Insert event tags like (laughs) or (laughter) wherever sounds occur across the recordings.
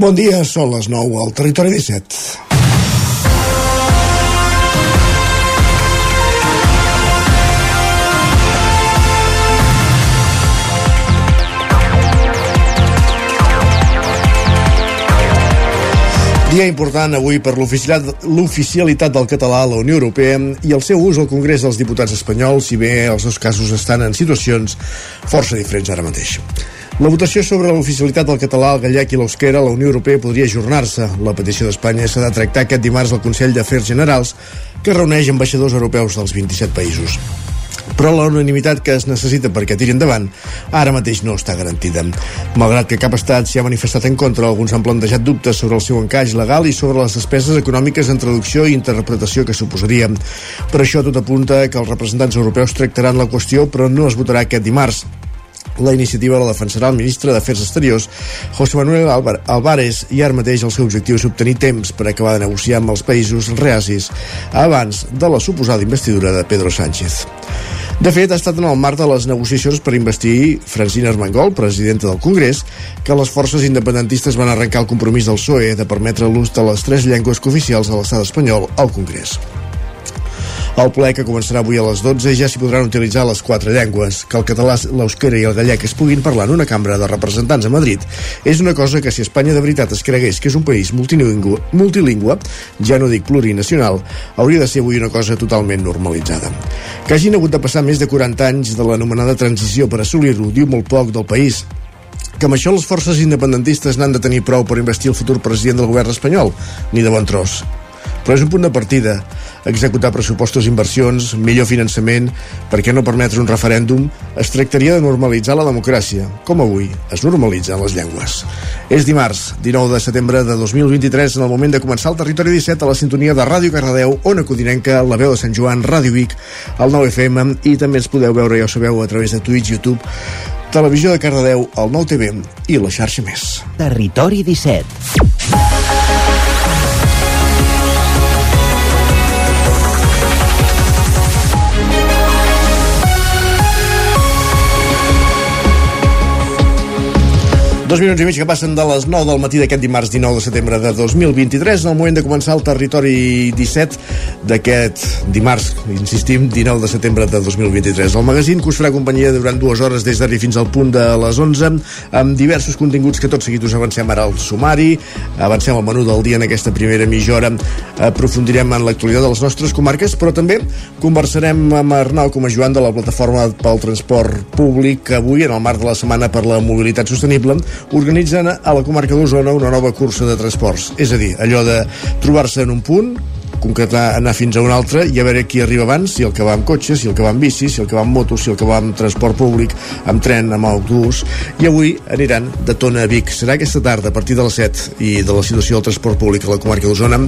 Bon dia, són les 9 al Territori 17. Dia important avui per l'oficialitat del català a la Unió Europea i el seu ús al Congrés dels Diputats espanyols, si bé els dos casos estan en situacions força diferents ara mateix. La votació sobre l'oficialitat del català, el gallec i l'eusquera a la Unió Europea podria ajornar-se. La petició d'Espanya s'ha de tractar aquest dimarts al Consell d'Afers Generals, que reuneix ambaixadors europeus dels 27 països però la unanimitat que es necessita perquè tiri endavant ara mateix no està garantida. Malgrat que cap estat s'hi ha manifestat en contra, alguns han plantejat dubtes sobre el seu encaix legal i sobre les despeses econòmiques en traducció i interpretació que suposaria. Per això tot apunta que els representants europeus tractaran la qüestió, però no es votarà aquest dimarts. La iniciativa la defensarà el ministre d'Afers Exteriors, José Manuel Álvarez, i ara mateix el seu objectiu és obtenir temps per acabar de negociar amb els països reacis abans de la suposada investidura de Pedro Sánchez. De fet, ha estat en el marc de les negociacions per investir Francina Armengol, presidenta del Congrés, que les forces independentistes van arrencar el compromís del PSOE de permetre l'ús de les tres llengües cooficials de l'estat espanyol al Congrés. Al ple, que començarà avui a les 12, ja s'hi podran utilitzar les quatre llengües. Que el català, l'euskera i el gallec es puguin parlar en una cambra de representants a Madrid és una cosa que si Espanya de veritat es cregués que és un país multilingüe, multilingüe ja no dic plurinacional, hauria de ser avui una cosa totalment normalitzada. Que hagin hagut de passar més de 40 anys de l'anomenada transició per assolir-ho diu molt poc del país, que amb això les forces independentistes n'han de tenir prou per investir el futur president del govern espanyol? Ni de bon tros però és un punt de partida executar pressupostos, inversions, millor finançament, per què no permetre un referèndum, es tractaria de normalitzar la democràcia, com avui es normalitzen les llengües. És dimarts, 19 de setembre de 2023, en el moment de començar el Territori 17 a la sintonia de Ràdio Cardedeu, Ona Codinenca, la veu de Sant Joan, Ràdio Vic, el 9FM, i també ens podeu veure, ja ho sabeu, a través de Twitch, YouTube, Televisió de Cardedeu, el 9TV i la xarxa més. Territori 17. Dos minuts i mig que passen de les 9 del matí d'aquest dimarts 19 de setembre de 2023, en el moment de començar el territori 17 d'aquest dimarts, insistim, 19 de setembre de 2023. El magazín que us farà companyia durant dues hores des d'ara fins al punt de les 11, amb diversos continguts que tot seguit us avancem ara al sumari, avancem al menú del dia en aquesta primera mitja hora, aprofundirem en l'actualitat de les nostres comarques, però també conversarem amb Arnau com a Joan de la plataforma pel transport públic, avui, en el marc de la Setmana per la Mobilitat Sostenible, organitzen a la comarca d'Osona una nova cursa de transports. És a dir, allò de trobar-se en un punt, concretar anar fins a un altre i a veure qui arriba abans, si el que va amb cotxe, si el que va amb bici, si el que va amb moto, si el que va amb transport públic, amb tren, amb autobús, i avui aniran de Tona a Vic. Serà aquesta tarda, a partir de les 7, i de la situació del transport públic a la comarca d'Osona.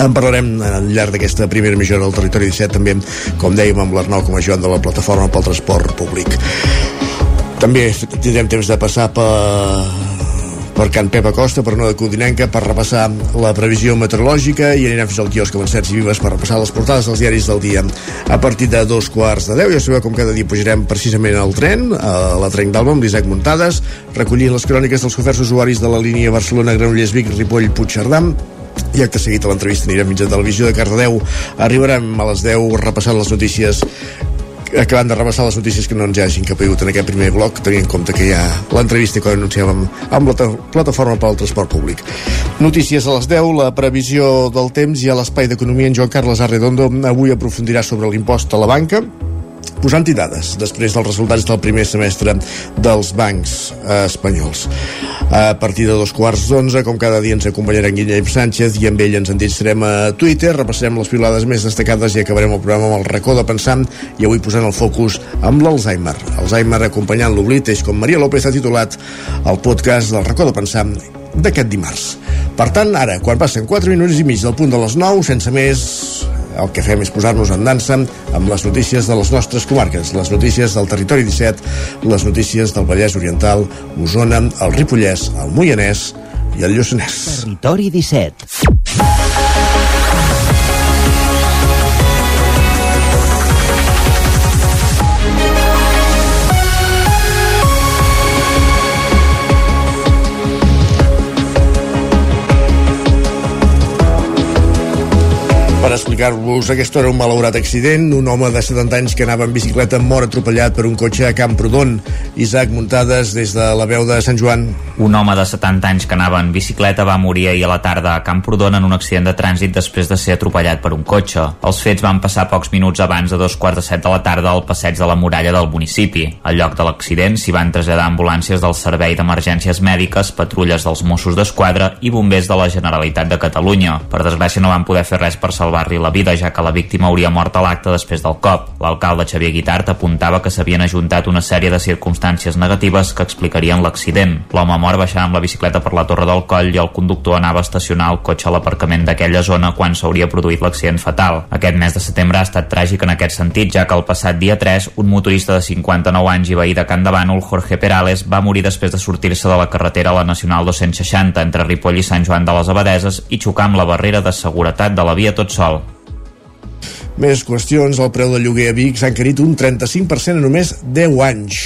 En parlarem al llarg d'aquesta primera hora del territori 17, també, com dèiem, amb l'Arnau com a Joan de la Plataforma pel Transport Públic. També tindrem temps de passar per per Can Pep Acosta, per no de Codinenca, per repassar la previsió meteorològica i anirem fins al quiosc Avancets i Vives per repassar les portades dels diaris del dia. A partir de dos quarts de deu, ja sabeu com cada dia pujarem precisament al tren, a la Trenc d'Alba amb l'Isaac Muntades, recollint les cròniques dels oferts usuaris de la línia Barcelona-Granollers-Vic, Ripoll, Puigcerdà, i acte seguit a l'entrevista anirem mitjà televisió de Cardedeu arribarem a les 10 repassant les notícies acabant de repassar les notícies que no ens hagin capigut en aquest primer bloc, tenint en compte que hi ha l'entrevista que anunciàvem amb la plataforma pel transport públic. Notícies a les 10, la previsió del temps i a l'espai d'economia en Joan Carles Arredondo avui aprofundirà sobre l'impost a la banca posant-hi dades després dels resultats del primer semestre dels bancs eh, espanyols. A partir de dos quarts d'onze, com cada dia ens acompanyarà en Guillem Sánchez i amb ell ens endinsarem a Twitter, repassarem les pilades més destacades i acabarem el programa amb el racó de pensar i avui posant el focus amb l'Alzheimer. Alzheimer acompanyant l'oblit és com Maria López ha titulat el podcast del racó de pensar d'aquest dimarts. Per tant, ara, quan passen 4 minuts i mig del punt de les 9, sense més, el que fem és posar-nos en dansa amb les notícies de les nostres comarques, les notícies del territori 17, les notícies del Vallès Oriental, Osona, el Ripollès, el Moianès i el Lluçanès. Territori 17. Per explicar-vos aquesta hora un malaurat accident, un home de 70 anys que anava en bicicleta mor atropellat per un cotxe a Camprodon. Isaac Muntades des de la veu de Sant Joan. Un home de 70 anys que anava en bicicleta va morir ahir a la tarda a Camprodon en un accident de trànsit després de ser atropellat per un cotxe. Els fets van passar pocs minuts abans de dos quarts de set de la tarda al passeig de la muralla del municipi. Al lloc de l'accident s'hi van traslladar ambulàncies del Servei d'Emergències Mèdiques, patrulles dels Mossos d'Esquadra i bombers de la Generalitat de Catalunya. Per desgràcia no van poder fer res per salvar salvar-li la vida, ja que la víctima hauria mort a l'acte després del cop. L'alcalde Xavier Guitart apuntava que s'havien ajuntat una sèrie de circumstàncies negatives que explicarien l'accident. L'home mort baixava amb la bicicleta per la Torre del Coll i el conductor anava a estacionar el cotxe a l'aparcament d'aquella zona quan s'hauria produït l'accident fatal. Aquest mes de setembre ha estat tràgic en aquest sentit, ja que el passat dia 3 un motorista de 59 anys i veí de Can de Bànol, Jorge Perales, va morir després de sortir-se de la carretera a la Nacional 260 entre Ripoll i Sant Joan de les Abadeses i xocar amb la barrera de seguretat de la via tot sol. Més qüestions, el preu del lloguer a Vic s'ha encarit un 35% en només 10 anys.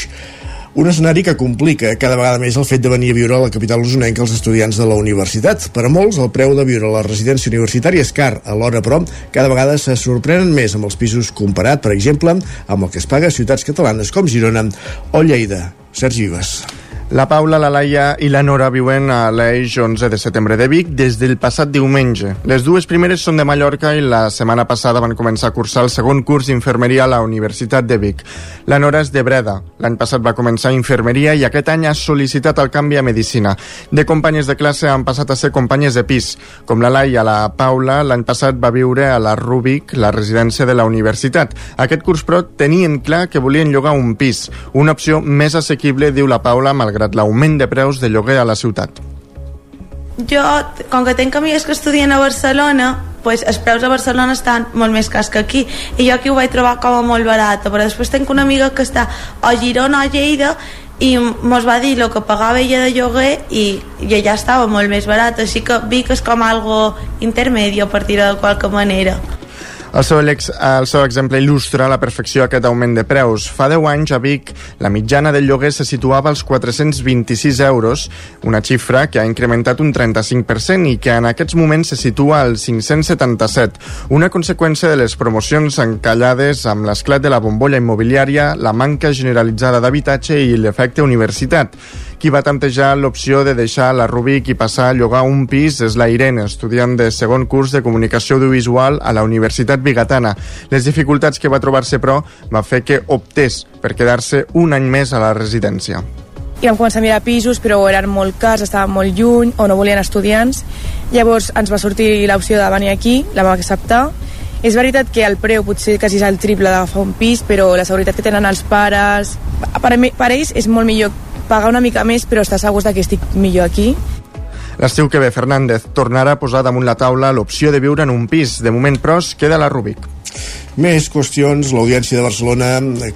Un escenari que complica cada vegada més el fet de venir a viure a la capital usonenca els estudiants de la universitat. Per a molts, el preu de viure a la residència universitària és car. Alhora, però, cada vegada se sorprenen més amb els pisos comparat, per exemple, amb el que es paga a ciutats catalanes com Girona o Lleida. Sergi Vives. La Paula, la Laia i la Nora viuen a l'Eix 11 de setembre de Vic des del passat diumenge. Les dues primeres són de Mallorca i la setmana passada van començar a cursar el segon curs d'infermeria a la Universitat de Vic. La Nora és de Breda. L'any passat va començar infermeria i aquest any ha sol·licitat el canvi a Medicina. De companyes de classe han passat a ser companyes de pis. Com la Laia, la Paula, l'any passat va viure a la Rubik, la residència de la universitat. Aquest curs, però, tenien clar que volien llogar un pis. Una opció més assequible, diu la Paula, malgrat malgrat l'augment de preus de lloguer a la ciutat. Jo, com que tinc amigues que estudien a Barcelona, pues, els preus a Barcelona estan molt més cars que aquí. I jo aquí ho vaig trobar com a molt barat però després tinc una amiga que està a Girona o a Lleida i mos va dir el que pagava ella de lloguer i, i allà estava molt més barat així que Vic és com algo intermedio per dir-ho de qualque manera el seu, ex, el seu exemple il·lustra la perfecció aquest augment de preus. Fa 10 anys a Vic la mitjana del lloguer se situava als 426 euros, una xifra que ha incrementat un 35% i que en aquests moments se situa als 577, una conseqüència de les promocions encallades amb l'esclat de la bombolla immobiliària, la manca generalitzada d'habitatge i l'efecte universitat. Qui va tantejar l'opció de deixar la Rubik i passar a llogar un pis és la Irene, estudiant de segon curs de comunicació audiovisual a la Universitat Bigatana. Les dificultats que va trobar-se, però, va fer que optés per quedar-se un any més a la residència i vam començar a mirar pisos, però eren molt cars, estaven molt lluny o no volien estudiants. Llavors ens va sortir l'opció de venir aquí, la vam acceptar. És veritat que el preu potser quasi és el triple d'agafar un pis, però la seguretat que tenen els pares... Per, per ells és molt millor pagar una mica més, però estar segurs que estic millor aquí. L'estiu que ve, Fernández tornarà a posar damunt la taula l'opció de viure en un pis. De moment, però, es queda la Rubik. Més qüestions. L'Audiència de Barcelona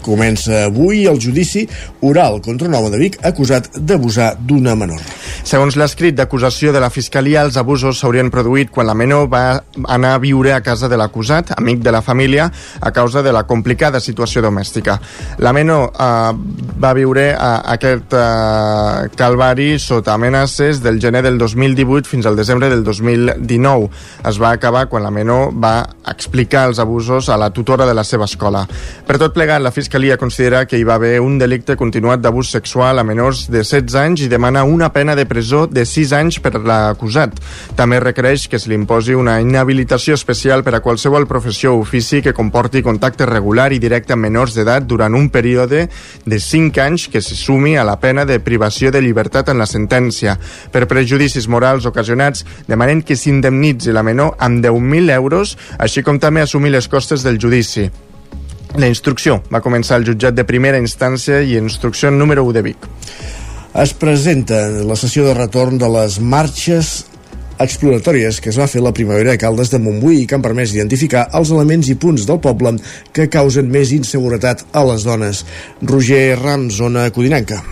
comença avui el judici oral contra un home de Vic acusat d'abusar d'una menor. Segons l'escrit d'acusació de la Fiscalia, els abusos s'haurien produït quan la menor va anar a viure a casa de l'acusat, amic de la família, a causa de la complicada situació domèstica. La menor eh, va viure a aquest eh, calvari sota amenaces del gener del 2018 fins al desembre del 2019. Es va acabar quan la menor va explicar els abusos a la tutora de la seva escola. Per tot plegat, la Fiscalia considera que hi va haver un delicte continuat d'abús sexual a menors de 16 anys i demana una pena de presó de 6 anys per l'acusat. També requereix que se li imposi una inhabilitació especial per a qualsevol professió o ofici que comporti contacte regular i directe amb menors d'edat durant un període de 5 anys que se sumi a la pena de privació de llibertat en la sentència. Per prejudicis morals ocasionats, demanen que s'indemnitzi la menor amb 10.000 euros, així com també assumir les costes del judici. La instrucció va començar al jutjat de primera instància i instrucció número 1 de Vic. Es presenta la sessió de retorn de les marxes exploratòries que es va fer la primavera a Caldes de Montbui i que han permès identificar els elements i punts del poble que causen més inseguretat a les dones. Roger Ram, zona Codinenca.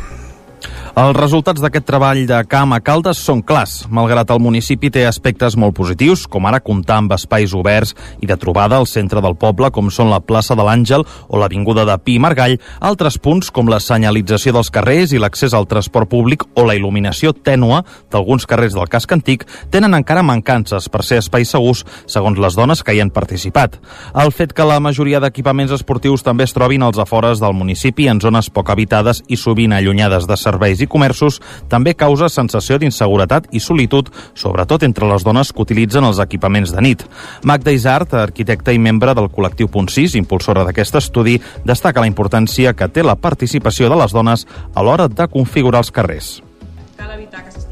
Els resultats d'aquest treball de camp a Caldes són clars. Malgrat el municipi té aspectes molt positius, com ara comptar amb espais oberts i de trobada al centre del poble, com són la plaça de l'Àngel o l'Avinguda de Pi i Margall, altres punts, com la senyalització dels carrers i l'accés al transport públic o la il·luminació tènua d'alguns carrers del casc antic, tenen encara mancances per ser espais segurs, segons les dones que hi han participat. El fet que la majoria d'equipaments esportius també es trobin als afores del municipi, en zones poc habitades i sovint allunyades de serveis i i comerços també causa sensació d'inseguretat i solitud, sobretot entre les dones que utilitzen els equipaments de nit. Magda Isart, arquitecta i membre del col·lectiu Punt 6, impulsora d'aquest estudi, destaca la importància que té la participació de les dones a l'hora de configurar els carrers. Cal evitar que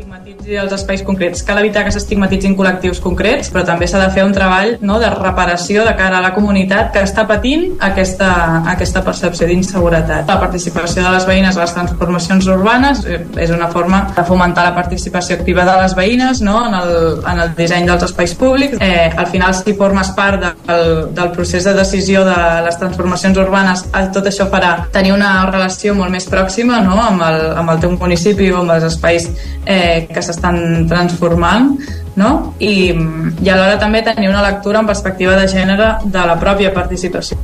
s'estigmatitzi els espais concrets, cal evitar que s'estigmatitzin col·lectius concrets, però també s'ha de fer un treball no, de reparació de cara a la comunitat que està patint aquesta, aquesta percepció d'inseguretat. La participació de les veïnes a les transformacions urbanes eh, és una forma de fomentar la participació activa de les veïnes no, en, el, en el disseny dels espais públics. Eh, al final, si formes part del, del procés de decisió de les transformacions urbanes, tot això farà tenir una relació molt més pròxima no, amb, el, amb el teu municipi o amb els espais eh, que s'estan transformant no? I, i alhora també tenir una lectura en perspectiva de gènere de la pròpia participació.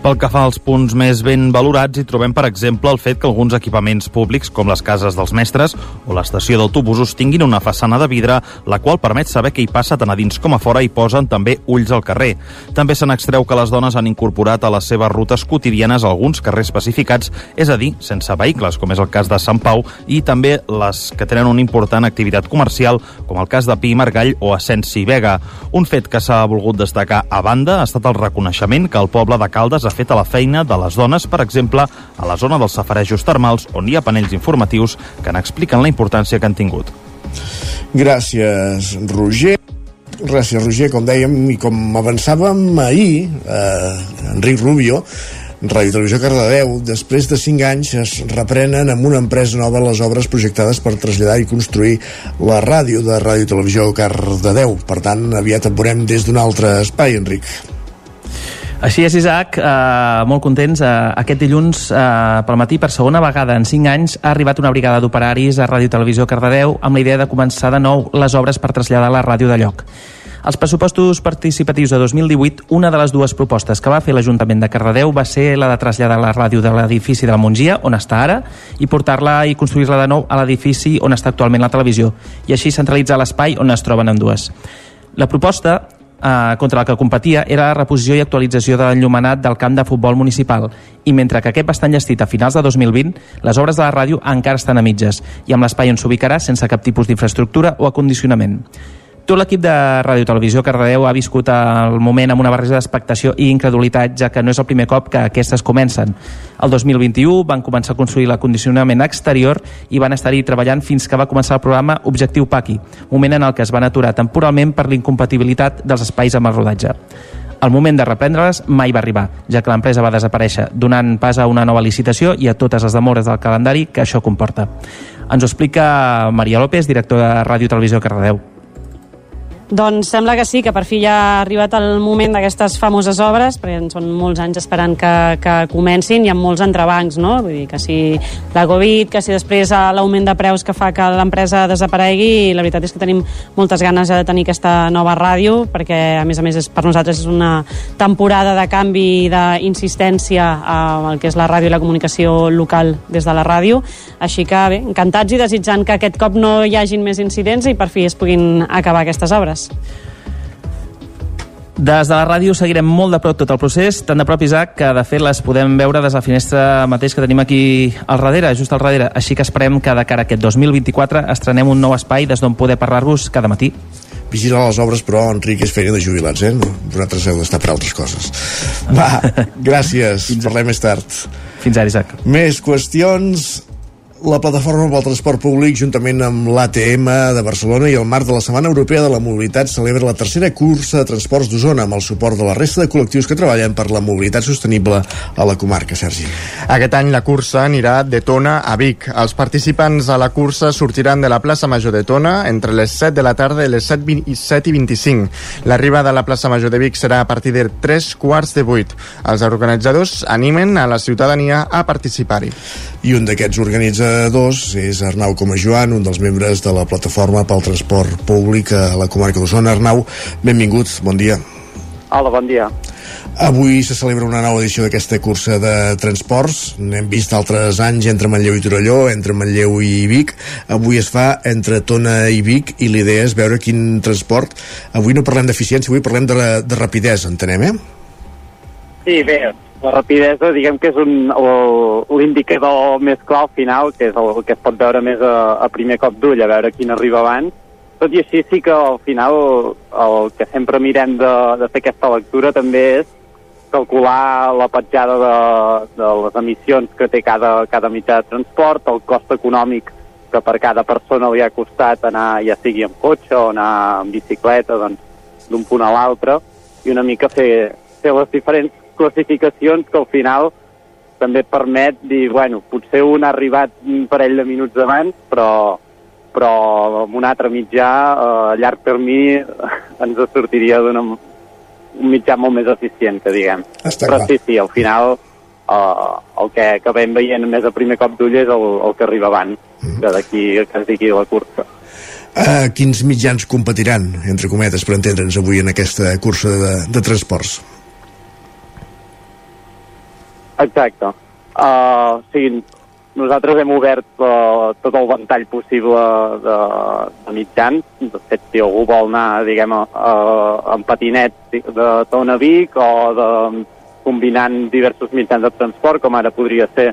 Pel que fa als punts més ben valorats, hi trobem, per exemple, el fet que alguns equipaments públics, com les cases dels mestres o l'estació d'autobusos, tinguin una façana de vidre, la qual permet saber què hi passa tant a dins com a fora i posen també ulls al carrer. També se n'extreu que les dones han incorporat a les seves rutes quotidianes alguns carrers especificats, és a dir, sense vehicles, com és el cas de Sant Pau, i també les que tenen una important activitat comercial, com el cas de Pi Margall o Ascensi Vega. Un fet que s'ha volgut destacar a banda ha estat el reconeixement que el poble de Caldes ha fet a la feina de les dones, per exemple, a la zona dels safarejos termals, on hi ha panells informatius que n'expliquen la importància que han tingut. Gràcies, Roger. Gràcies, Roger. Com dèiem i com avançàvem ahir, eh, Enric Rubio, Ràdio Televisió Cardedeu, després de 5 anys es reprenen amb una empresa nova les obres projectades per traslladar i construir la ràdio de Ràdio Televisió Cardedeu. Per tant, aviat et veurem des d'un altre espai, Enric. Així és, Isaac, eh, molt contents. Eh, aquest dilluns, eh, pel matí, per segona vegada en 5 anys, ha arribat una brigada d'operaris a Ràdio Televisió Cardedeu amb la idea de començar de nou les obres per traslladar la ràdio de lloc. Als pressupostos participatius de 2018, una de les dues propostes que va fer l'Ajuntament de Cardedeu va ser la de traslladar la ràdio de l'edifici de la Mongia, on està ara, i portar-la i construir-la de nou a l'edifici on està actualment la televisió, i així centralitzar l'espai on es troben ambdues. La proposta eh, contra la que competia era la reposició i actualització de l'enllumenat del camp de futbol municipal i mentre que aquest va estar enllestit a finals de 2020, les obres de la ràdio encara estan a mitges i amb l'espai on s'ubicarà sense cap tipus d'infraestructura o acondicionament. Tot l'equip de Ràdio Televisió Cardedeu ha viscut el moment amb una barreja d'expectació i incredulitat, ja que no és el primer cop que aquestes comencen. El 2021 van començar a construir l'acondicionament exterior i van estar-hi treballant fins que va començar el programa Objectiu Paqui, moment en el que es van aturar temporalment per l'incompatibilitat dels espais amb el rodatge. El moment de reprendre-les mai va arribar, ja que l'empresa va desaparèixer, donant pas a una nova licitació i a totes les demores del calendari que això comporta. Ens ho explica Maria López, directora de Ràdio Televisió Cardedeu. Doncs sembla que sí, que per fi ja ha arribat el moment d'aquestes famoses obres, perquè són molts anys esperant que, que comencin i amb molts entrebancs, no? Vull dir que si la Covid, que si després l'augment de preus que fa que l'empresa desaparegui, i la veritat és que tenim moltes ganes ja de tenir aquesta nova ràdio, perquè a més a més és, per nosaltres és una temporada de canvi i d'insistència al que és la ràdio i la comunicació local des de la ràdio, així que bé, encantats i desitjant que aquest cop no hi hagin més incidents i per fi es puguin acabar aquestes obres. Des de la ràdio seguirem molt de prop tot el procés, tan de prop, Isaac, que de fet les podem veure des de la finestra mateix que tenim aquí al darrere, just al darrere. Així que esperem que de cara a aquest 2024 estrenem un nou espai des d'on poder parlar-vos cada matí. Vigilar les obres, però, Enric, és feina de jubilats, eh? Vosaltres heu d'estar per altres coses. Va, (laughs) gràcies. Fins Parlem més tard. Fins ara, Isaac. Més qüestions la plataforma pel transport públic, juntament amb l'ATM de Barcelona i el marc de la Setmana Europea de la Mobilitat, celebra la tercera cursa de transports d'Osona amb el suport de la resta de col·lectius que treballen per la mobilitat sostenible a la comarca, Sergi. Aquest any la cursa anirà de Tona a Vic. Els participants a la cursa sortiran de la plaça Major de Tona entre les 7 de la tarda i les 7, 20, 7 i 25. L'arribada a la plaça Major de Vic serà a partir de 3 quarts de 8. Els organitzadors animen a la ciutadania a participar-hi. I un d'aquests organitza dos és Arnau Comajoan, un dels membres de la plataforma pel transport públic a la comarca d'Osona. Arnau, benvinguts, bon dia. Hola, bon dia. Avui se celebra una nova edició d'aquesta cursa de transports. N'hem vist altres anys entre Manlleu i Torelló, entre Manlleu i Vic. Avui es fa entre Tona i Vic i l'idea és veure quin transport... Avui no parlem d'eficiència, avui parlem de, la, de rapidesa, entenem, eh? Sí, bé, la rapidesa diguem que és el- l'indicador més clar al final, que és el que es pot veure més a, a primer cop d'ull, a veure quin arriba abans. Tot i així sí que al final el que sempre mirem de, de fer aquesta lectura també és calcular la petjada de, de les emissions que té cada, cada mitjà de transport, el cost econòmic que per cada persona li ha costat anar, ja sigui en cotxe o anar en bicicleta, doncs d'un punt a l'altre, i una mica fer, fer les diferents classificacions que al final també et permet dir, bueno, potser un ha arribat un parell de minuts abans, però, però amb un altre mitjà eh, a llarg termini (laughs) ens sortiria d'una un mitjà molt més eficient, que diguem. Està però clar. sí, sí, al final eh, el que acabem veient més a primer cop d'ull és el, el que arriba abans, que d'aquí que es digui la cursa. Uh, quins mitjans competiran, entre cometes, per entendre'ns avui en aquesta cursa de, de transports? Exacte. Uh, sigui, nosaltres hem obert uh, tot el ventall possible de, de mitjans. De fet, si algú vol anar, diguem, uh, en patinet de Tona Vic o de, combinant diversos mitjans de transport, com ara podria ser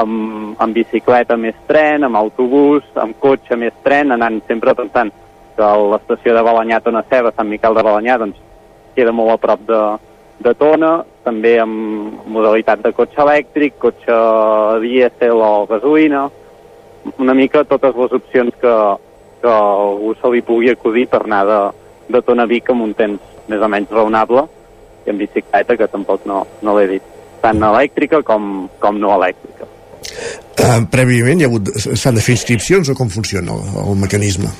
amb, amb bicicleta més tren, amb autobús, amb cotxe més tren, anant sempre pensant que l'estació de Balanyà, Tona Ceba, Sant Miquel de Balanyà, doncs queda molt a prop de, de Tona, també amb modalitat de cotxe elèctric, cotxe dièsel o gasolina, una mica totes les opcions que, que algú se li pugui acudir per anar de, de Tona Vic amb un temps més o menys raonable i en bicicleta, que tampoc no, no l'he dit, tant elèctrica com, com no elèctrica. Uh, prèviament hi ha hagut s'han de fer inscripcions o com funciona el, el mecanisme?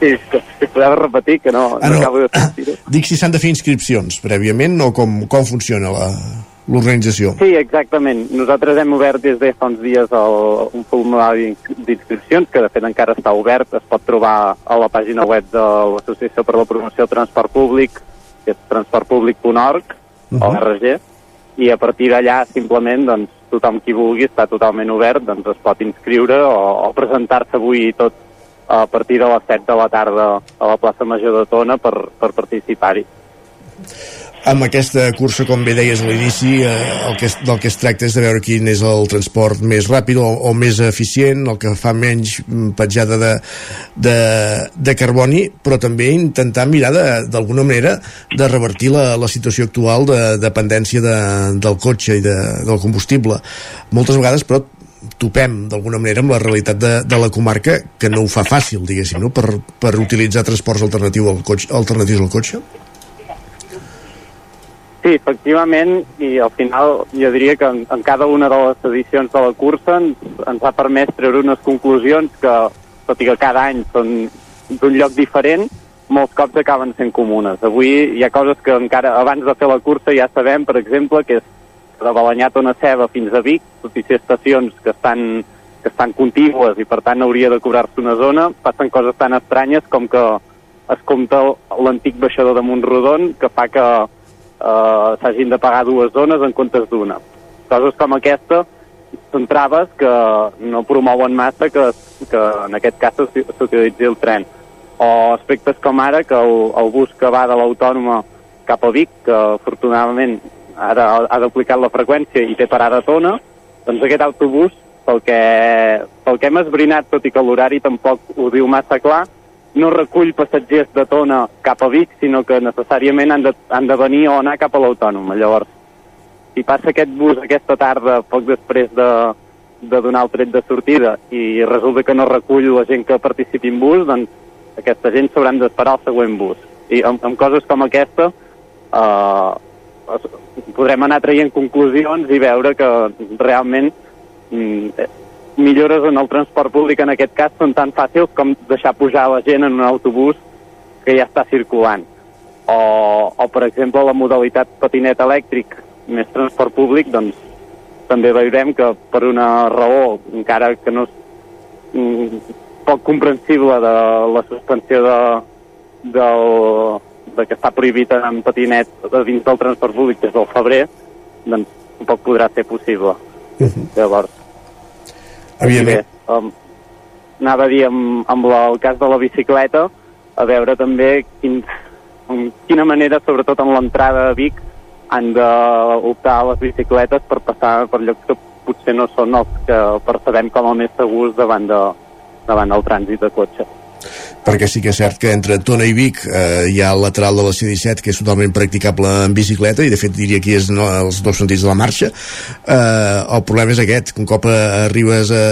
Sí, que, si podeu repetir, que no, Ah, no, no. acabo de sentir-ho. Dic si s'han de fer inscripcions prèviament o com, com funciona la- l'organització. Sí, exactament. Nosaltres hem obert des de fa uns dies el, un formulari d'inscripcions, que de fet encara està obert, es pot trobar a la pàgina web de l'Associació per la Promoció del Transport Públic, que és transportpúblic.org, uh Mhm. -huh. ORG, i a partir d'allà simplement doncs, tothom qui vulgui està totalment obert, doncs es pot inscriure o, o presentar-se avui tot a partir de les 7 de la tarda a la plaça Major de Tona per, per participar-hi. Amb aquesta cursa, com bé deies a l'inici, eh, el que del que es tracta és de veure quin és el transport més ràpid o, o més eficient, el que fa menys mm, petjada de, de, de carboni, però també intentar mirar de- d'alguna manera de revertir la, la situació actual de dependència de, del cotxe i de, del combustible. Moltes vegades, però, topem d'alguna manera amb la realitat de, de la comarca que no ho fa fàcil, diguéssim, no? per, per utilitzar transports alternatiu al cotxe, alternatius al cotxe. Sí, efectivament, i al final jo diria que en, en cada una de les edicions de la cursa ens, ens ha permès treure unes conclusions que, tot i que cada any són d'un lloc diferent, molts cops acaben sent comunes. Avui hi ha coses que encara abans de fer la cursa ja sabem, per exemple, que és de Balanyà a Tona Ceba fins a Vic, tot i ser estacions que estan, que estan contígues i per tant hauria de cobrar-se una zona, passen coses tan estranyes com que es compta l'antic baixador de Montrodon que fa que eh, s'hagin de pagar dues zones en comptes d'una. Coses com aquesta són traves que no promouen massa que, que en aquest cas s'uti- s'utilitzi el tren. O aspectes com ara que el, el bus que va de l'Autònoma cap a Vic, que afortunadament ara ha, duplicat la freqüència i té parada a Tona, doncs aquest autobús, pel que, pel que hem esbrinat, tot i que l'horari tampoc ho diu massa clar, no recull passatgers de Tona cap a Vic, sinó que necessàriament han de, han de venir o anar cap a l'Autònoma. Llavors, si passa aquest bus aquesta tarda, poc després de, de donar el tret de sortida, i resulta que no recull la gent que participi en bus, doncs aquesta gent s'hauran d'esperar el següent bus. I amb, amb coses com aquesta eh, podrem anar traient conclusions i veure que realment mm, millores en el transport públic en aquest cas són tan fàcils com deixar pujar la gent en un autobús que ja està circulant. O, o per exemple, la modalitat patinet elèctric més transport públic, doncs també veurem que per una raó, encara que no és mm, poc comprensible de la suspensió de, del, de que està prohibit en patinet dins del transport públic des del febrer, doncs tampoc podrà ser possible. Uh -huh. Llavors, Evidentment. Bé, um, anava a dir amb, amb la, el cas de la bicicleta, a veure també quin, en quina manera, sobretot en l'entrada a Vic, han d'optar les bicicletes per passar per llocs que potser no són els que percebem com a més segurs davant, de, davant del trànsit de cotxe perquè sí que és cert que entre Tona i Vic eh, hi ha el lateral de la C-17 que és totalment practicable en bicicleta i de fet diria que és no, els dos sentits de la marxa. Eh, el problema és aquest que un cop arribes a,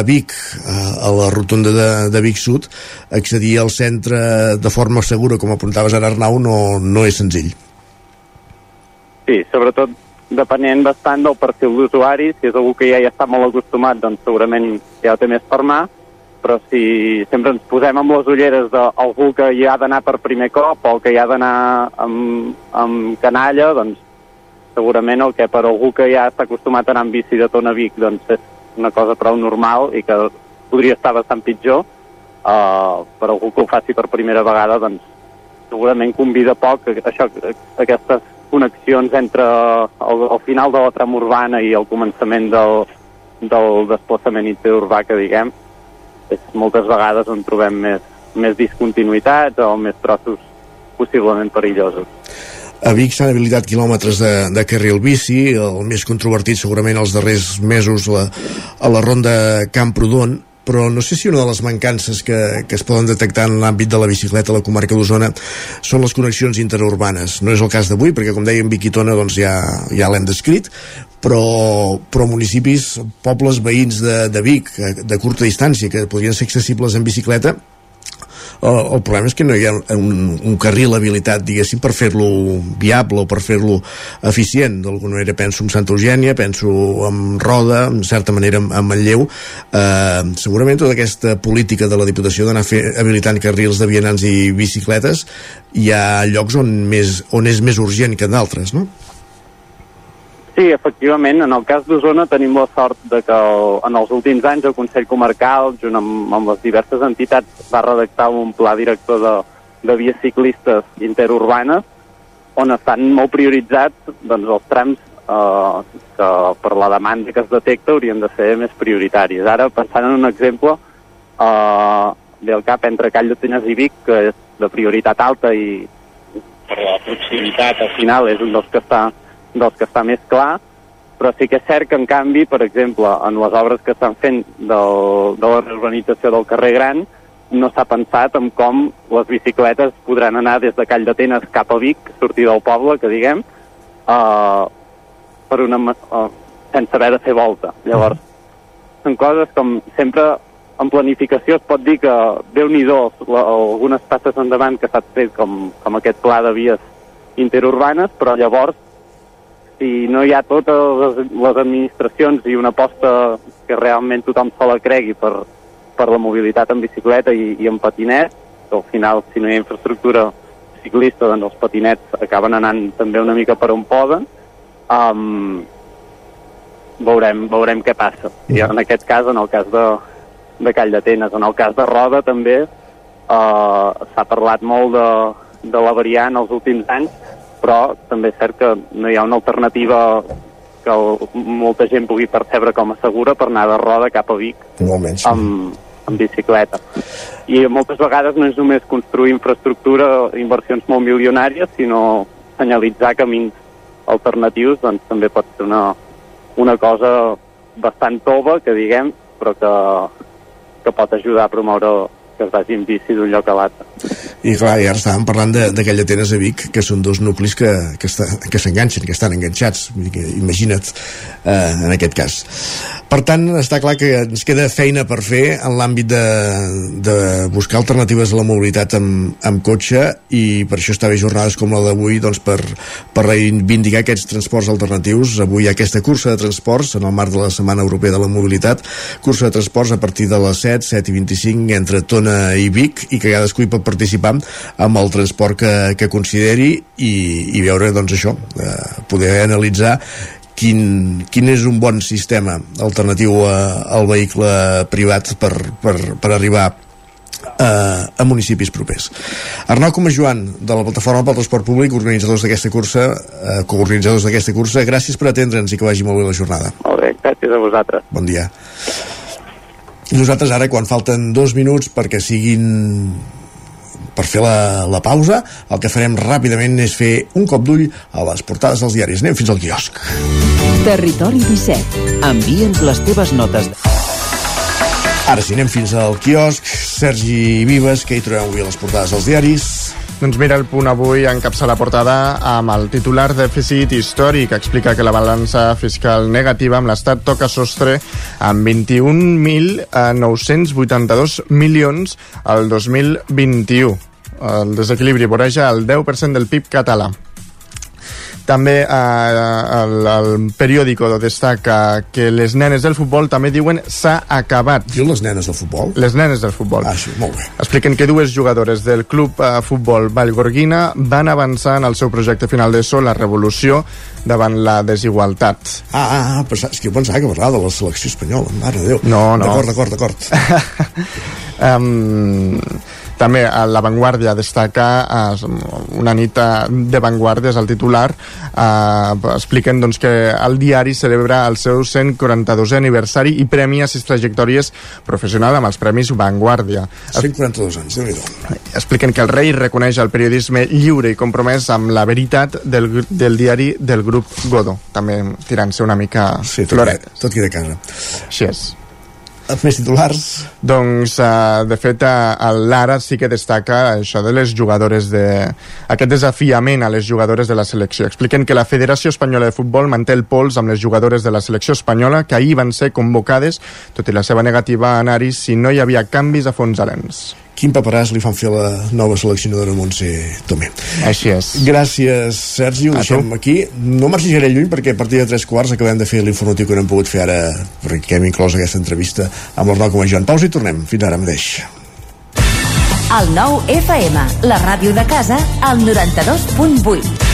a Vic a, a la rotonda de, de Vic Sud accedir al centre de forma segura com apuntaves ara Arnau no, no és senzill. Sí, sobretot depenent bastant del perfil d'usuaris, si és algú que ja hi està molt acostumat, doncs segurament ja ho té més per mà, però si sempre ens posem amb les ulleres d'algú que hi ha d'anar per primer cop o que hi ha d'anar amb, amb canalla, doncs segurament el que per algú que ja està acostumat a anar amb bici de Tona Vic doncs és una cosa prou normal i que podria estar bastant pitjor, uh, per algú que ho faci per primera vegada doncs segurament convida poc això, aquestes connexions entre el, el final de la trama urbana i el començament del, del desplaçament interurbà que diguem és moltes vegades on trobem més, més discontinuïtats o més trossos possiblement perillosos. A Vic s'han habilitat quilòmetres de, de carril bici, el més controvertit segurament els darrers mesos la, a la ronda Camprodon, però no sé si una de les mancances que, que es poden detectar en l'àmbit de la bicicleta a la comarca d'Osona són les connexions interurbanes. No és el cas d'avui, perquè com dèiem, Viquitona doncs ja, ja l'hem descrit, però, però municipis, pobles veïns de, de Vic, de curta distància, que podrien ser accessibles en bicicleta, el problema és que no hi ha un, un carril habilitat, diguéssim, per fer-lo viable o per fer-lo eficient. D'alguna manera penso en Santa Eugènia, penso en Roda, en certa manera en, en Manlleu. Eh, segurament tota aquesta política de la Diputació d'anar habilitant carrils de vianants i bicicletes hi ha llocs on, més, on és més urgent que d'altres, no? Sí, efectivament, en el cas d'Osona tenim la sort de que el, en els últims anys el Consell Comarcal, junt amb, amb les diverses entitats, va redactar un pla director de, de vies ciclistes interurbanes on estan molt prioritzats doncs, els trams eh, que per la demanda que es detecta haurien de ser més prioritaris. Ara, pensant en un exemple, eh, ve cap entre Call de Tenes i Vic, que és de prioritat alta i per la proximitat al final és un dels que està dels que està més clar, però sí que és cert que, en canvi, per exemple, en les obres que estan fent del, de la reurbanització del carrer Gran, no s'ha pensat en com les bicicletes podran anar des de Call d'Atenes cap a Vic, sortir del poble, que diguem, uh, per una, uh, sense haver de fer volta. Llavors, són coses com sempre en planificació es pot dir que déu nhi algunes passes endavant que s'ha fet com, com aquest pla de vies interurbanes, però llavors si no hi ha totes les, les administracions i una aposta que realment tothom se la cregui per, per la mobilitat en bicicleta i, i en patinet, que al final, si no hi ha infraestructura ciclista, doncs els patinets acaben anant també una mica per on poden, um, veurem, veurem què passa. I en aquest cas, en el cas de, de Call d'Atenes, en el cas de Roda també uh, s'ha parlat molt de, de la variant els últims anys, però també és cert que no hi ha una alternativa que el, molta gent pugui percebre com a segura per anar de roda cap a Vic menys, amb, amb bicicleta. I moltes vegades no és només construir infraestructura, inversions molt milionàries, sinó senyalitzar camins alternatius, doncs també pot ser una, una cosa bastant tova, que diguem, però que, que pot ajudar a promoure que es vagi en bici d'un lloc a l'altre. I clar, ara estàvem parlant d'aquella Atenes a Vic, que són dos nuclis que, que, està, que s'enganxen, que estan enganxats, que imagina't eh, en aquest cas. Per tant, està clar que ens queda feina per fer en l'àmbit de, de buscar alternatives a la mobilitat amb, amb cotxe i per això està bé jornades com la d'avui doncs per, per reivindicar aquests transports alternatius. Avui hi ha aquesta cursa de transports en el marc de la Setmana Europea de la Mobilitat, cursa de transports a partir de les 7, 7 i 25 entre Tona i Vic i que cadascú hi pot participar amb el transport que, que consideri i, i veure doncs això, eh, poder analitzar quin, quin és un bon sistema alternatiu a, al vehicle privat per, per, per arribar a, a municipis propers. Arnau Joan, de la Plataforma pel Transport Públic, organitzadors d'aquesta cursa, eh, coorganitzadors d'aquesta cursa, gràcies per atendre'ns i que vagi molt bé la jornada. Molt bé, gràcies a vosaltres. Bon dia. I nosaltres ara, quan falten dos minuts perquè siguin per fer la, la pausa, el que farem ràpidament és fer un cop d'ull a les portades dels diaris. Anem fins al quiosc. Territori 17. Envia'ns les teves notes. Ara sí, anem fins al quiosc. Sergi Vives, que hi trobem avui a les portades dels diaris? Doncs mira, el punt avui encapça la portada amb el titular dèficit històric explica que la balança fiscal negativa amb l'Estat toca sostre amb 21.982 milions al 2021. El desequilibri voreja el 10% del PIB català. També eh, el, el periòdico destaca que les nenes del futbol també diuen s'ha acabat. Diu les nenes del futbol? Les nenes del futbol. Ah, sí, molt bé. Expliquen que dues jugadores del club eh, futbol Vallgorguina van avançar en el seu projecte final de sol, la revolució, davant la desigualtat. Ah, ah, ah és que jo pensava que parlava de la selecció espanyola, mare de Déu. No, no. D'acord, d'acord, d'acord. (laughs) um, també a La Vanguardia destaca eh, una nit eh, de vanguardies al titular eh, expliquen doncs, que el diari celebra el seu 142è aniversari i premia sis trajectòries professionals amb els Premis Vanguardia. 142 anys, déu nhi Expliquen que el rei reconeix el periodisme lliure i compromès amb la veritat del, del diari del grup Godó, també tirant-se una mica sí, tot floret. Tot queda a casa. Així és més titulars? Doncs, uh, de fet, uh, l'Ara sí que destaca això de les jugadores de... aquest desafiament a les jugadores de la selecció. Expliquen que la Federació Espanyola de Futbol manté el pols amb les jugadores de la selecció espanyola que ahir van ser convocades, tot i la seva negativa a anar-hi si no hi havia canvis a fons alens quin paperàs li fan fer la nova seleccionadora Montse Tomé. Així és. Gràcies, Sergi, ho deixem tu? aquí. No marxis gaire lluny perquè a partir de tres quarts acabem de fer l'informatiu que no hem pogut fer ara perquè hem inclòs aquesta entrevista amb l'Arnau Joan. Pausa i tornem. Fins ara mateix. El nou FM, la ràdio de casa, al 92.8.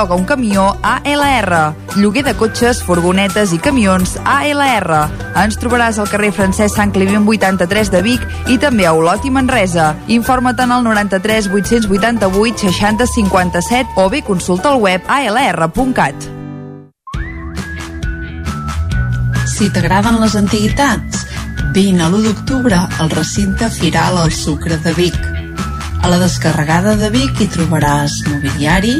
un camió ALR. Lloguer de cotxes, furgonetes i camions ALR. Ens trobaràs al carrer Francesc Sant Climent 83 de Vic i també a Olot i Manresa. Informa't en el 93 888 60 57 o bé consulta el web alr.cat. Si t'agraden les antiguitats, vine a l'1 d'octubre al recinte Firal al Sucre de Vic. A la descarregada de Vic hi trobaràs mobiliari,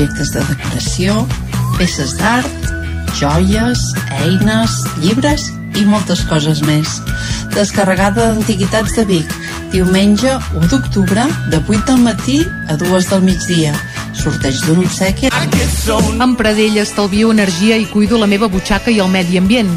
objectes de decoració, peces d'art, joies, eines, llibres i moltes coses més. Descarregada d'Antiguitats de Vic, diumenge 1 d'octubre, de 8 del matí a 2 del migdia. Sorteig d'un obsequi. En Pradell estalvio energia i cuido la meva butxaca i el medi ambient.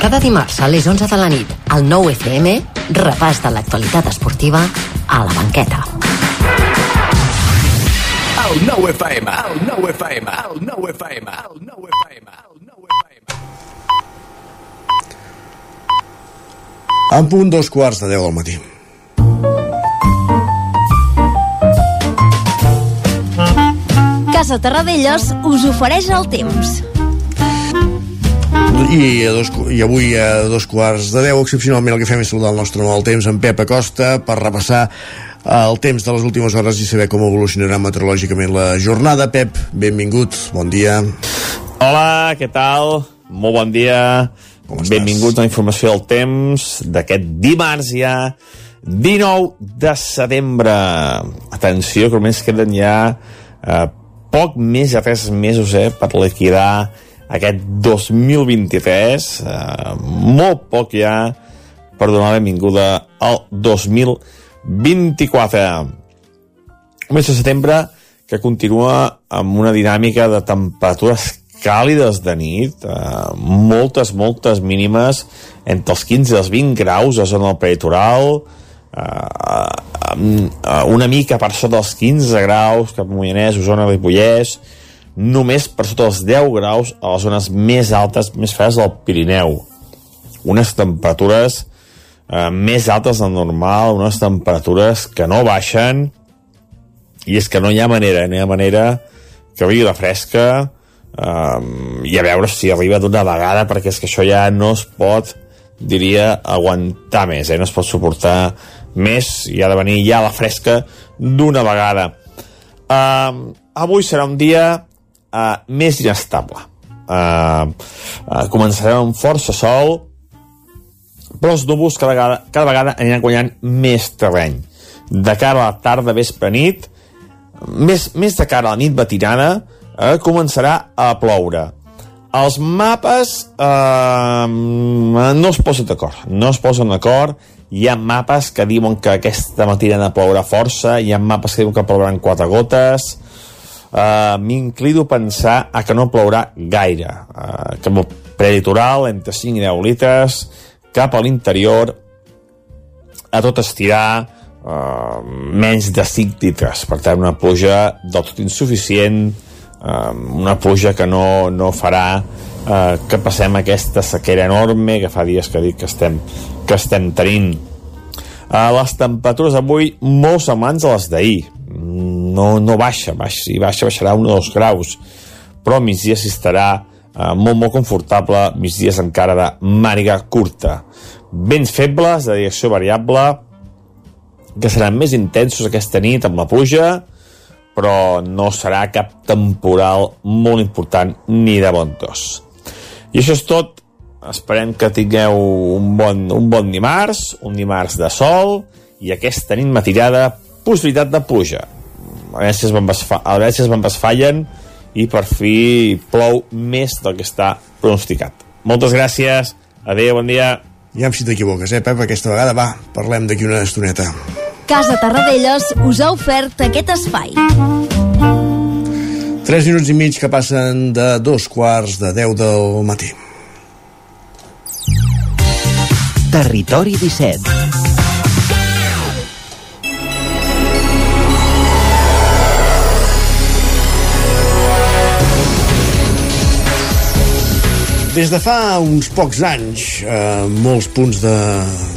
Cada dimarts a les 11 de la nit, al 9 FM, repàs de l'actualitat esportiva a la banqueta. El 9 FM, el 9 FM, el 9 FM, el 9 FM, el 9 FM. En punt dos quarts de 10 del matí. Casa Terradellos us ofereix el temps. I, a dos, I avui a dos quarts de deu, excepcionalment el que fem és saludar el nostre mal temps en Pep Acosta per repassar el temps de les últimes hores i saber com evolucionarà meteorològicament la jornada. Pep, benvingut, bon dia. Hola, què tal? Molt bon dia. Benvinguts a la informació del temps d'aquest dimarts ja 19 de setembre. Atenció, que només queden ja eh, poc més de 3 mesos eh, per liquidar aquest 2023. Eh, molt poc ja per donar benvinguda al 2024. Un mes de setembre que continua amb una dinàmica de temperatures càlides de nit, eh, moltes, moltes mínimes, entre els 15 i els 20 graus a zona del peritoral, eh, una mica per sota dels 15 graus cap a Mollanès, Osona, Ripollès, només per sota dels 10 graus a les zones més altes, més fredes del Pirineu. Unes temperatures eh, més altes del normal, unes temperatures que no baixen, i és que no hi ha manera, no hi ha manera que vingui la fresca, um, i a veure si arriba d'una vegada perquè és que això ja no es pot diria aguantar més eh? no es pot suportar més i ha de venir ja la fresca d'una vegada um, avui serà un dia uh, més inestable uh, uh, començarem amb força sol però els núvols cada vegada, cada vegada aniran guanyant més terreny de cara a la tarda, vespre, nit més, més de cara a la nit matinada eh, començarà a ploure. Els mapes eh, no es posen d'acord, no es posen d'acord. Hi ha mapes que diuen que aquesta matinada plourà força, hi ha mapes que diuen que plouran quatre gotes. Uh, M'inclido a pensar a que no plourà gaire. Uh, que preditoral, entre 5 i 10 litres, cap a l'interior, a tot estirar, uh, menys de 5 litres. Per tant, una pluja del tot insuficient, uh, una pluja que no, no farà uh, que passem aquesta sequera enorme que fa dies que dic que estem, que estem tenint. Uh, les temperatures avui molt semblants a les d'ahir. No, no baixa, baixa, si baixa baixarà un o dos graus, però a migdia s'hi estarà uh, molt, molt confortable, migdies encara de màniga curta. Vents febles, de direcció variable, que seran més intensos aquesta nit amb la pluja, però no serà cap temporal molt important ni de bon tos. I això és tot. Esperem que tingueu un bon, un bon dimarts, un dimarts de sol, i aquesta nit matinada, possibilitat de pluja. A veure si es van, a veure si es van fallen i per fi plou més del que està pronosticat. Moltes gràcies, adeu, bon dia. Ja si t'equivoques, eh, Pep, aquesta vegada. Va, parlem d'aquí una estoneta. Casa Tarradellas us ha ofert aquest espai. 3 minuts i mig que passen de dos quarts de 10 del matí. Territori 17 Des de fa uns pocs anys, eh, molts punts de,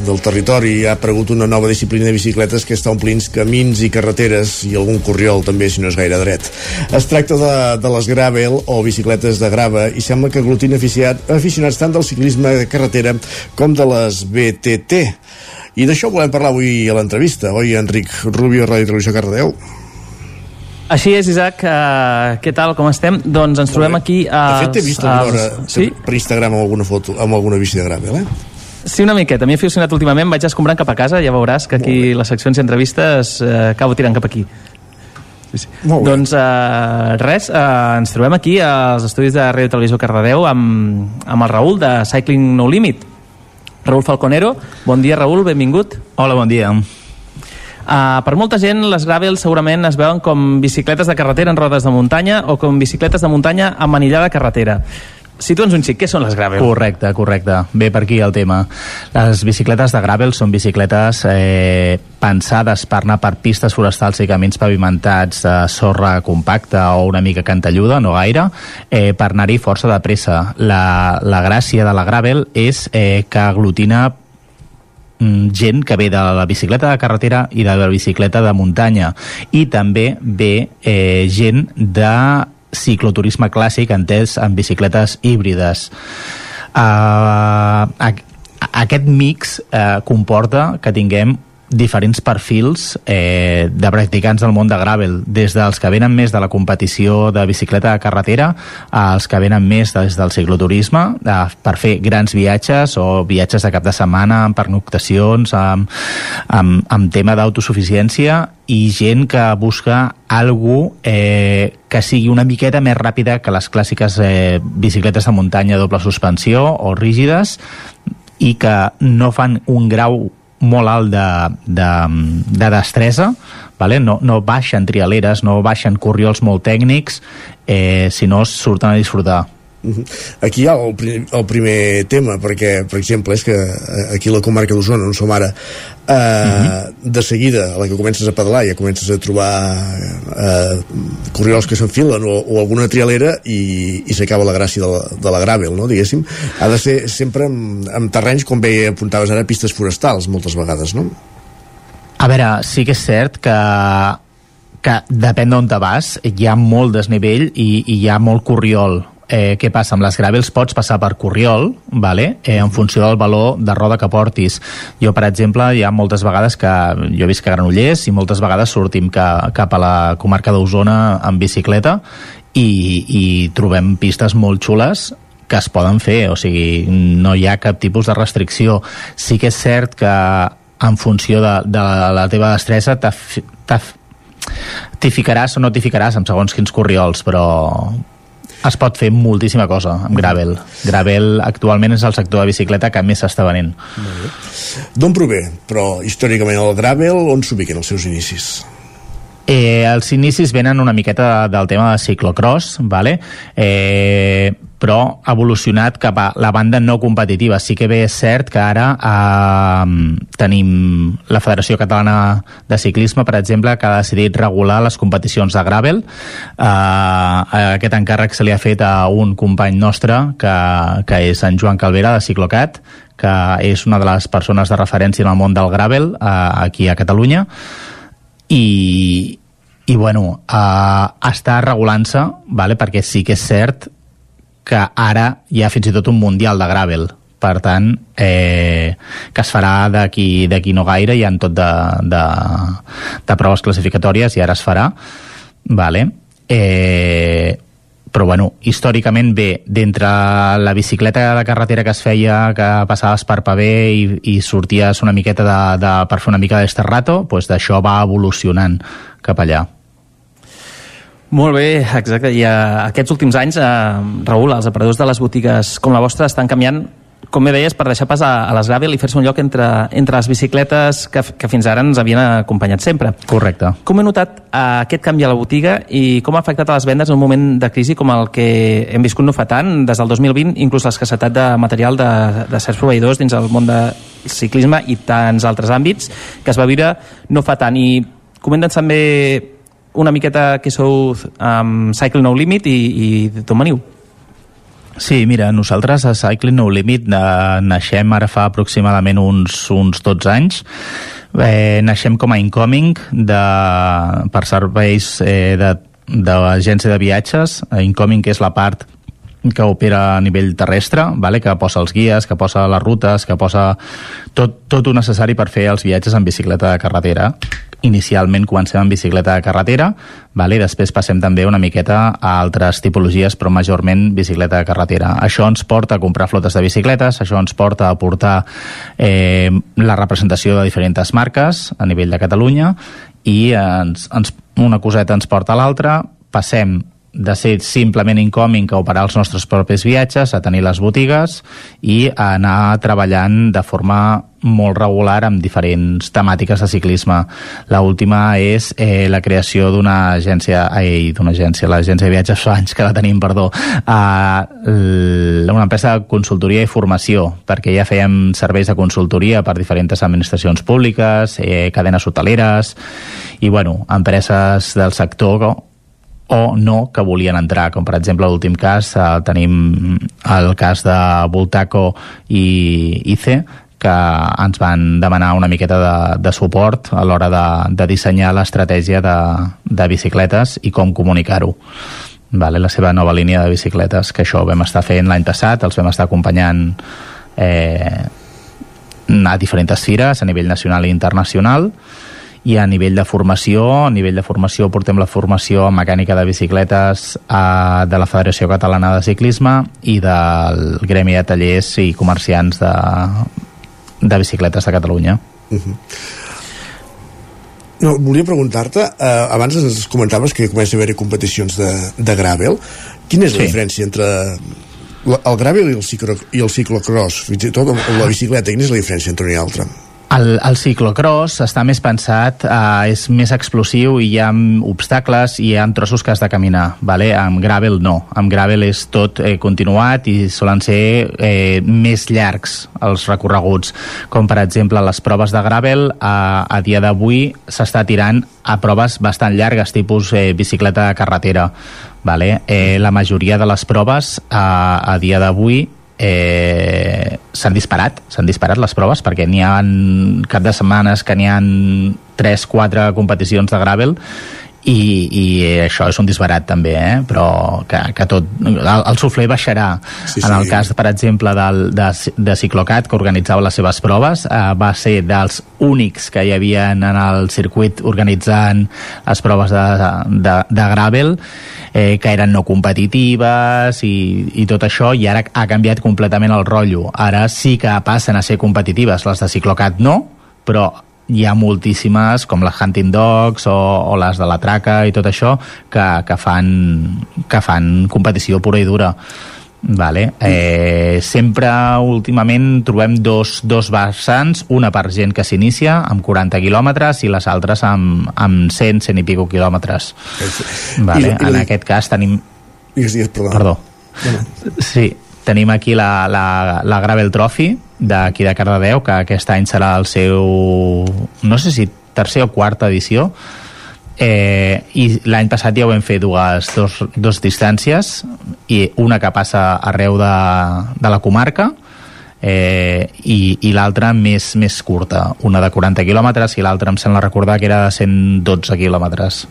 del territori ha aparegut una nova disciplina de bicicletes que està omplint camins i carreteres i algun corriol també, si no és gaire dret. Es tracta de, de les gravel o bicicletes de grava i sembla que aglutina aficionat, aficionats tant del ciclisme de carretera com de les BTT. I d'això volem parlar avui a l'entrevista. Oi, Enric Rubio, Ràdio Televisió Cardedeu? Així és, Isaac. Uh, què tal, com estem? Doncs ens trobem aquí... Uh, de fet, t'he vist alguna hora sí? per Instagram amb alguna foto, amb alguna bici de gravel, eh? Sí, una miqueta. M'hi he aficionat últimament, vaig escombrant cap a casa, ja veuràs que aquí les seccions i entrevistes uh, acabo tirant cap aquí. Sí, sí. Doncs uh, res, uh, ens trobem aquí als estudis de Ràdio Televisió Cardedeu amb, amb el Raül de Cycling No Limit. Raül Falconero, bon dia Raül, benvingut. Hola, bon dia. Uh, per molta gent, les gravel segurament es veuen com bicicletes de carretera en rodes de muntanya o com bicicletes de muntanya amb manillar de carretera. Situa'ns un xic, què són les gravel? Correcte, correcte. Ve per aquí el tema. Les bicicletes de gravel són bicicletes eh, pensades per anar per pistes forestals i camins pavimentats de sorra compacta o una mica cantelluda, no gaire, eh, per anar-hi força de pressa. La, la gràcia de la gravel és eh, que aglutina gent que ve de la bicicleta de carretera i de la bicicleta de muntanya i també ve eh, gent de cicloturisme clàssic entès en bicicletes híbrides. Uh, aquest mix uh, comporta que tinguem diferents perfils eh, de practicants del món de gravel, des dels que venen més de la competició de bicicleta de carretera als que venen més des del cicloturisme eh, per fer grans viatges o viatges de cap de setmana amb pernoctacions, amb, amb, amb tema d'autosuficiència i gent que busca algú eh, que sigui una miqueta més ràpida que les clàssiques eh, bicicletes de muntanya doble suspensió o rígides i que no fan un grau molt alt de, de, de destresa, vale? no, no baixen trialeres, no baixen corriols molt tècnics, eh, sinó surten a disfrutar. Aquí hi ha el, el primer tema, perquè, per exemple, és que eh, aquí a la comarca d'Osona, on som ara, eh, uh. -huh. de seguida, a la que comences a pedalar, ja comences a trobar eh, corriols que s'enfilen o, o alguna trialera i, i s'acaba la gràcia de la, de la gravel, no? diguéssim. Ha de ser sempre amb, amb terrenys, com bé apuntaves ara, pistes forestals, moltes vegades, no? A veure, sí que és cert que que depèn d'on te vas, hi ha molt desnivell i, i hi ha molt corriol eh, què passa? Amb les gravels pots passar per Corriol, vale? eh, en funció del valor de roda que portis. Jo, per exemple, hi ha moltes vegades que jo visc a Granollers i moltes vegades sortim que, cap a la comarca d'Osona en bicicleta i, i trobem pistes molt xules que es poden fer, o sigui, no hi ha cap tipus de restricció. Sí que és cert que en funció de, de la teva destresa t'hi ficaràs o no t'hi ficaràs en segons quins corriols, però, es pot fer moltíssima cosa amb gravel. Gravel actualment és el sector de bicicleta que més s'està venent. D'on prové, però, històricament el gravel, on s'ubiquen els seus inicis? Eh, els inicis venen una miqueta del tema de ciclocross, vale? eh, però ha evolucionat cap a la banda no competitiva. Sí que bé és cert que ara eh, tenim la Federació Catalana de Ciclisme, per exemple, que ha decidit regular les competicions de gravel. Eh, aquest encàrrec se li ha fet a un company nostre, que, que és en Joan Calvera, de Ciclocat, que és una de les persones de referència en el món del gravel eh, aquí a Catalunya, i, i bueno, uh, està regulant-se vale? perquè sí que és cert que ara hi ha fins i tot un mundial de gravel per tant, eh, que es farà d'aquí no gaire, hi ha tot de, de, de proves classificatòries i ara es farà, vale? eh, però bueno, històricament bé, d'entre la bicicleta de carretera que es feia, que passaves per Pavé i, i sorties una miqueta de, de, per fer una mica d'esterrato, doncs d'això va evolucionant cap allà. Molt bé, exacte. I uh, aquests últims anys, uh, Raül, els aparadors de les botigues com la vostra estan canviant com bé deies, per deixar pas a, a les gravel i fer-se un lloc entre, entre les bicicletes que, que fins ara ens havien acompanyat sempre. Correcte. Com he notat uh, aquest canvi a la botiga i com ha afectat a les vendes en un moment de crisi com el que hem viscut no fa tant, des del 2020, inclús l'escassetat de material de, de certs proveïdors dins el món del ciclisme i tants altres àmbits que es va viure no fa tant. I comenta'ns també una miqueta que sou um, Cycle No Limit i, i d'on veniu. Sí, mira, nosaltres a Cycling No Limit eh, naixem ara fa aproximadament uns, uns 12 anys. Eh, naixem com a incoming de, per serveis eh, de, de l'agència de viatges. Incoming és la part que opera a nivell terrestre, vale? que posa els guies, que posa les rutes, que posa tot, tot el necessari per fer els viatges en bicicleta de carretera inicialment comencem amb bicicleta de carretera, vale? després passem també una miqueta a altres tipologies, però majorment bicicleta de carretera. Això ens porta a comprar flotes de bicicletes, això ens porta a portar eh, la representació de diferents marques a nivell de Catalunya i ens, ens, una coseta ens porta a l'altra, passem de ser simplement incoming a operar els nostres propis viatges, a tenir les botigues i a anar treballant de forma molt regular amb diferents temàtiques de ciclisme. La última és eh, la creació d'una agència, ai, d'una agència, l'agència de viatges fa anys que la tenim, perdó, eh, una empresa de consultoria i formació, perquè ja fèiem serveis de consultoria per diferents administracions públiques, eh, cadenes hoteleres, i bueno, empreses del sector o no que volien entrar, com per exemple l'últim cas eh, tenim el cas de Voltaco i ICE que ens van demanar una miqueta de, de suport a l'hora de, de dissenyar l'estratègia de, de bicicletes i com comunicar-ho. Vale, la seva nova línia de bicicletes que això ho vam estar fent l'any passat els vam estar acompanyant eh, a diferents fires a nivell nacional i internacional i a nivell de formació, a nivell de formació portem la formació en mecànica de bicicletes eh, de la Federació Catalana de Ciclisme i del Gremi de Tallers i Comerciants de, de Bicicletes de Catalunya. Uh -huh. No, volia preguntar-te, eh, abans ens comentaves que comença a haver-hi competicions de, de gravel. Quina és la sí. diferència entre el gravel i el, ciclo, i el ciclocross? Fins i tot la bicicleta, quina és la diferència entre un i altre? El, el ciclocross està més pensat, eh, és més explosiu i hi ha obstacles i hi ha trossos que has de caminar, vale? amb gravel no, amb gravel és tot eh, continuat i solen ser eh, més llargs els recorreguts, com per exemple les proves de gravel a, a dia d'avui s'està tirant a proves bastant llargues, tipus eh, bicicleta de carretera. Vale? Eh, la majoria de les proves a, a dia d'avui eh, s'han disparat, s'han disparat les proves perquè n'hi ha cap de setmanes que n'hi ha 3-4 competicions de gravel i, i això és un disbarat també, eh? però que, que tot, el, el sufler baixarà sí, sí. en el cas, per exemple del, de, de Ciclocat que organitzava les seves proves eh, va ser dels únics que hi havia en el circuit organitzant les proves de, de, de gravel eh, que eren no competitives i, i tot això, i ara ha canviat completament el rotllo. Ara sí que passen a ser competitives, les de Ciclocat no, però hi ha moltíssimes, com les Hunting Dogs o, o les de la Traca i tot això, que, que, fan, que fan competició pura i dura. Vale. Eh, sempre últimament trobem dos, dos vessants, una per gent que s'inicia amb 40 quilòmetres i les altres amb, amb 100, 100 i pico quilòmetres. Vale. I, i, en aquest cas tenim... Digues, digues, perdó. Perdó. Sí, tenim aquí la, la, la Gravel Trophy d'aquí de Cardedeu, que aquest any serà el seu, no sé si tercer o quarta edició, eh, i l'any passat ja ho vam fer dues dos, dos distàncies i una que passa arreu de, de la comarca eh, i, i l'altra més, més curta, una de 40 quilòmetres i l'altra em sembla recordar que era de 112 quilòmetres.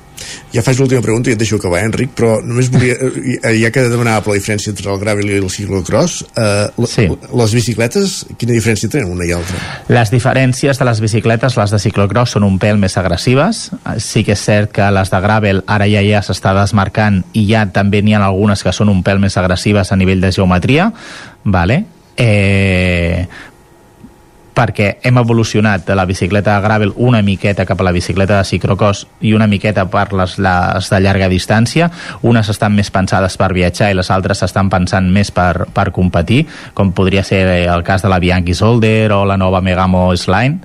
Ja faig l'última pregunta i et deixo acabar, eh, Enric, però només volia, eh, ja que demanava la diferència entre el gravel i el ciclocross, eh, sí. les bicicletes, quina diferència tenen una i altra? Les diferències de les bicicletes, les de ciclocross són un pèl més agressives, sí que és cert que les de gravel ara ja ja s'està desmarcant i ja també n'hi ha algunes que són un pèl més agressives a nivell de geometria, vale? Eh, perquè hem evolucionat de la bicicleta de gravel una miqueta cap a la bicicleta de ciclocross i una miqueta per les, les de llarga distància. Unes estan més pensades per viatjar i les altres estan pensant més per, per competir, com podria ser el cas de la Bianchi Solder o la nova Megamo S-Line,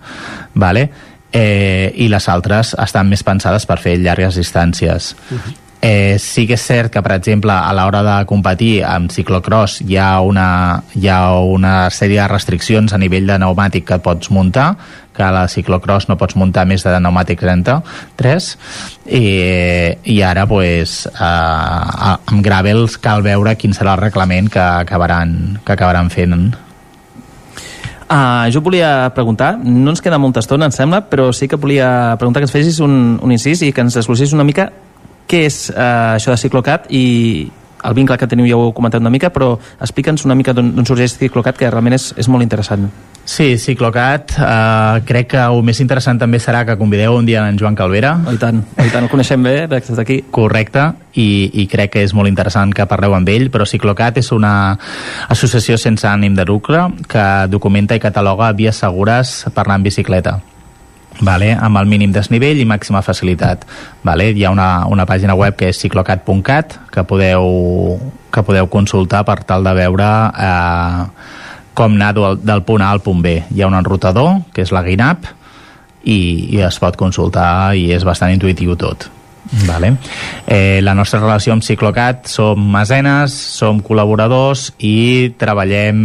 vale? eh, i les altres estan més pensades per fer llargues distàncies. Uh -huh. Eh, sí que és cert que, per exemple, a l'hora de competir amb ciclocross hi ha, una, hi ha una sèrie de restriccions a nivell de pneumàtic que pots muntar, que a la ciclocross no pots muntar més de pneumàtic 33 i, i ara pues, eh, amb gravels cal veure quin serà el reglament que acabaran, que acabaran fent. Uh, jo volia preguntar, no ens queda molta estona, em sembla, però sí que volia preguntar que ens fessis un, un incís i que ens desglossis una mica què és eh, això de Ciclocat i el vincle que teniu ja ho heu comentat una mica, però explica'ns una mica d'on sorgeix Ciclocat, que realment és, és molt interessant. Sí, Ciclocat, eh, crec que el més interessant també serà que convideu un dia en Joan Calvera. Oh, I tant, oh, i tant, el coneixem bé des d'aquí. Correcte, i, i crec que és molt interessant que parleu amb ell, però Ciclocat és una associació sense ànim de lucre que documenta i cataloga vies segures per anar en bicicleta vale? amb el mínim desnivell i màxima facilitat. Vale? Hi ha una, una pàgina web que és ciclocat.cat que podeu, que podeu consultar per tal de veure eh, com anar del, del punt A al punt B. Hi ha un enrutador, que és la GAINAP, i, i es pot consultar i és bastant intuïtiu tot. Vale. Eh, la nostra relació amb Ciclocat som mesenes, som col·laboradors i treballem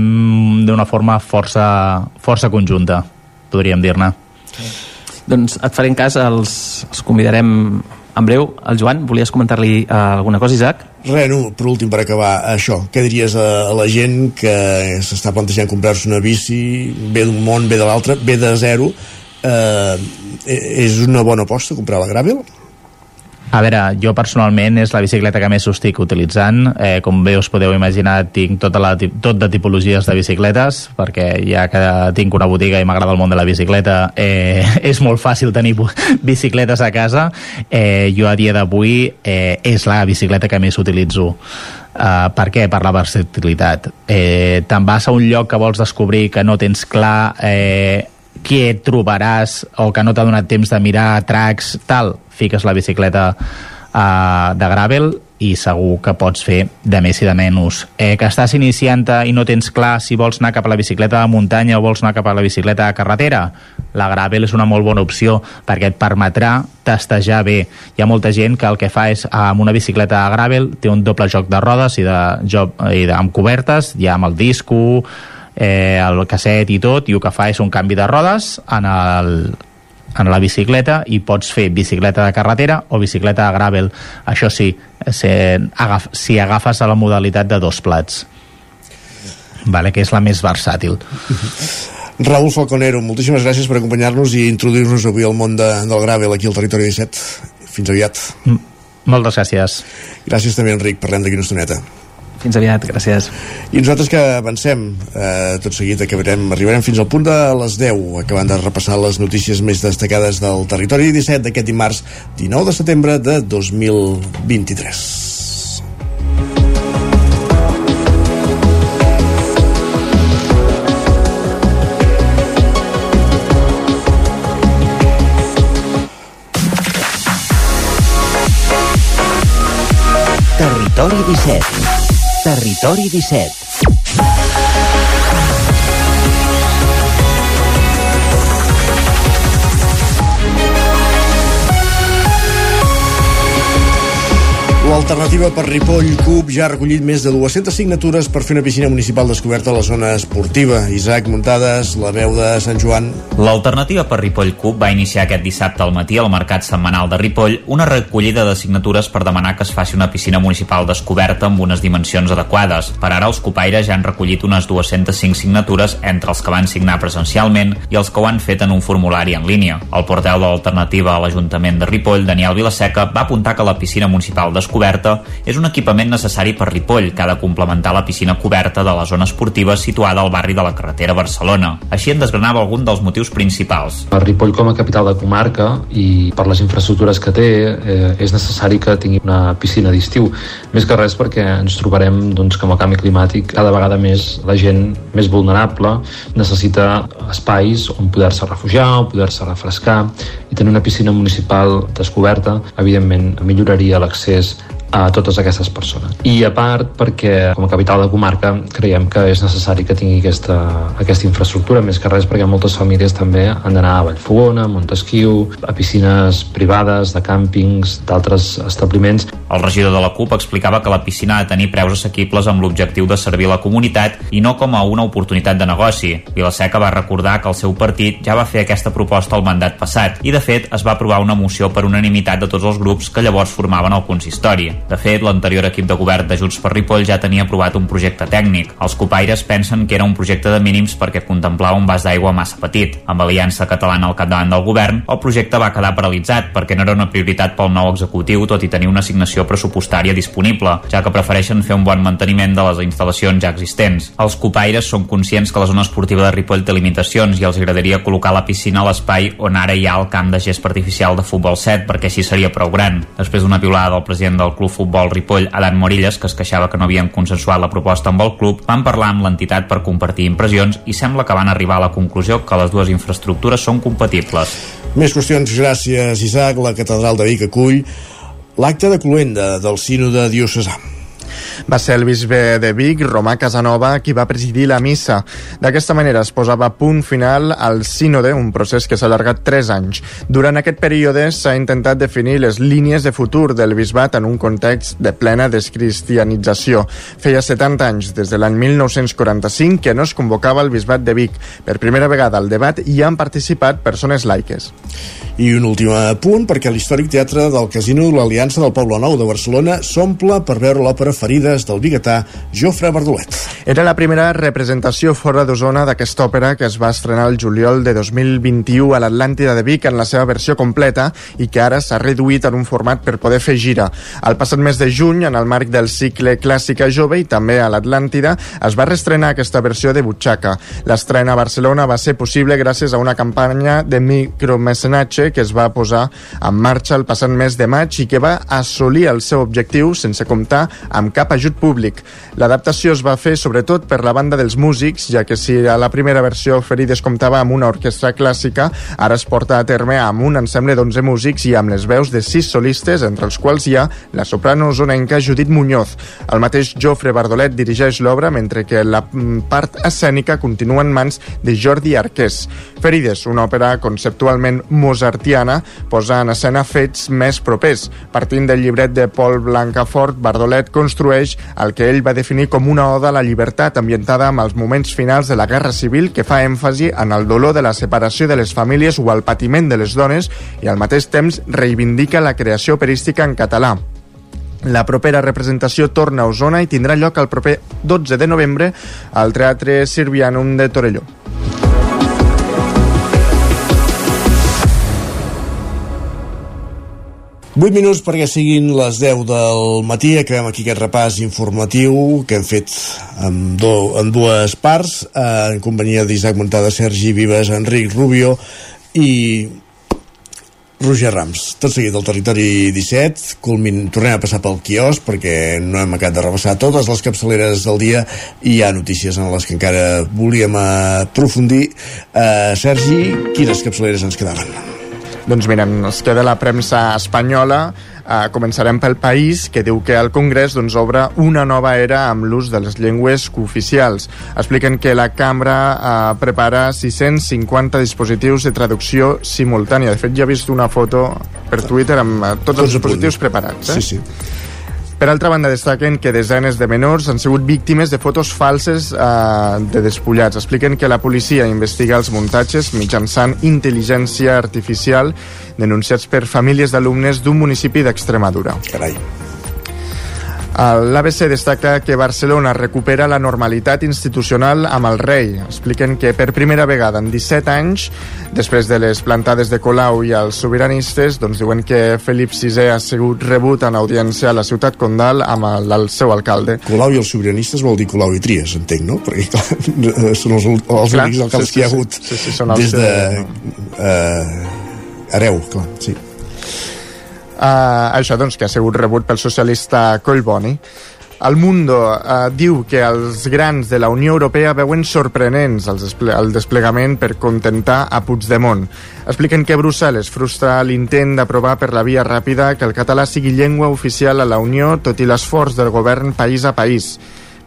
d'una forma força, força conjunta, podríem dir-ne. Doncs et farem cas, els, els convidarem en breu. El Joan, volies comentar-li uh, alguna cosa, Isaac? Res, no, per últim, per acabar, això, què diries a, a la gent que s'està plantejant comprar-se una bici, ve d'un món, ve de l'altre, ve de zero, eh, és una bona aposta comprar la Gravel? A veure, jo personalment és la bicicleta que més estic utilitzant. Eh, com bé us podeu imaginar, tinc tota la, tot de tipologies de bicicletes, perquè ja que tinc una botiga i m'agrada el món de la bicicleta, eh, (laughs) és molt fàcil tenir bicicletes a casa. Eh, jo a dia d'avui eh, és la bicicleta que més utilitzo. Uh, per què? Per la versatilitat. Eh, Te'n vas a un lloc que vols descobrir que no tens clar eh, què trobaràs o que no t'ha donat temps de mirar tracks, tal, fiques la bicicleta uh, de gravel i segur que pots fer de més i de menys. Eh, que estàs iniciant i no tens clar si vols anar cap a la bicicleta de muntanya o vols anar cap a la bicicleta de carretera, la gravel és una molt bona opció perquè et permetrà testejar bé. Hi ha molta gent que el que fa és amb una bicicleta de gravel té un doble joc de rodes i, de, joc, i de, amb cobertes, ja amb el disco, eh, el casset i tot, i el que fa és un canvi de rodes en el, en la bicicleta i pots fer bicicleta de carretera o bicicleta de gravel. Això sí, si, agaf, si agafes a la modalitat de dos plats. Vale, que és la més versàtil. Raúl Falconero, moltíssimes gràcies per acompanyar-nos i introduir-nos avui al món de, del gravel aquí al Territori 17. Fins aviat. Moltes gràcies. Gràcies també, Enric. Parlem d'aquí una estoneta. Fins aviat, gràcies. I nosaltres que avancem, eh, tot seguit acabarem, arribarem fins al punt de les 10, acabant de repassar les notícies més destacades del territori 17 d'aquest dimarts 19 de setembre de 2023. Territori 17 Territori 17 L'alternativa per Ripoll CUP ja ha recollit més de 200 signatures per fer una piscina municipal descoberta a la zona esportiva. Isaac Muntades, la veu de Sant Joan. L'alternativa per Ripoll CUP va iniciar aquest dissabte al matí al Mercat Setmanal de Ripoll una recollida de signatures per demanar que es faci una piscina municipal descoberta amb unes dimensions adequades. Per ara, els copaires ja han recollit unes 205 signatures entre els que van signar presencialment i els que ho han fet en un formulari en línia. El porteu de l'alternativa a l'Ajuntament de Ripoll, Daniel Vilaseca, va apuntar que la piscina municipal descoberta és un equipament necessari per Ripoll, que ha de complementar la piscina coberta de la zona esportiva situada al barri de la carretera Barcelona. Així en desgranava algun dels motius principals. Per Ripoll com a capital de comarca i per les infraestructures que té eh, és necessari que tingui una piscina d'estiu. Més que res perquè ens trobarem doncs, que amb el canvi climàtic cada vegada més la gent més vulnerable necessita espais on poder-se refugiar, on poder-se refrescar i tenir una piscina municipal descoberta evidentment milloraria l'accés a totes aquestes persones. I a part perquè com a capital de comarca creiem que és necessari que tingui aquesta, aquesta infraestructura, més que res perquè moltes famílies també han d'anar a Vallfogona, a Montesquieu, a piscines privades, de càmpings, d'altres establiments. El regidor de la CUP explicava que la piscina ha de tenir preus assequibles amb l'objectiu de servir la comunitat i no com a una oportunitat de negoci. Vilaseca va recordar que el seu partit ja va fer aquesta proposta al mandat passat i, de fet, es va aprovar una moció per unanimitat de tots els grups que llavors formaven el consistori. De fet, l'anterior equip de govern de Junts per Ripoll ja tenia aprovat un projecte tècnic. Els copaires pensen que era un projecte de mínims perquè contemplava un vas d'aigua massa petit. Amb Aliança Catalana al capdavant del govern, el projecte va quedar paralitzat perquè no era una prioritat pel nou executiu, tot i tenir una assignació pressupostària disponible, ja que prefereixen fer un bon manteniment de les instal·lacions ja existents. Els copaires són conscients que la zona esportiva de Ripoll té limitacions i els agradaria col·locar la piscina a l'espai on ara hi ha el camp de gest artificial de futbol 7 perquè així seria prou gran. Després d'una piulada del president del club futbol Ripoll, Adam Morillas, que es queixava que no havien consensuat la proposta amb el club, van parlar amb l'entitat per compartir impressions i sembla que van arribar a la conclusió que les dues infraestructures són compatibles. Més qüestions, gràcies Isaac. La catedral de Vic acull l'acte de cloenda del sínode diocesà. Va ser el bisbe de Vic, Romà Casanova, qui va presidir la missa. D'aquesta manera es posava punt final al sínode, un procés que s'ha allargat 3 anys. Durant aquest període s'ha intentat definir les línies de futur del bisbat en un context de plena descristianització. Feia 70 anys, des de l'any 1945, que no es convocava el bisbat de Vic. Per primera vegada al debat hi han participat persones laiques. I un últim punt, perquè l'històric teatre del Casino de l'Aliança del Poble Nou de Barcelona s'omple per veure l'òpera Ferides del biguetà Jofre Bardolet. Era la primera representació fora d'Osona d'aquesta òpera que es va estrenar el juliol de 2021 a l'Atlàntida de Vic en la seva versió completa i que ara s'ha reduït en un format per poder fer gira. El passat mes de juny, en el marc del cicle Clàssica Jove i també a l'Atlàntida, es va reestrenar aquesta versió de butxaca. L'estrena a Barcelona va ser possible gràcies a una campanya de micromecenatge que es va posar en marxa el passat mes de maig i que va assolir el seu objectiu sense comptar amb cap ajut públic. L'adaptació es va fer sobretot per la banda dels músics, ja que si a la primera versió Ferides comptava amb una orquestra clàssica, ara es porta a terme amb un ensemble d'11 músics i amb les veus de sis solistes, entre els quals hi ha la soprano zonenca Judit Muñoz. El mateix Jofre Bardolet dirigeix l'obra, mentre que la mm, part escènica continua en mans de Jordi Arqués. Ferides, una òpera conceptualment mozartiana, posa en escena fets més propers. Partint del llibret de Paul Blancafort, Bardolet construeix el que ell va definir com una oda a la llibertat ambientada amb els moments finals de la Guerra Civil que fa èmfasi en el dolor de la separació de les famílies o el patiment de les dones i al mateix temps reivindica la creació operística en català. La propera representació torna a Osona i tindrà lloc el proper 12 de novembre al Teatre Sirvianum de Torelló. 8 minuts perquè siguin les 10 del matí. Acabem aquí aquest repàs informatiu que hem fet en, do, en dues parts, eh, en companyia d'Isaac Montada, Sergi Vives, Enric Rubio i Roger Rams. Tot seguit del territori 17, culmin, tornem a passar pel quios perquè no hem acabat de repassar totes les capçaleres del dia i hi ha notícies en les que encara volíem aprofundir. Eh, Sergi, quines capçaleres ens quedaven? Doncs mira, ens queda la premsa espanyola. Uh, començarem pel país, que diu que el Congrés doncs, obre una nova era amb l'ús de les llengües cooficials. Expliquen que la cambra uh, prepara 650 dispositius de traducció simultània. De fet, ja he vist una foto per Twitter amb tots, tots els dispositius preparats. Eh? Sí, sí. Per altra banda, destaquen que desenes de menors han sigut víctimes de fotos falses eh, de despullats. Expliquen que la policia investiga els muntatges mitjançant intel·ligència artificial denunciats per famílies d'alumnes d'un municipi d'Extremadura. Carai. L'ABC destaca que Barcelona recupera la normalitat institucional amb el rei. Expliquen que per primera vegada en 17 anys, després de les plantades de Colau i els sobiranistes, doncs diuen que Felip VI ha sigut rebut en audiència a la ciutat condal amb el, el seu alcalde. Colau i els sobiranistes vol dir Colau i Tries, entenc, no? Perquè clar, (laughs) són els, els clar, únics alcaldes sí, sí, que hi ha hagut sí, sí, són des de... Eh, hereu, clar, sí. Uh, això, doncs, que ha sigut rebut pel socialista Collboni. El Mundo uh, diu que els grans de la Unió Europea veuen sorprenents el, desple el desplegament per contentar a Puigdemont. Expliquen que Brussel·les frustra l'intent d'aprovar per la via ràpida que el català sigui llengua oficial a la Unió, tot i l'esforç del govern país a país.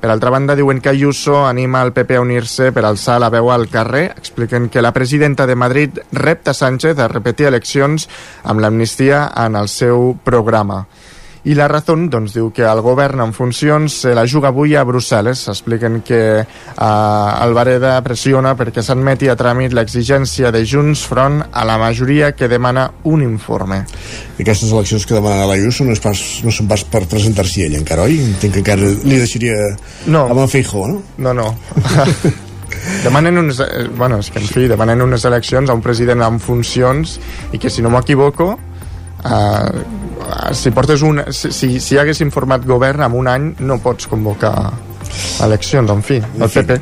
Per altra banda, diuen que Ayuso anima el PP a unir-se per alçar la veu al carrer. Expliquen que la presidenta de Madrid repta Sánchez a repetir eleccions amb l'amnistia en el seu programa. I la Razón doncs, diu que el govern en funcions se la juga avui a Brussel·les. Expliquen que eh, Alvareda pressiona perquè s'admeti a tràmit l'exigència de Junts front a la majoria que demana un informe. Aquestes eleccions que demana l'Ayuso no, és pas, no són pas per presentar-s'hi ell encara, oi? Entenc que encara li deixaria no. amb en Feijó, no? No, no. (laughs) demanen unes, eh, bueno, és que en fi, demanen unes eleccions a un president en funcions i que si no m'equivoco uh, si portes un, si, si, si hagués informat govern en un any no pots convocar eleccions, en fi, el PP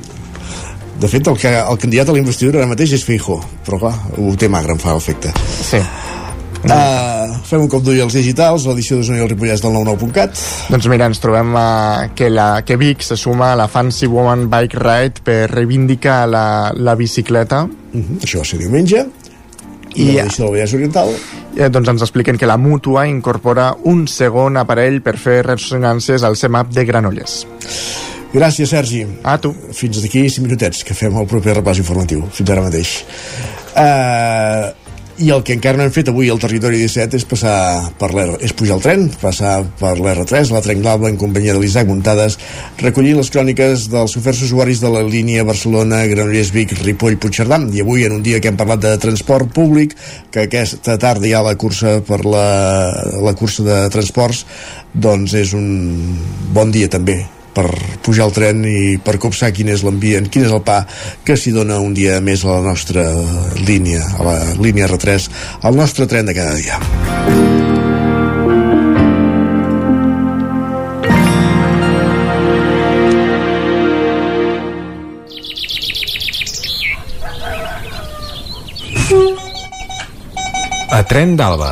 de fet, el, que, el candidat a la investidura ara mateix és Feijó, però clar, ho té magre, em fa efecte. Sí. Uh, fem un cop d'ull als digitals, l'edició d'Osona i el Ripollès del 99.cat. Doncs mira, ens trobem uh, que, la, que Vic se suma a la Fancy Woman Bike Ride per reivindicar la, la bicicleta. Uh -huh. Això va ser diumenge. I, Divisió del Vallès Oriental eh, doncs ens expliquen que la Mútua incorpora un segon aparell per fer ressonàncies al CEMAP de Granollers. Gràcies, Sergi. A tu. Fins d'aquí 5 minutets, que fem el proper repàs informatiu. Fins ara mateix. Uh, i el que encara no hem fet avui al territori 17 és passar per l'R, és pujar el tren, passar per l'R3, la Tren Glava en companyia de l'Isaac Muntades, recollir les cròniques dels oferts usuaris de la línia Barcelona, Granollers, Vic, Ripoll, Puigcerdà. I avui en un dia que hem parlat de transport públic que aquesta tarda hi ha la cursa per la, la cursa de transports doncs és un bon dia també per pujar al tren i per copsar quin és l'ambient, quin és el pa que s'hi dona un dia més a la nostra línia, a la línia R3, al nostre tren de cada dia. A Tren d'Alba,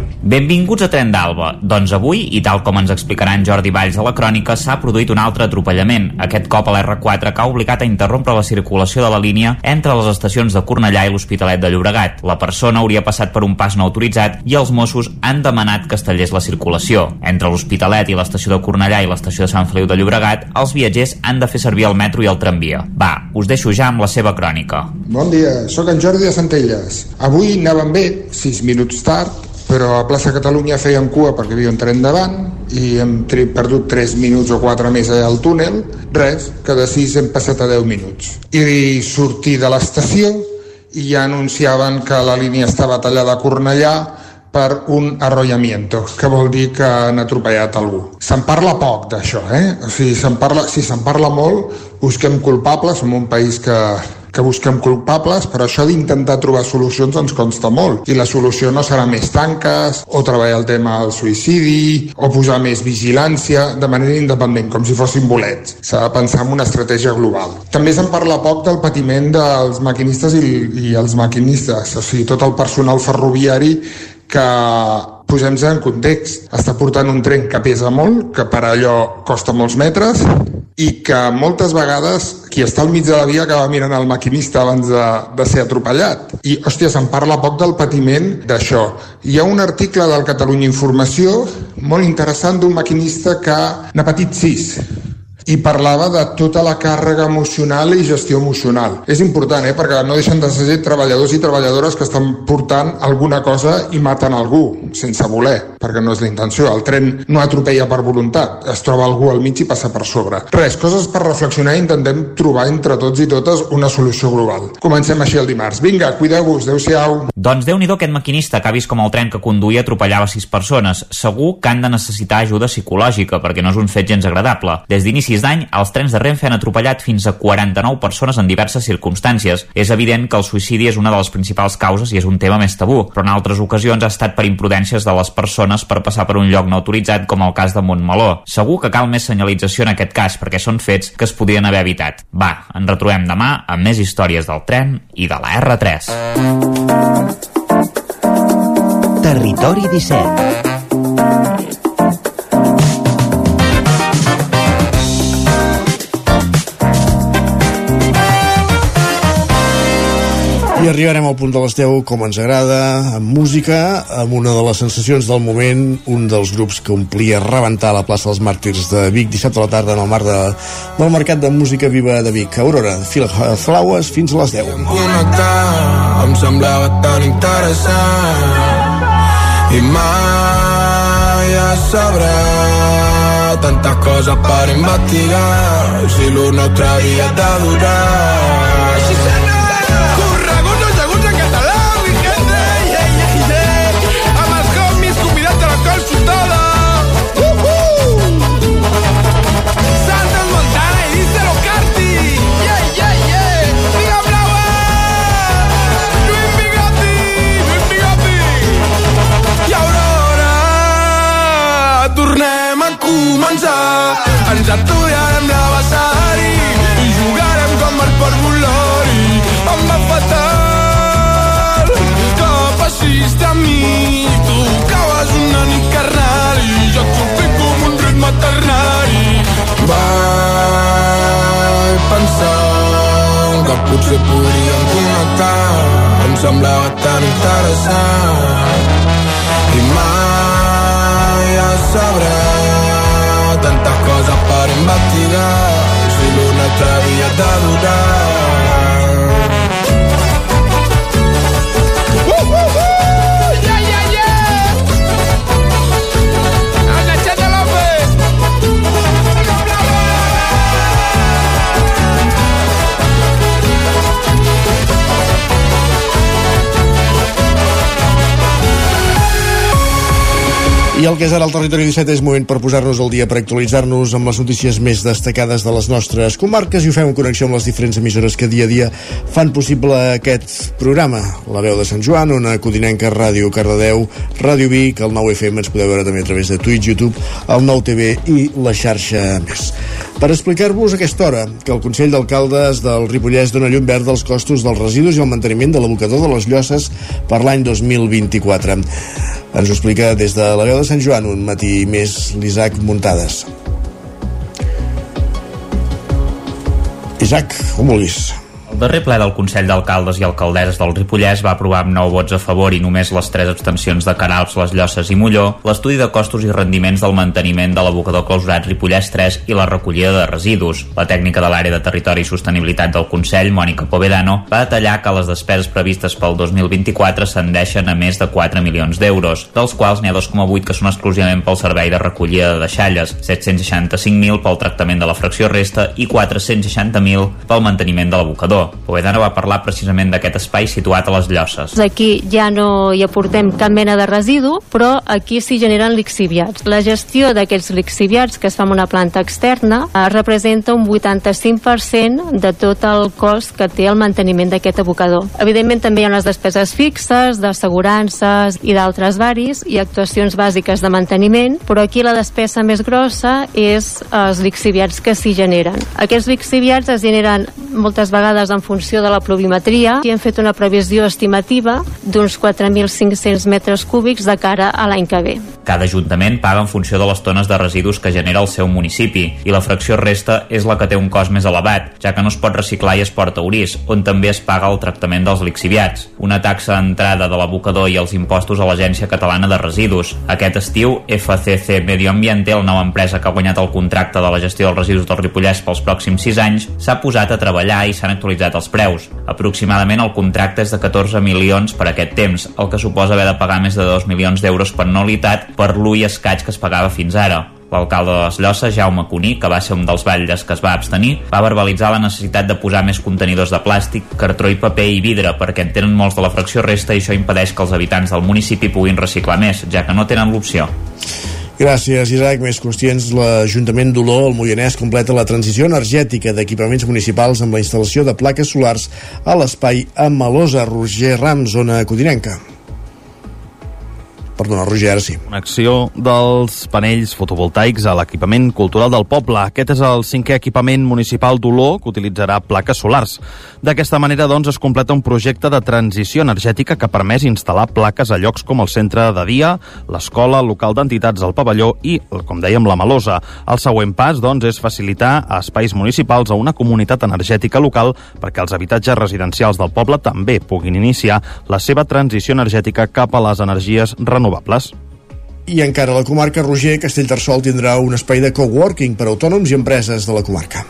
Benvinguts a Tren d'Alba. Doncs avui, i tal com ens explicarà en Jordi Valls a la crònica, s'ha produït un altre atropellament, aquest cop a l'R4 que ha obligat a interrompre la circulació de la línia entre les estacions de Cornellà i l'Hospitalet de Llobregat. La persona hauria passat per un pas no autoritzat i els Mossos han demanat que es tallés la circulació. Entre l'Hospitalet i l'estació de Cornellà i l'estació de Sant Feliu de Llobregat, els viatgers han de fer servir el metro i el tramvia. Va, us deixo ja amb la seva crònica. Bon dia, sóc en Jordi de Centelles. Avui anàvem bé, 6 minuts tard, però a plaça Catalunya fèiem cua perquè hi havia un tren davant i hem perdut 3 minuts o 4 més al túnel, res, que de 6 hem passat a 10 minuts. I sortir de l'estació i ja anunciaven que la línia estava tallada a Cornellà per un arrollamiento, que vol dir que han atropellat algú. Se'n parla poc d'això, eh? O sigui, se'n parla, si se'n parla molt, busquem culpables, som un país que que busquem culpables, però això d'intentar trobar solucions ens consta molt. I la solució no serà més tanques, o treballar el tema del suïcidi, o posar més vigilància de manera independent, com si fossin bolets. S'ha de pensar en una estratègia global. També se'n parla poc del patiment dels maquinistes i, i els maquinistes, o sigui, tot el personal ferroviari que posem-se en context. Està portant un tren que pesa molt, que per allò costa molts metres, i que moltes vegades qui està al mig de la via acaba mirant el maquinista abans de, de ser atropellat. I, hòstia, se'n parla poc del patiment d'això. Hi ha un article del Catalunya Informació molt interessant d'un maquinista que n'ha patit sis i parlava de tota la càrrega emocional i gestió emocional. És important, eh? perquè no deixen de ser treballadors i treballadores que estan portant alguna cosa i maten algú, sense voler, perquè no és la intenció. El tren no atropella per voluntat, es troba algú al mig i passa per sobre. Res, coses per reflexionar i intentem trobar entre tots i totes una solució global. Comencem així el dimarts. Vinga, cuideu-vos, adeu-siau. Doncs déu nhi aquest maquinista que ha vist com el tren que conduïa atropellava sis persones. Segur que han de necessitar ajuda psicològica, perquè no és un fet gens agradable. Des d'inicis d'any, els trens de Renfe han atropellat fins a 49 persones en diverses circumstàncies. És evident que el suïcidi és una de les principals causes i és un tema més tabú, però en altres ocasions ha estat per imprudències de les persones per passar per un lloc no autoritzat, com el cas de Montmeló. Segur que cal més senyalització en aquest cas, perquè són fets que es podien haver evitat. Va, ens retrobem demà amb més històries del tren i de la R3. Territori 17 I arribarem al punt de les 10, com ens agrada, amb música, amb una de les sensacions del moment, un dels grups que omplia rebentar la plaça dels Màrtirs de Vic dissabte a la tarda en el marc de, del Mercat de Música Viva de Vic. Aurora, Phil Flowers, fins a les 10. Em semblava tan interessant i mai a sabrà tantes coses per investigar si l'un nostre havia de durar Vaig pensar que potser podríem connectar. Em semblava tan interessant. I mai es sabrà tantes coses per investigar. Si l'una t'havia de durar I el que és ara el Territori 17 és moment per posar-nos al dia, per actualitzar-nos amb les notícies més destacades de les nostres comarques i ho fem en connexió amb les diferents emissores que dia a dia fan possible aquest programa. La veu de Sant Joan, una Codinenca, Ràdio Cardedeu, Ràdio Vic, el 9 FM, ens podeu veure també a través de Twitch, YouTube, el 9 TV i la xarxa més. Per explicar-vos aquesta hora que el Consell d'Alcaldes del Ripollès dona llum verd als costos dels residus i el manteniment de l'abocador de les Llosses per l'any 2024. Ens ho explica des de la veu de Sant Joan, un matí més l'Isaac Muntades. Isaac, com vulguis. Darrer ple del Consell d'Alcaldes i Alcaldesses del Ripollès va aprovar amb 9 vots a favor i només les 3 abstencions de Canals, les Llosses i Molló l'estudi de costos i rendiments del manteniment de l'abocador clausurat Ripollès 3 i la recollida de residus. La tècnica de l'àrea de territori i sostenibilitat del Consell, Mònica Povedano, va detallar que les despeses previstes pel 2024 s'endeixen a més de 4 milions d'euros, dels quals n'hi ha 2,8 que són exclusivament pel servei de recollida de deixalles, 765.000 pel tractament de la fracció resta i 460.000 pel manteniment de l'abocador. Povedano va parlar precisament d'aquest espai situat a les Llosses. Aquí ja no hi aportem cap mena de residu, però aquí s'hi generen lixiviats. La gestió d'aquests lixiviats, que es fa en una planta externa, eh, representa un 85% de tot el cost que té el manteniment d'aquest abocador. Evidentment també hi ha les despeses fixes, d'assegurances i d'altres varis i actuacions bàsiques de manteniment, però aquí la despesa més grossa és els lixiviats que s'hi generen. Aquests lixiviats es generen moltes vegades en funció de la pluviometria i hem fet una previsió estimativa d'uns 4.500 metres cúbics de cara a l'any que ve. Cada ajuntament paga en funció de les tones de residus que genera el seu municipi i la fracció resta és la que té un cost més elevat, ja que no es pot reciclar i es porta Orís, on també es paga el tractament dels lixiviats, una taxa d'entrada de l'abocador i els impostos a l'Agència Catalana de Residus. Aquest estiu, FCC Medio Ambiente, la nova empresa que ha guanyat el contracte de la gestió dels residus del Ripollès pels pròxims 6 anys, s'ha posat a treballar i s'han actualitzat els preus. Aproximadament el contracte és de 14 milions per aquest temps, el que suposa haver de pagar més de 2 milions d'euros per nul·litat per l'1 i escaig que es pagava fins ara. L'alcalde de les Llosses, Jaume Cuní, que va ser un dels batlles que es va abstenir, va verbalitzar la necessitat de posar més contenidors de plàstic, cartró i paper i vidre, perquè en tenen molts de la fracció resta i això impedeix que els habitants del municipi puguin reciclar més, ja que no tenen l'opció. Gràcies, Isaac. Més qüestions. L'Ajuntament d'Oló, el Moianès, completa la transició energètica d'equipaments municipals amb la instal·lació de plaques solars a l'espai Amalosa, Roger Ram, zona codinenca. Perdona, Roger, ara sí. Connexió dels panells fotovoltaics a l'equipament cultural del poble. Aquest és el cinquè equipament municipal d'Oló que utilitzarà plaques solars. D'aquesta manera, doncs, es completa un projecte de transició energètica que permès instal·lar plaques a llocs com el centre de dia, l'escola, el local d'entitats del pavelló i, com dèiem, la Malosa. El següent pas, doncs, és facilitar a espais municipals a una comunitat energètica local perquè els habitatges residencials del poble també puguin iniciar la seva transició energètica cap a les energies renovables. I encara a la comarca, Roger, Castellterçol tindrà un espai de coworking per a autònoms i empreses de la comarca.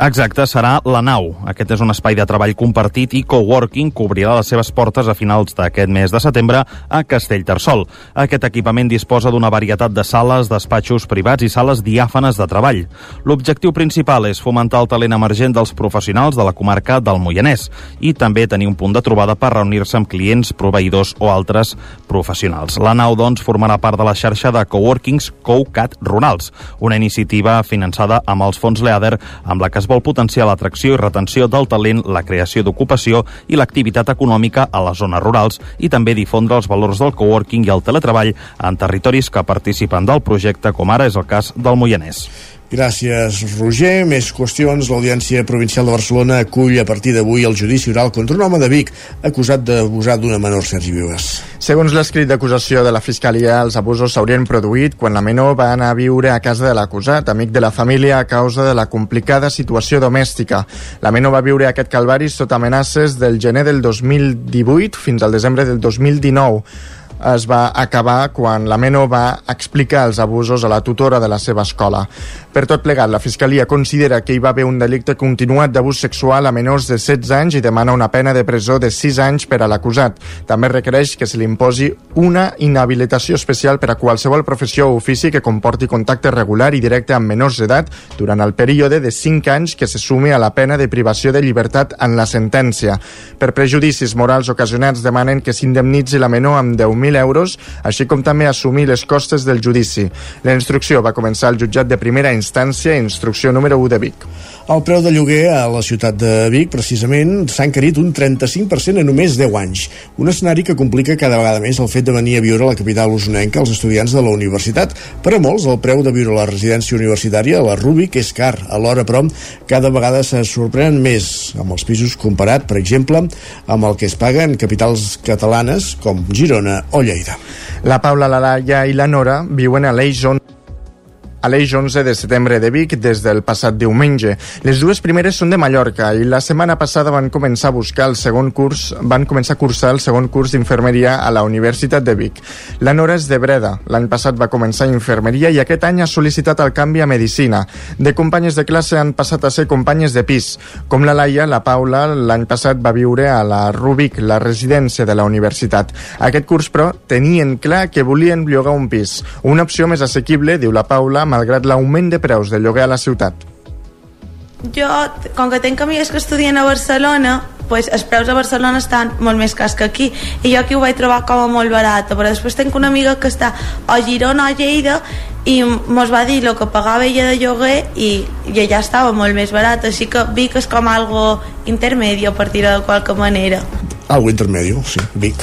Exacte, serà la nau. Aquest és un espai de treball compartit i coworking que obrirà les seves portes a finals d'aquest mes de setembre a Castellterçol. Aquest equipament disposa d'una varietat de sales, despatxos privats i sales diàfanes de treball. L'objectiu principal és fomentar el talent emergent dels professionals de la comarca del Moianès i també tenir un punt de trobada per reunir-se amb clients, proveïdors o altres professionals. La nau, doncs, formarà part de la xarxa de coworkings CoCat Ronals, una iniciativa finançada amb els fons LEADER amb la que es vol potenciar l'atracció i retenció del talent, la creació d'ocupació i l'activitat econòmica a les zones rurals i també difondre els valors del coworking i el teletreball en territoris que participen del projecte, com ara és el cas del Moianès. Gràcies, Roger. Més qüestions. L'Audiència Provincial de Barcelona acull a partir d'avui el judici oral contra un home de Vic acusat d'abusar d'una menor Sergi Vives. Segons l'escrit d'acusació de la Fiscalia, els abusos s'haurien produït quan la menor va anar a viure a casa de l'acusat, amic de la família, a causa de la complicada situació domèstica. La menor va viure aquest calvari sota amenaces del gener del 2018 fins al desembre del 2019 es va acabar quan la Meno va explicar els abusos a la tutora de la seva escola. Per tot plegat, la Fiscalia considera que hi va haver un delicte continuat d'abús sexual a menors de 16 anys i demana una pena de presó de 6 anys per a l'acusat. També requereix que se li imposi una inhabilitació especial per a qualsevol professió o ofici que comporti contacte regular i directe amb menors d'edat durant el període de 5 anys que se sume a la pena de privació de llibertat en la sentència. Per prejudicis morals ocasionats demanen que s'indemnitzi la menor amb 10.000 1.000 euros, així com també assumir les costes del judici. La instrucció va començar al jutjat de primera instància, instrucció número 1 de Vic. El preu de lloguer a la ciutat de Vic, precisament, s'ha encarit un 35% en només 10 anys. Un escenari que complica cada vegada més el fet de venir a viure a la capital usonenca als estudiants de la universitat. Per a molts, el preu de viure a la residència universitària, la Rubik, és car. Alhora, però, cada vegada se sorprenen més amb els pisos comparat, per exemple, amb el que es paga en capitals catalanes com Girona o Lleida. La Paula, la Laia i la Nora viuen a l'Eix 11 a l'Eix 11 de setembre de Vic des del passat diumenge. Les dues primeres són de Mallorca i la setmana passada van començar a buscar el segon curs, van començar a cursar el segon curs d'infermeria a la Universitat de Vic. La Nora és de Breda. L'any passat va començar infermeria i aquest any ha sol·licitat el canvi a medicina. De companyes de classe han passat a ser companyes de pis. Com la Laia, la Paula l'any passat va viure a la Rubik, la residència de la universitat. Aquest curs, però, tenien clar que volien llogar un pis. Una opció més assequible, diu la Paula, malgrat l'augment de preus de lloguer a la ciutat. Jo, com que tenc amigues que estudien a Barcelona, pues, els preus a Barcelona estan molt més cars que aquí. I jo aquí ho vaig trobar com a molt barat. Però després tenc una amiga que està a Girona o a Lleida i mos va dir el que pagava ella de lloguer i, i allà estava molt més barat. Així que Vic és com algo intermedio per dir de qualque manera. Algo intermedio, sí, Vic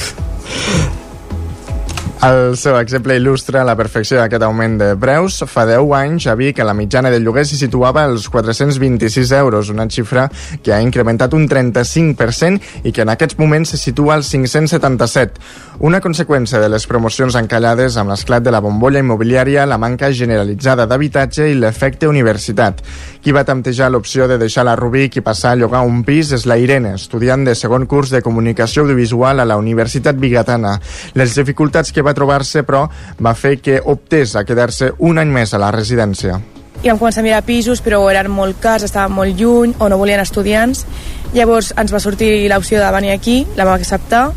el seu exemple il·lustra la perfecció d'aquest augment de preus. Fa 10 anys a Vic, la mitjana del lloguer s'hi situava als 426 euros, una xifra que ha incrementat un 35% i que en aquests moments se situa als 577. Una conseqüència de les promocions encallades amb l'esclat de la bombolla immobiliària, la manca generalitzada d'habitatge i l'efecte universitat. Qui va temptejar l'opció de deixar la Rubik i passar a llogar un pis és la Irene, estudiant de segon curs de comunicació audiovisual a la Universitat Bigatana. Les dificultats que va trobar-se, però, va fer que optés a quedar-se un any més a la residència i vam començar a mirar pisos però eren molt cars, estaven molt lluny o no volien estudiants llavors ens va sortir l'opció de venir aquí la vam acceptar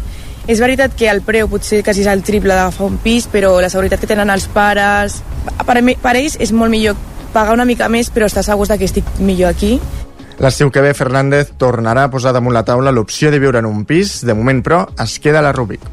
és veritat que el preu potser quasi és el triple d'agafar un pis, però la seguretat que tenen els pares... Per, mi, per ells és molt millor pagar una mica més, però estar segurs que estic millor aquí. L'estiu que ve, Fernández tornarà a posar damunt la taula l'opció de viure en un pis. De moment, però, es queda a la Rubik.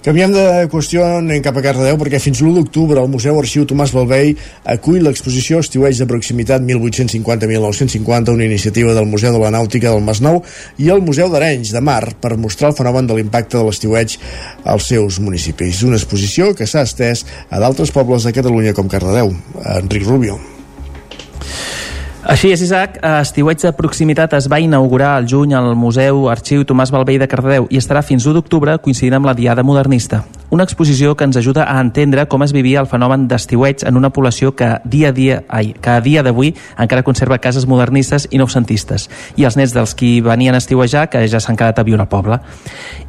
Canviem de qüestió, anem cap a Cardedeu, perquè fins l'1 d'octubre el Museu Arxiu Tomàs Balvei acull l'exposició Estiueig de proximitat 1850-1950, una iniciativa del Museu de la Nàutica del Masnou i el Museu d'Arenys de Mar per mostrar el fenomen de l'impacte de l'estiueig als seus municipis. Una exposició que s'ha estès a d'altres pobles de Catalunya com Cardedeu. Enric Rubio. Així és, Isaac. Estiueig de proximitat es va inaugurar al juny al Museu Arxiu Tomàs Balvei de Cardedeu i estarà fins 1 d'octubre coincidint amb la Diada Modernista. Una exposició que ens ajuda a entendre com es vivia el fenomen d'estiueig en una població que dia a dia, ai, que a dia d'avui encara conserva cases modernistes i noucentistes i els nets dels qui venien a estiuejar que ja s'han quedat a viure al poble.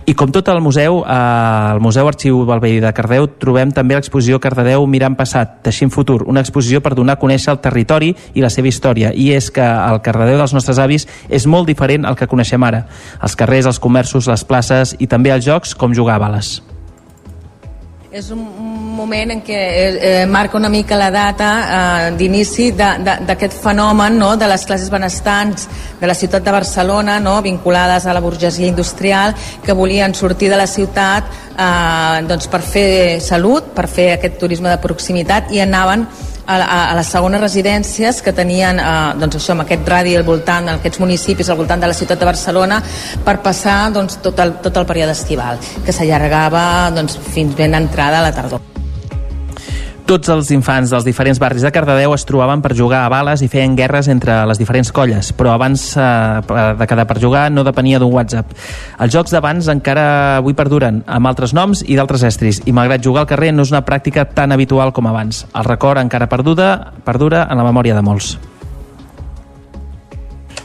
I com tot el museu, eh, al Museu Arxiu Balvei de Cardedeu trobem també l'exposició Cardedeu mirant passat, teixint futur, una exposició per donar a conèixer el territori i la seva història. I és que el Cardedeu dels nostres avis és molt diferent al que coneixem ara. Els carrers, els comerços, les places i també els jocs com jugar a bales. És un moment en què eh, marca una mica la data eh, d'inici d'aquest fenomen no? de les classes benestants de la ciutat de Barcelona, no? vinculades a la burgesia industrial, que volien sortir de la ciutat eh, doncs per fer salut, per fer aquest turisme de proximitat i anaven a, a, a les segones residències que tenien eh, doncs això, amb aquest radi al voltant, en aquests municipis al voltant de la ciutat de Barcelona per passar doncs, tot, el, tot el període estival que s'allargava doncs, fins ben entrada a la tardor. Tots els infants dels diferents barris de Cardedeu es trobaven per jugar a bales i feien guerres entre les diferents colles, però abans eh, de quedar per jugar no depenia d'un WhatsApp. Els jocs d'abans encara avui perduren, amb altres noms i d'altres estris, i malgrat jugar al carrer no és una pràctica tan habitual com abans. El record encara perduda, perdura en la memòria de molts.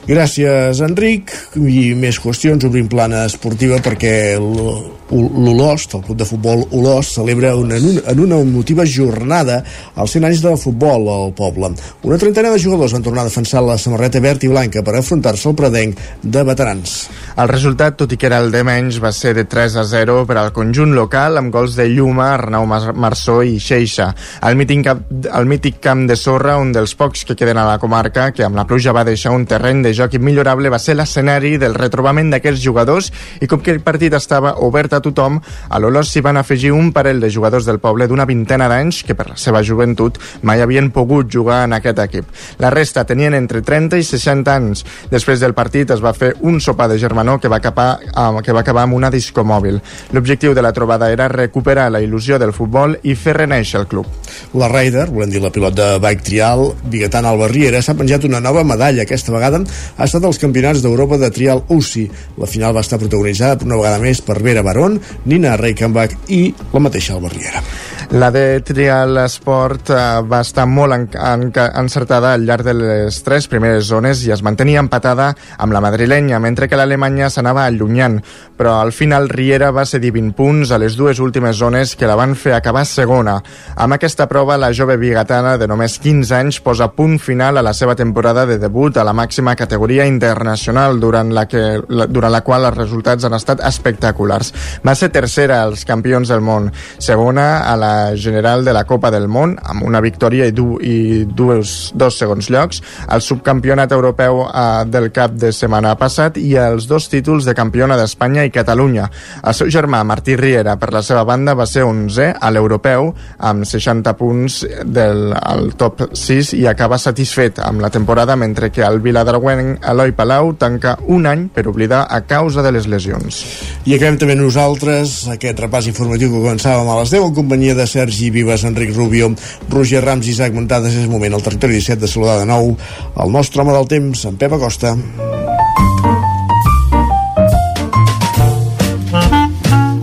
Gràcies, Enric. I més qüestions, obrim plana esportiva perquè l'Olost, el club de futbol Olost, celebra una, en una emotiva jornada als 100 anys de futbol al poble. Una trentena de jugadors van tornar a defensar la samarreta verd i blanca per afrontar-se al predenc de veterans. El resultat, tot i que era el de menys, va ser de 3 a 0 per al conjunt local amb gols de Lluma, Arnau Marçó i Xeixa. El mític, el mític camp de sorra, un dels pocs que queden a la comarca, que amb la pluja va deixar un terreny de joc immillorable, va ser l'escenari del retrobament d'aquests jugadors i com que el partit estava obert a tothom, a l'Olós s'hi van afegir un parell de jugadors del poble d'una vintena d'anys que per la seva joventut mai havien pogut jugar en aquest equip. La resta tenien entre 30 i 60 anys. Després del partit es va fer un sopar de germanor que va, acabar, que va acabar amb una discomòbil. L'objectiu de la trobada era recuperar la il·lusió del futbol i fer reneixer el club. La Raider, volem dir la pilot de bike trial, Biguetan Alba Riera, s'ha penjat una nova medalla. Aquesta vegada ha estat als Campionats d'Europa de Trial UCI. La final va estar protagonitzada una vegada més per Vera Barón, Nina Reichenbach i la mateixa Alba Riera. La de Trial Sport eh, va estar molt en, en, encertada al llarg de les tres primeres zones i es mantenia empatada amb la madrilenya, mentre que l'Alemanya s'anava allunyant. Però al final Riera va cedir 20 punts a les dues últimes zones que la van fer acabar segona. Amb aquesta prova, la jove bigatana de només 15 anys posa punt final a la seva temporada de debut a la màxima categoria internacional, durant la, que, la, durant la qual els resultats han estat espectaculars. Va ser tercera als campions del món, segona a la general de la Copa del Món amb una victòria i, du, i dues, dos segons llocs, el subcampionat europeu eh, del cap de setmana passat i els dos títols de campiona d'Espanya i Catalunya. El seu germà Martí Riera, per la seva banda, va ser 11 a l'europeu amb 60 punts del al top 6 i acaba satisfet amb la temporada mentre que el viladarguenc Eloi Palau tanca un any per oblidar a causa de les lesions. I acabem també nosaltres aquest repàs informatiu que començàvem a les 10 en companyia de Sergi Vives, Enric Rubio, Roger Rams i Isaac Montades. És moment al territori 17 de saludar de nou el nostre home del temps, en Pep Acosta.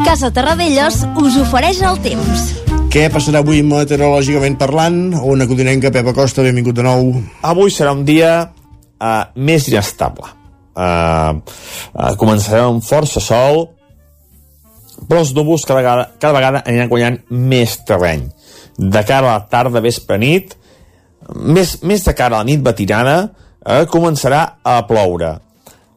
Casa Terradellos us ofereix el temps. Què passarà avui meteorològicament parlant? Ona Codinenca, Pep Acosta, benvingut de nou. Avui serà un dia uh, més inestable. Uh, uh, començarem amb força sol, però els núvols cada vegada, cada vegada aniran guanyant més terreny. De cara a la tarda, vespre, nit, més, més de cara a la nit matinada, eh, començarà a ploure.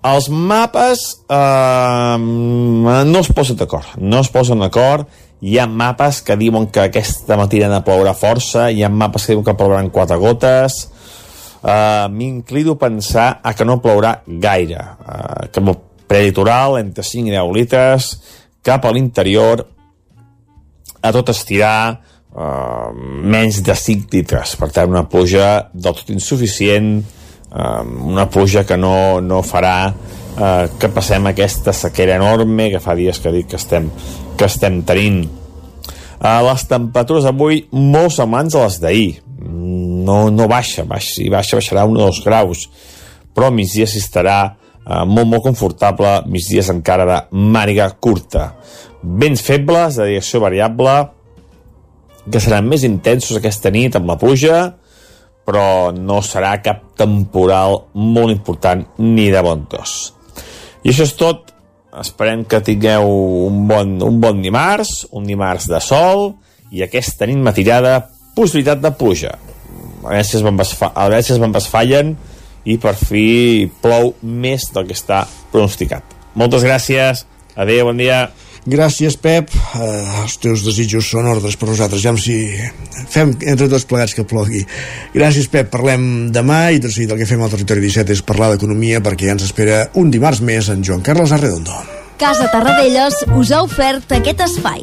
Els mapes eh, no es posen d'acord, no es posen d'acord, hi ha mapes que diuen que aquesta matinada plourà força, hi ha mapes que diuen que plouran quatre gotes, uh, m'inclido a pensar a que no plourà gaire, uh, que preditoral, entre 5 i 10 litres, cap a l'interior a tot estirar uh, menys de 5 litres. Per tant una pluja del tot insuficient uh, una pluja que no, no farà uh, que passem aquesta sequera enorme que fa dies que dic que estem, que estem tenint. Uh, les temperatures avui molt semblants a les d'ahir no, no baixa, baixa, si baixa baixarà un o dos graus però a migdia s'hi estarà eh, molt, molt confortable, migdies encara de màriga curta. Vents febles, de direcció variable, que seran més intensos aquesta nit amb la pluja, però no serà cap temporal molt important ni de bon tos. I això és tot. Esperem que tingueu un bon, un bon dimarts, un dimarts de sol, i aquesta nit matinada possibilitat de pluja. A veure si es van, a veure si es van fallen i per fi plou més del que està pronosticat. Moltes gràcies, adeu, bon dia. Gràcies, Pep. Uh, els teus desitjos són ordres per nosaltres. Ja si fem entre tots plegats que plogui. Gràcies, Pep. Parlem demà i tot seguit el que fem al Territori 17 és parlar d'economia perquè ja ens espera un dimarts més en Joan Carles Arredondo. Casa Tarradellas us ha ofert aquest espai.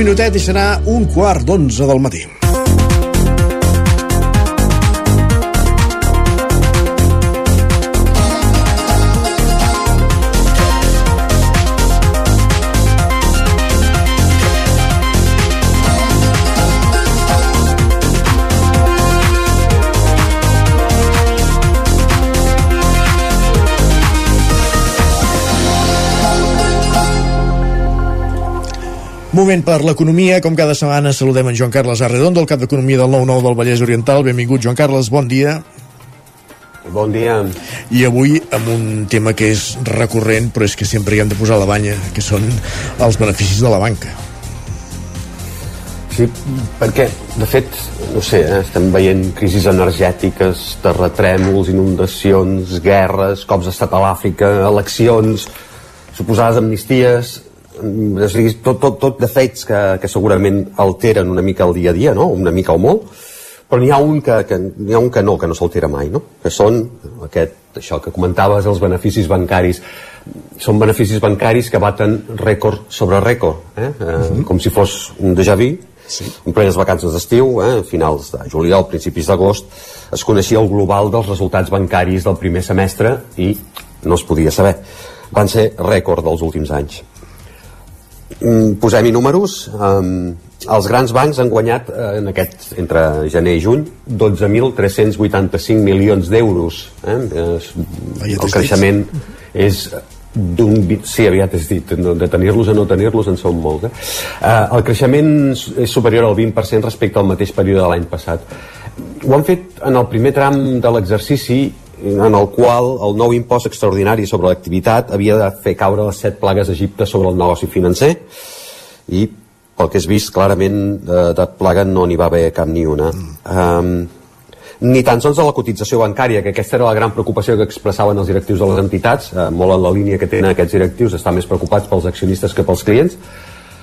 Minutet i serà un quart d'onze del matí. Moment per l'economia. Com cada setmana saludem en Joan Carles Arredondo, el cap d'Economia del 9-9 del Vallès Oriental. Benvingut, Joan Carles, bon dia. Bon dia. I avui amb un tema que és recurrent, però és que sempre hi hem de posar la banya, que són els beneficis de la banca. Sí, perquè, de fet, no sé, eh, estem veient crisis energètiques, terratrèmols, inundacions, guerres, cops d'estat a l'Àfrica, eleccions, suposades amnisties, o sigui, tot, tot, tot de fets que, que segurament alteren una mica el dia a dia, no? una mica o molt, però n'hi ha un que, que, ha un que no, que no s'altera mai, no? que són aquest, això que comentaves, els beneficis bancaris. Són beneficis bancaris que baten rècord sobre rècord, eh? eh uh -huh. com si fos un déjà vu, sí. en plenes vacances d'estiu, eh? finals de juliol, principis d'agost, es coneixia el global dels resultats bancaris del primer semestre i no es podia saber. Van ser rècord dels últims anys. Mm, posem-hi números um, els grans bancs han guanyat eh, en aquest, entre gener i juny 12.385 milions d'euros eh? el creixement (laughs) és d'un... Sí, aviat és dit, de tenir-los a no tenir-los en són molts. Eh? Uh, el creixement és superior al 20% respecte al mateix període de l'any passat. Ho han fet en el primer tram de l'exercici en el qual el nou impost extraordinari sobre l'activitat havia de fer caure les set plagues d'Egipte sobre el negoci financer i pel que és vist clarament de, de plaga no n'hi va haver cap ni una. Um, ni tan sols de la cotització bancària que aquesta era la gran preocupació que expressaven els directius de les entitats eh, molt en la línia que tenen aquests directius estan més preocupats pels accionistes que pels clients.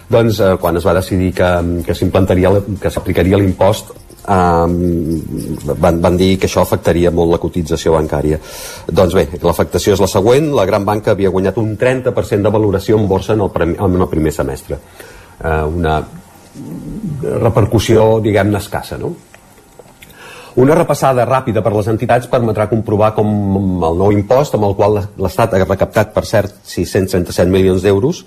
Doncs eh, quan es va decidir que, que s'implantaria que s'aplicaria l'impost eh, van, van dir que això afectaria molt la cotització bancària. Doncs bé, l'afectació és la següent. La gran banca havia guanyat un 30% de valoració en borsa en el, premi, en el primer semestre. Eh, una repercussió, diguem-ne, escassa, no? Una repassada ràpida per les entitats permetrà comprovar com el nou impost, amb el qual l'Estat ha recaptat, per cert, 637 milions d'euros,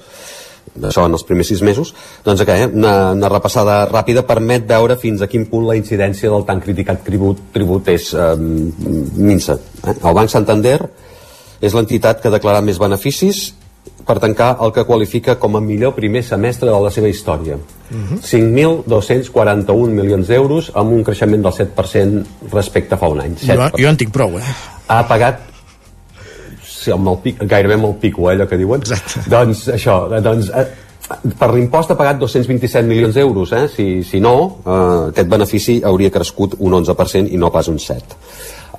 això en els primers sis mesos, doncs okay, una, una repassada ràpida permet veure fins a quin punt la incidència del tan criticat tribut, tribut és eh, minsa. Eh? El Banc Santander és l'entitat que ha declarat més beneficis per tancar el que qualifica com a millor primer semestre de la seva història. Uh -huh. 5.241 milions d'euros amb un creixement del 7% respecte a fa un any. Jo, jo en tinc prou, eh? Ha pagat amb el pic, gairebé amb el pico, eh, allò que diuen. Exacte. Doncs això, doncs, eh, per l'impost ha pagat 227 milions d'euros, eh? si, si no, eh, aquest benefici hauria crescut un 11% i no pas un 7%.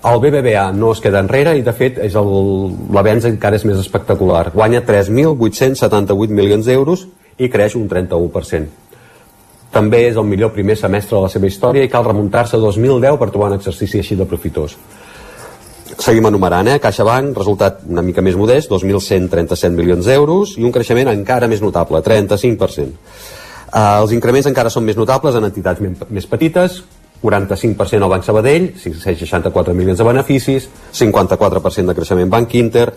El BBVA no es queda enrere i de fet és l'avenç encara és més espectacular. Guanya 3.878 milions d'euros i creix un 31%. També és el millor primer semestre de la seva història i cal remuntar-se a 2010 per trobar un exercici així de profitós seguim enumerant, eh? CaixaBank, resultat una mica més modest, 2.137 milions d'euros i un creixement encara més notable, 35%. Uh, els increments encara són més notables en entitats més petites, 45% al Banc Sabadell, 664 milions de beneficis, 54% de creixement Banc Inter,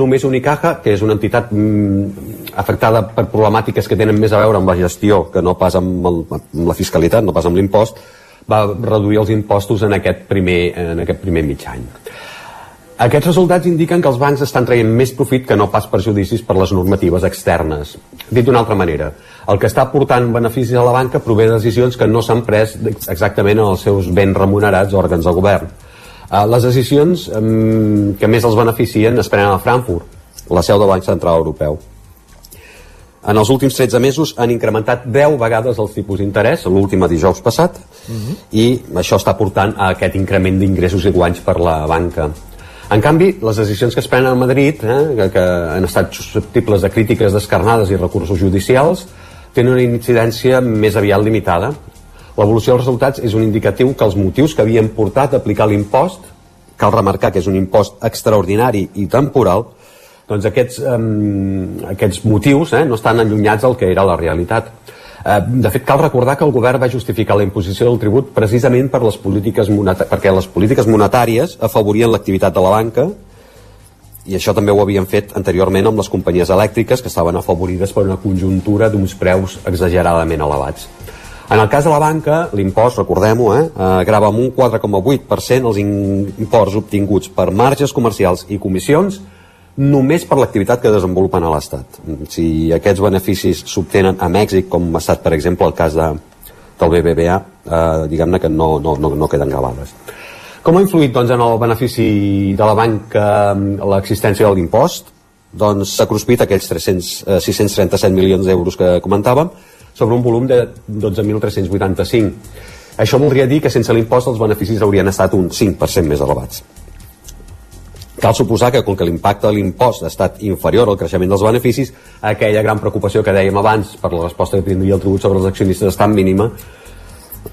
només Unicaja, que és una entitat mm, afectada per problemàtiques que tenen més a veure amb la gestió que no pas amb, el, amb la fiscalitat, no pas amb l'impost, va reduir els impostos en aquest primer, en aquest primer mig any. Aquests resultats indiquen que els bancs estan traient més profit que no pas perjudicis per les normatives externes. Dit d'una altra manera, el que està portant beneficis a la banca prové de decisions que no s'han pres exactament en els seus ben remunerats òrgans de govern. Eh, les decisions que més els beneficien es prenen a Frankfurt, la seu del Banc Central Europeu. En els últims 13 mesos han incrementat 10 vegades els tipus d'interès, l'última dijous passat, uh -huh. i això està portant a aquest increment d'ingressos i guanys per la banca. En canvi, les decisions que es prenen a Madrid, eh, que, que han estat susceptibles de crítiques descarnades i recursos judicials, tenen una incidència més aviat limitada. L'evolució dels resultats és un indicatiu que els motius que havien portat a aplicar l'impost, cal remarcar que és un impost extraordinari i temporal, doncs aquests, um, aquests motius eh, no estan allunyats del que era la realitat. Eh, de fet, cal recordar que el govern va justificar la imposició del tribut precisament per les polítiques perquè les polítiques monetàries afavorien l'activitat de la banca i això també ho havien fet anteriorment amb les companyies elèctriques que estaven afavorides per una conjuntura d'uns preus exageradament elevats. En el cas de la banca, l'impost, recordem-ho, eh, eh, grava amb un 4,8% els imports obtinguts per marges comercials i comissions només per l'activitat que desenvolupen a l'Estat. Si aquests beneficis s'obtenen a Mèxic, com ha estat, per exemple, el cas de, del BBVA, eh, diguem-ne que no, no, no, no queden gravades. Com ha influït doncs, en el benefici de la banca l'existència de l'impost? Doncs s'ha cruspit aquells 300, eh, 637 milions d'euros que comentàvem sobre un volum de 12.385. Això voldria dir que sense l'impost els beneficis haurien estat un 5% més elevats. Cal suposar que, com que l'impacte de l'impost ha estat inferior al creixement dels beneficis, aquella gran preocupació que dèiem abans per la resposta que tindria el tribut sobre els accionistes és tan mínima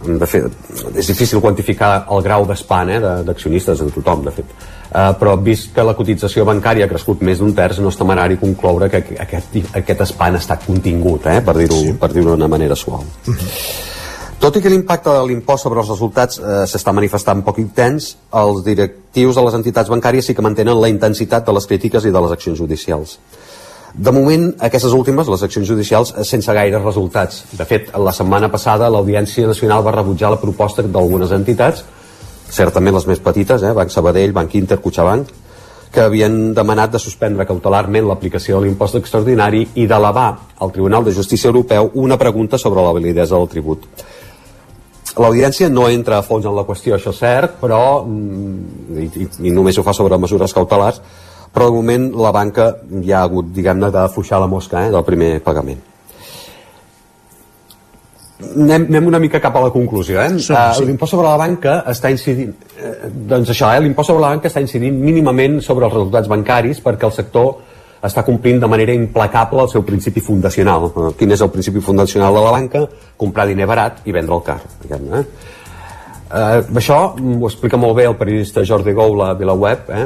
de fet, és difícil quantificar el grau d'espan eh, d'accionistes de tothom, de fet. Uh, però vist que la cotització bancària ha crescut més d'un terç, no és temerari concloure que aquest, aquest espan estat contingut, eh, per dir-ho sí. per dir d'una manera suau. Uh -huh. Tot i que l'impacte de l'impost sobre els resultats eh, s'està manifestant poc intens, els directius de les entitats bancàries sí que mantenen la intensitat de les crítiques i de les accions judicials. De moment, aquestes últimes, les accions judicials, eh, sense gaires resultats. De fet, la setmana passada l'Audiència Nacional va rebutjar la proposta d'algunes entitats, certament les més petites, eh, Banc Sabadell, Banc Inter, Cuchabank, que havien demanat de suspendre cautelarment l'aplicació de l'impost extraordinari i d'elevar al Tribunal de Justícia Europeu una pregunta sobre la validesa del tribut. L'audiència no entra a fons en la qüestió, això és cert, però, mm, i, i, i només ho fa sobre mesures cautelars, però de moment la banca ja ha hagut, diguem-ne, d'afluixar la mosca eh, del primer pagament. Anem, anem una mica cap a la conclusió. Eh? Sí, uh, sí. L'impost sobre la banca està incidint... Eh, doncs això, eh? l'impost sobre la banca està incidint mínimament sobre els resultats bancaris perquè el sector està complint de manera implacable el seu principi fundacional. Eh, quin és el principi fundacional de la banca? Comprar diner barat i vendre el car. Diguem, eh? Eh, això ho explica molt bé el periodista Jordi Gou a VilaWeb eh?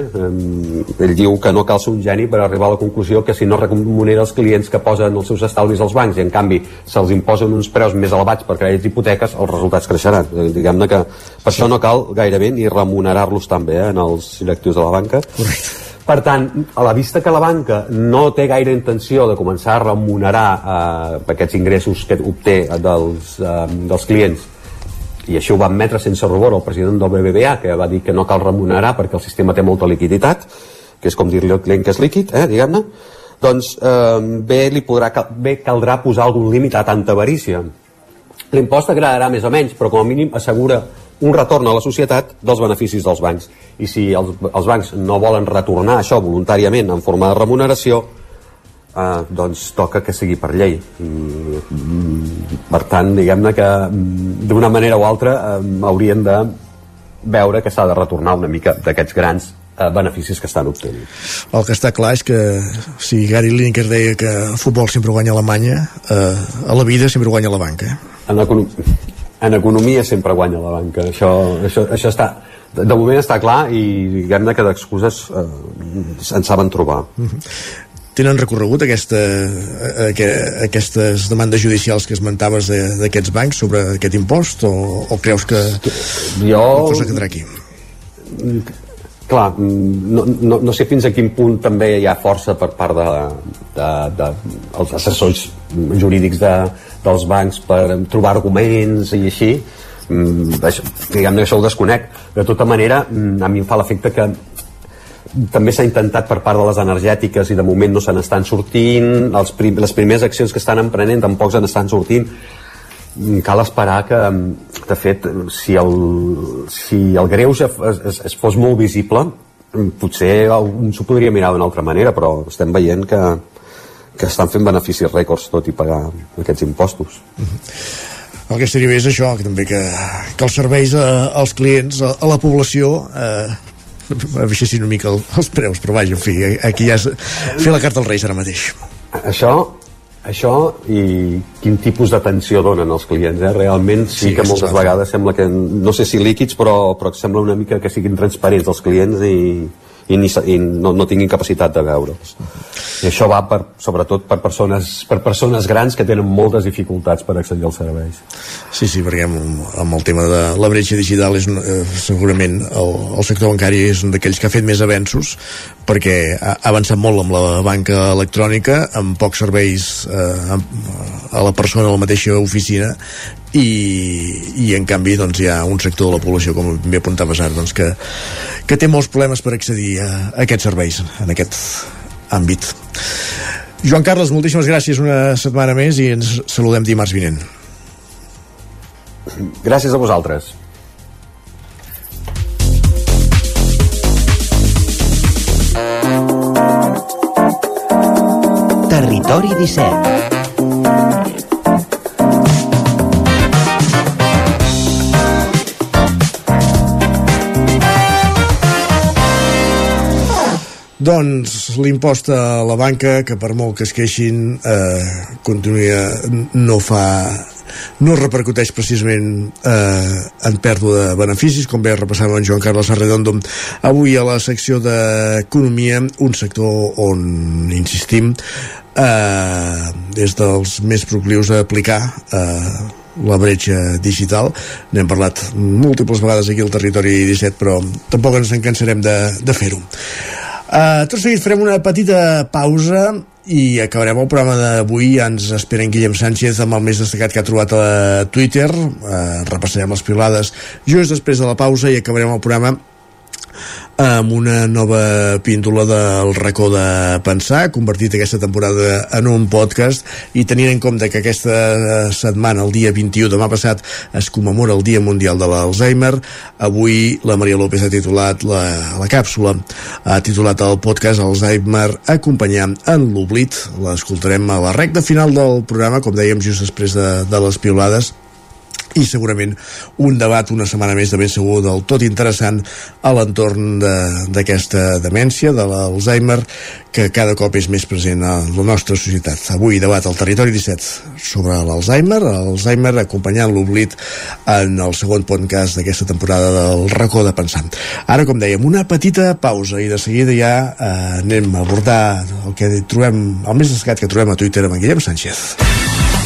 ell diu que no cal ser un geni per arribar a la conclusió que si no remunera els clients que posen els seus estalvis als bancs i en canvi se'ls imposen uns preus més elevats per crèdits hipoteques els resultats creixeran eh, diguem-ne que per això no cal gairebé ni remunerar-los també eh, en els directius de la banca Correcte per tant, a la vista que la banca no té gaire intenció de començar a remunerar eh, aquests ingressos que obté dels, eh, dels clients i això ho va admetre sense rubor el president del BBVA que va dir que no cal remunerar perquè el sistema té molta liquiditat que és com dir-li al client que és líquid eh, diguem-ne doncs eh, bé, li podrà, bé caldrà posar algun límit a tanta avarícia. L'impost agradarà més o menys però com a mínim assegura un retorn a la societat dels beneficis dels bancs. I si els, els bancs no volen retornar això voluntàriament en forma de remuneració, eh, doncs toca que sigui per llei. I, mm, per tant, diguem-ne que mm, d'una manera o altra eh, haurien de veure que s'ha de retornar una mica d'aquests grans eh, beneficis que estan obtenint. El que està clar és que si Gary Lineker deia que el futbol sempre guanya Alemanya, eh, a la vida sempre guanya la banca. En, en economia sempre guanya la banca això, això, això està de moment està clar i diguem-ne que d'excuses eh, en saben trobar mm -hmm. Tenen recorregut aquesta, eh, aquestes demandes judicials que esmentaves d'aquests bancs sobre aquest impost o, o creus que jo... cosa quedarà aquí? Clar, no, no, no sé fins a quin punt també hi ha força per part de, de, de assessors jurídics de, dels bancs per trobar arguments i així. Mm, això, diguem que això ho desconec. De tota manera mm, a mi em fa l'efecte que també s'ha intentat per part de les energètiques i de moment no se n'estan sortint. Els prim, les primeres accions que estan emprenent tampoc se n'estan sortint cal esperar que de fet si el, si el greuge es, es, es fos molt visible potser s'ho podria mirar d'una altra manera però estem veient que, que estan fent beneficis rècords tot i pagar aquests impostos. El que estaria bé és això, que també que, que els serveis a, als clients, a, a la població, eh, baixessin una mica el, els preus, però vaja, en fi, aquí ja és fer la carta als Reis ara mateix. Això això i quin tipus d'atenció donen els clients eh? realment sí, sí que moltes vegades sembla que no sé si líquids però, però sembla una mica que siguin transparents els clients i, i, ni, i no, no tinguin capacitat de veure'ls. I això va per, sobretot per persones, per persones grans que tenen moltes dificultats per accedir als serveis. Sí, sí, perquè amb, amb el tema de la bretxa digital és eh, segurament el, el sector bancari és un d'aquells que ha fet més avenços perquè ha avançat molt amb la banca electrònica amb pocs serveis eh, a la persona a la mateixa oficina i, i en canvi doncs, hi ha un sector de la població com bé apuntaves ara doncs, que, que té molts problemes per accedir a, a aquests serveis en aquest àmbit. Joan Carles, moltíssimes gràcies una setmana més i ens saludem dimarts vinent. Gràcies a vosaltres. Territori 17 Doncs l'impost a la banca, que per molt que es queixin, eh, continua, no fa no repercuteix precisament eh, en pèrdua de beneficis, com bé repassava en Joan Carles Arredondo avui a la secció d'Economia, un sector on, insistim, eh, és dels més proclius a aplicar eh, la bretxa digital. N'hem parlat múltiples vegades aquí al territori 17, però tampoc ens en cansarem de, de fer-ho. Uh, tot seguit farem una petita pausa i acabarem el programa d'avui. Ens espera en Guillem Sánchez amb el més destacat que ha trobat a Twitter. Uh, repassarem les pilades just després de la pausa i acabarem el programa amb una nova píndola del racó de pensar, convertit aquesta temporada en un podcast i tenint en compte que aquesta setmana, el dia 21, demà passat, es commemora el Dia Mundial de l'Alzheimer, avui la Maria López ha titulat la, la càpsula, ha titulat el podcast Alzheimer acompanyant en l'oblit, l'escoltarem a la recta final del programa, com dèiem just després de, de les piolades, i segurament un debat una setmana més de ben segur del tot interessant a l'entorn d'aquesta de, demència, de l'Alzheimer, que cada cop és més present a la nostra societat. Avui debat al Territori 17 sobre l'Alzheimer, l'Alzheimer acompanyant l'oblit en el segon podcast d'aquesta temporada del racó de pensar. Ara, com dèiem, una petita pausa i de seguida ja eh, anem a abordar el que trobem, el més destacat que trobem a Twitter amb en Guillem Sánchez.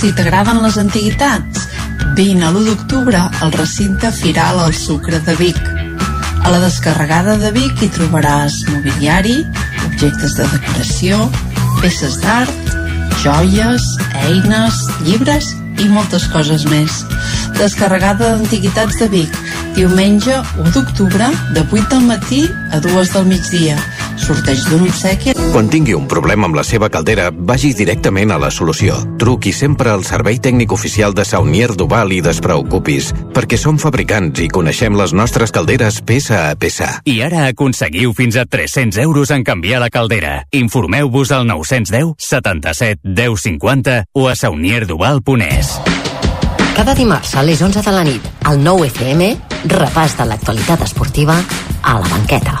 Si t'agraden les antiguitats, vine a l'1 d'octubre al recinte Firal al Sucre de Vic. A la descarregada de Vic hi trobaràs mobiliari, objectes de decoració, peces d'art, joies, eines, llibres i moltes coses més. Descarregada d'Antiguitats de Vic, diumenge 1 d'octubre, de 8 del matí a 2 del migdia. Sorteig d'un obsequi. Quan tingui un problema amb la seva caldera, vagi directament a la solució. Truqui sempre al servei tècnic oficial de Saunier Duval i despreocupis, perquè som fabricants i coneixem les nostres calderes peça a peça. I ara aconseguiu fins a 300 euros en canviar la caldera. Informeu-vos al 910 77 10 50 o a saunierduval.es. Cada dimarts a les 11 de la nit, al 9 FM, repàs de l'actualitat esportiva a la banqueta.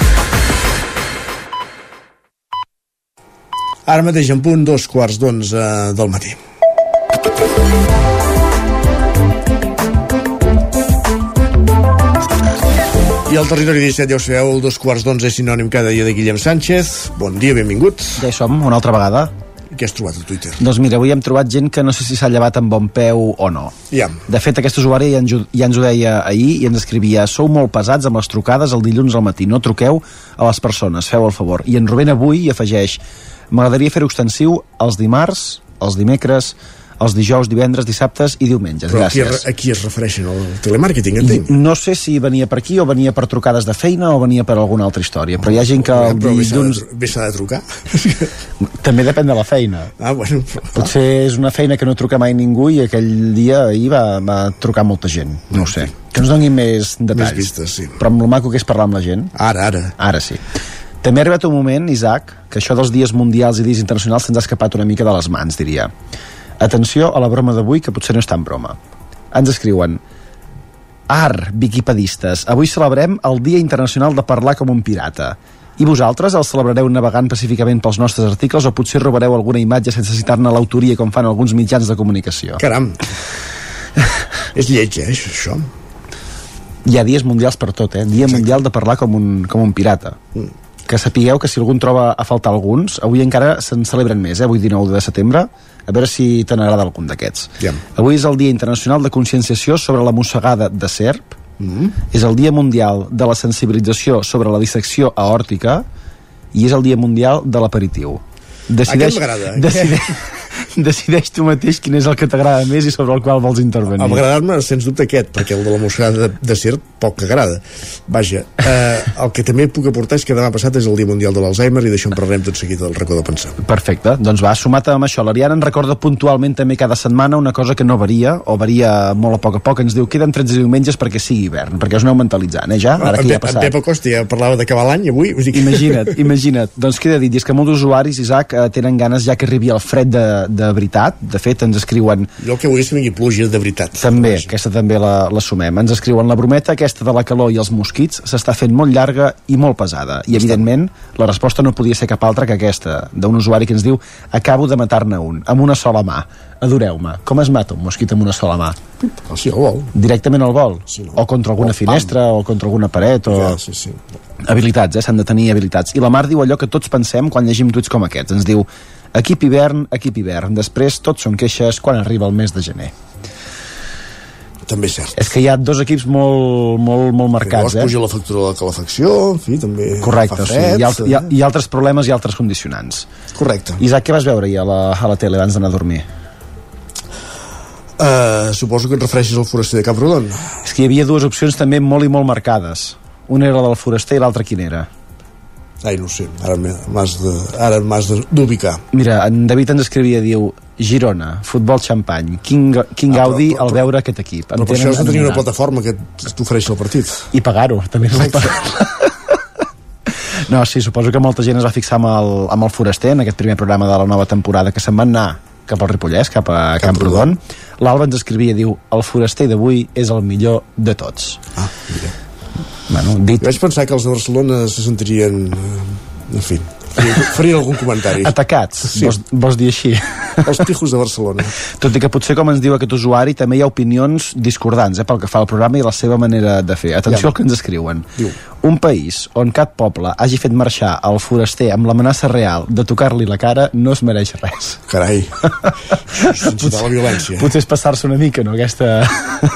Ara mateix en punt, dos quarts d'onze del matí. I al territori 17, ja ho sabeu, el dos quarts d'onze és sinònim cada dia de Guillem Sánchez. Bon dia, benvingut. Ja hi som, una altra vegada. Què has trobat a Twitter? Doncs mira, avui hem trobat gent que no sé si s'ha llevat amb bon peu o no. Ja. De fet, aquest usuari ja ens, ja ens ho deia ahir i ens escrivia Sou molt pesats amb les trucades el dilluns al matí, no truqueu a les persones, feu el favor. I en Rubén avui hi afegeix M'agradaria fer-ho extensiu els dimarts, els dimecres, els dijous, divendres, dissabtes i diumenges. Però Gràcies. aquí es refereixen al telemàrqueting, entenc. No sé si venia per aquí o venia per trucades de feina o venia per alguna altra història, però hi ha gent que el Però bé s'ha de, dilluns... bé s'ha de trucar. (laughs) També depèn de la feina. Ah, bueno. Potser és una feina que no truca mai ningú i aquell dia ahir va, va trucar molta gent. No ho sé. Que ens donin més detalls. Més vistes, sí. Però amb el maco que és parlar amb la gent. Ara, ara. Ara sí. També ha arribat un moment, Isaac, que això dels dies mundials i dies internacionals se'ns ha escapat una mica de les mans, diria. Atenció a la broma d'avui, que potser no és tan broma. Ens escriuen Ar, viquipedistes, avui celebrem el Dia Internacional de Parlar com un pirata. I vosaltres el celebrareu navegant pacíficament pels nostres articles o potser robareu alguna imatge sense citar-ne l'autoria com fan alguns mitjans de comunicació? Caram. és lleig, eh, això. Hi ha dies mundials per tot, eh? Dia mundial de parlar com un, com un pirata. Mm. Que sapigueu que si algun troba a faltar alguns, avui encara se'n celebren més, eh? Avui 19 de setembre, a veure si te n'agrada algun d'aquests. Ja. Avui és el Dia Internacional de Conscienciació sobre la mossegada de serp, Mm. és el Dia Mundial de la Sensibilització sobre la dissecció aòrtica i és el Dia Mundial de l'aperitiu. Aquest m'agrada. Decideix, (laughs) (laughs) (laughs) decideix tu mateix quin és el que t'agrada més i sobre el qual vols intervenir. A m'agradar-me, sens dubte, aquest, perquè el de la mossegada de, de serp poc agrada. Vaja, eh, el que també puc aportar és que demà passat és el Dia Mundial de l'Alzheimer i d'això en parlarem tot seguit del racó de pensar. Perfecte, doncs va, sumat amb això, l'Ariana ens recorda puntualment també cada setmana una cosa que no varia, o varia molt a poc a poc, ens diu queden 13 diumenges perquè sigui hivern, perquè us aneu mentalitzant, eh, ja? Ara que ja ha en passat. Pep Acosta ja parlava d'acabar l'any avui. Dir que... Imagina't, imagina't. Doncs queda dit, i és que molts usuaris, Isaac, eh, tenen ganes ja que arribi el fred de, de veritat. De fet, ens escriuen... Jo el que vull és que vingui pluja de veritat. També, aquesta també la, la sumem. Ens escriuen la brometa aquesta de la calor i els mosquits s'està fent molt llarga i molt pesada. I, evidentment, la resposta no podia ser cap altra que aquesta, d'un usuari que ens diu acabo de matar-ne un, amb una sola mà. Adoreu-me. Com es mata un mosquit amb una sola mà? Sigui, al vol. Directament al vol? Sí, no. O contra alguna O finestra, o contra alguna paret, o... Ja, sí, sí. Habilitats, eh? S'han de tenir habilitats. I la Mar diu allò que tots pensem quan llegim tuits com aquests. Ens diu, equip hivern, equip hivern. Després tots són queixes quan arriba el mes de gener. També és cert. És que hi ha dos equips molt, molt, molt marcats, Llavors eh? puja la factura de la calefacció, en fi, també Correcte, fa sí. fred. Hi ha, hi, ha, hi ha altres problemes i altres condicionants. Correcte. Isaac, què vas veure ahir a la, a la tele abans d'anar a dormir? Uh, suposo que et refereixes al foraster de Camprodon. És que hi havia dues opcions també molt i molt marcades. Una era la del foraster i l'altra quina era? Ai, no ho sé, ara m'has d'ubicar. Mira, en David ens escrivia, diu Girona, futbol xampany, quin, quin Ah, però- gaudi però- al veure aquest equip. Però per això has de tenir una plataforma que t'ofereixi el partit. I pagar-ho, també no pagar (laughs) No, sí, suposo que molta gent es va fixar amb el, amb el Foraster en aquest primer programa de la nova temporada que se'n van anar cap al Ripollès, cap a Camprodon. L'Alba ens escrivia, diu, el Foraster d'avui és el millor de tots. Ah, mira. Bueno, dit... Vaig pensar que els de Barcelona se sentirien... eh, En fi, farien algun comentari. Atacats, Sí. vols, vols dir així? Els pijos de Barcelona. Tot i que potser, com ens diu aquest usuari, també hi ha opinions discordants eh, pel que fa al programa i la seva manera de fer. Atenció Ja. al que ens escriuen. Diu. Un país on cap poble hagi fet marxar el foraster amb l'amenaça real de tocar-li la cara no es mereix res. Carai. (laughs) Incitar la violència. Potser és passar-se una mica, no?, aquesta,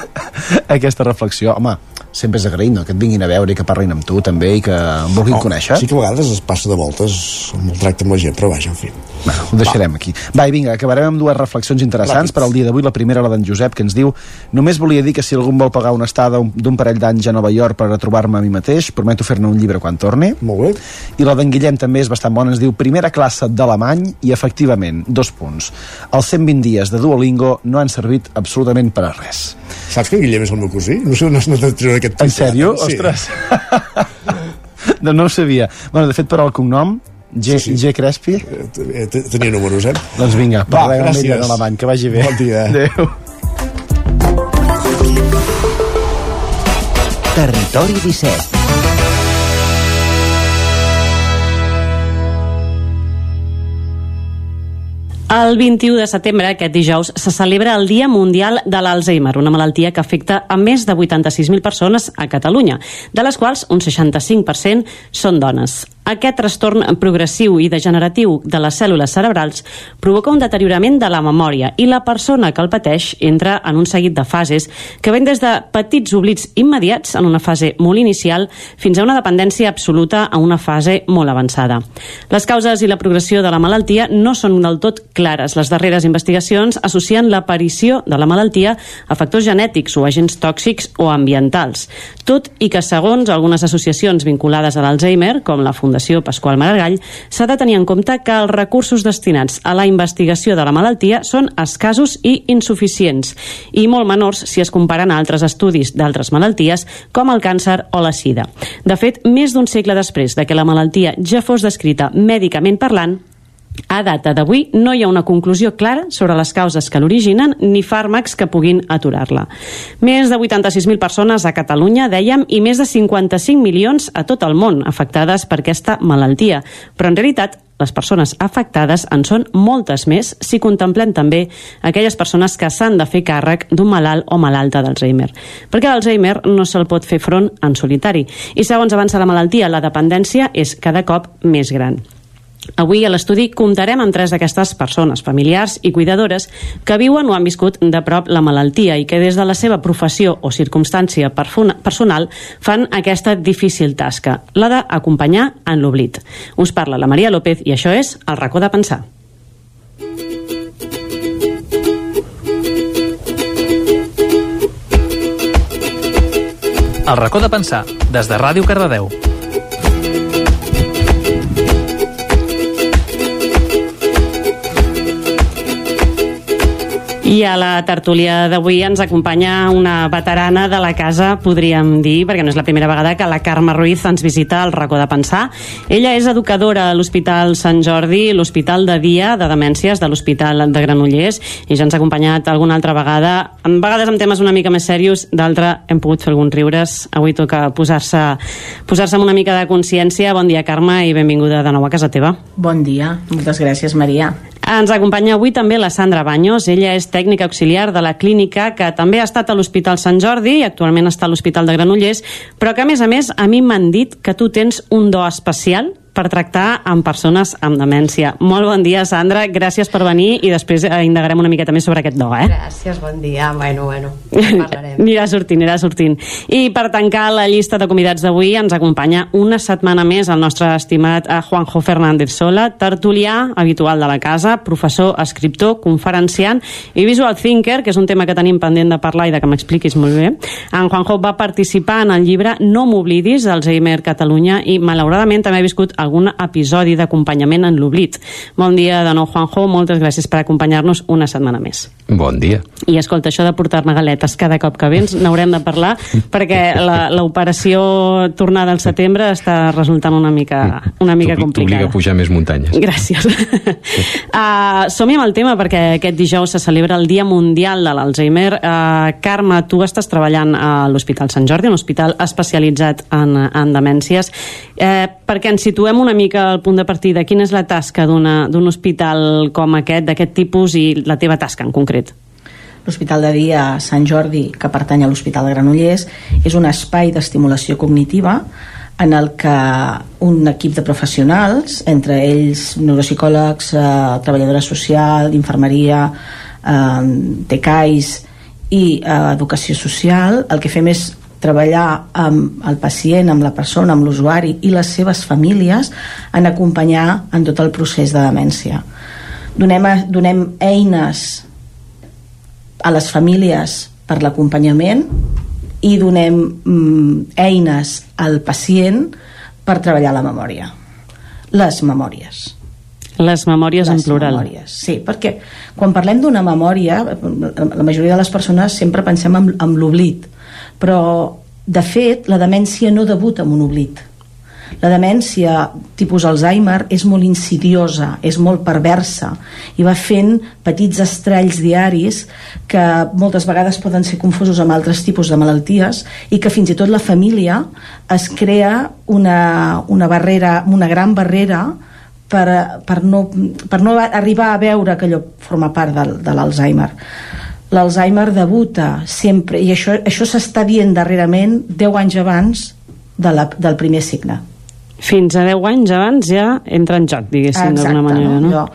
(laughs) aquesta reflexió. Home, sempre és agraït, no?, que et vinguin a veure i que parlin amb tu, també, i que em vulguin Oh, conèixer. Sí que a vegades es passa de voltes amb el tracte amb la gent, però vaja, en fi. Bueno, ho deixarem aquí. Va, i vinga, acabarem amb dues reflexions interessants Ràpid. per al dia d'avui. La primera, la d'en Josep, que ens diu Només volia dir que si algú vol pagar una estada un- d'un parell d'anys a Nova York per retrobar-me a mi mateix, prometo fer-ne un llibre quan torni. Molt bé. I la d'en Guillem també és bastant bona, ens diu Primera classe d'alemany i, efectivament, dos punts. Els 120 dies de Duolingo no han servit absolutament per a res. Saps que en Guillem és el meu cosí? No sé on has anat a treure aquest En títol. sèrio? Sí. Ostres! (laughs) no, no ho sabia. Bueno, de fet, per al cognom, G, Sí, sí. G Crespi, Eh, te- Tenia números, eh? doncs vinga, Va, parlem amb ell gràcies. en alemany, que vagi bé. Bon dia. Adéu. Territori 17. El 21 de setembre, aquest dijous, se celebra el Dia Mundial de l'Alzheimer, una malaltia que afecta a més de 86.000 persones a Catalunya, de les quals un 65% són dones. Aquest trastorn progressiu i degeneratiu de les cèl·lules cerebrals provoca un deteriorament de la memòria i la persona que el pateix entra en un seguit de fases que ven des de petits oblits immediats en una fase molt inicial fins a una dependència absoluta a una fase molt avançada. Les causes i la progressió de la malaltia no són del tot clares. Les darreres investigacions associen l'aparició de la malaltia a factors genètics o agents tòxics o ambientals. Tot i que, segons algunes associacions vinculades a l'Alzheimer, com la Fundació Pasqual Maragall, s'ha de tenir en compte que els recursos destinats a la investigació de la malaltia són escassos i insuficients, i molt menors si es comparen a altres estudis d'altres malalties, com el càncer o la sida. De fet, més d'un segle després de que la malaltia ja fos descrita mèdicament parlant, a data d'avui no hi ha una conclusió clara sobre les causes que l'originen ni fàrmacs que puguin aturar-la. Més de 86.000 persones a Catalunya, dèiem, i més de 55 milions a tot el món afectades per aquesta malaltia. Però en realitat les persones afectades en són moltes més si contemplem també aquelles persones que s'han de fer càrrec d'un malalt o malalta d'Alzheimer. Perquè l'Alzheimer no se'l pot fer front en solitari i segons avança la malaltia, la dependència és cada cop més gran. Avui a l'estudi comptarem amb tres d'aquestes persones, familiars i cuidadores, que viuen o han viscut de prop la malaltia i que des de la seva professió o circumstància personal fan aquesta difícil tasca, la d'acompanyar en l'oblit. Us parla la Maria López i això és El racó de pensar. El racó de pensar, des de Ràdio Cardedeu. I a la tertúlia d'avui ens acompanya una veterana de la casa, podríem dir, perquè no és la primera vegada que la Carme Ruiz ens visita al racó de pensar. Ella és educadora a l'Hospital Sant Jordi, l'Hospital de Dia de Demències de l'Hospital de Granollers, i ja ens ha acompanyat alguna altra vegada, en vegades amb temes una mica més serios, d'altra hem pogut fer alguns riures. Avui toca posar-se posar amb una mica de consciència. Bon dia, Carme, i benvinguda de nou a casa teva. Bon dia, moltes gràcies, Maria. Ens acompanya avui també la Sandra Baños. Ella és tècnica auxiliar de la clínica que també ha estat a l'Hospital Sant Jordi i actualment està a l'Hospital de Granollers, però que a més a més a mi m'han dit que tu tens un do especial per tractar amb persones amb demència. Molt bon dia, Sandra. Gràcies per venir i després eh, indagarem una miqueta més sobre aquest do, eh? Gràcies, bon dia. Bueno, bueno, en parlarem. (laughs) Anirà sortint, anirà sortint. I per tancar la llista de convidats d'avui ens acompanya una setmana més el nostre estimat eh, Juanjo Fernández Sola, tertulià habitual de la casa, professor, escriptor, conferenciant i visual thinker, que és un tema que tenim pendent de parlar i de que m'expliquis molt bé. En Juanjo va participar en el llibre No m'oblidis d'Alzheimer Catalunya i malauradament també ha viscut algun episodi d'acompanyament en l'oblit. Bon dia de nou, Juanjo. Moltes gràcies per acompanyar-nos una setmana més. Bon dia. I escolta, això de portar-me galetes cada cop que vens n'haurem de parlar (laughs) perquè la- l'operació tornada al setembre està resultant una mica, una mica T'obliga complicada. a pujar més muntanyes. Gràcies. uh, (laughs) Som-hi amb el tema perquè aquest dijous se celebra el Dia Mundial de l'Alzheimer. Uh, Carme, tu estàs treballant a l'Hospital Sant Jordi, un hospital especialitzat en, en demències. Uh, perquè ens situem una mica al punt de partida, quina és la tasca d'un hospital com aquest, d'aquest tipus, i la teva tasca en concret? L'Hospital de Dia Sant Jordi, que pertany a l'Hospital de Granollers, és un espai d'estimulació cognitiva en el que un equip de professionals, entre ells neuropsicòlegs, eh, treballadora social, infermeria, eh, TECAIS i eh, educació social, el que fem és treballar amb el pacient, amb la persona, amb l'usuari i les seves famílies en acompanyar en tot el procés de demència. Donem, donem eines a les famílies per l'acompanyament i donem mm, eines al pacient per treballar la memòria. Les memòries. Les memòries en Les plural. memòries, sí, perquè quan parlem d'una memòria, la majoria de les persones sempre pensem en, en l'oblit, però de fet la demència no debuta amb un oblit. La demència tipus Alzheimer és molt insidiosa, és molt perversa i va fent petits estralls diaris que moltes vegades poden ser confosos amb altres tipus de malalties i que fins i tot la família es crea una, una barrera, una gran barrera per, per, no, per no arribar a veure que allò forma part del, de l'Alzheimer. l'Alzheimer debuta sempre i això, això s'està dient darrerament 10 anys abans de la, del primer signe Fins a 10 anys abans ja entra en joc, diguéssim, d'alguna manera, no? Jo,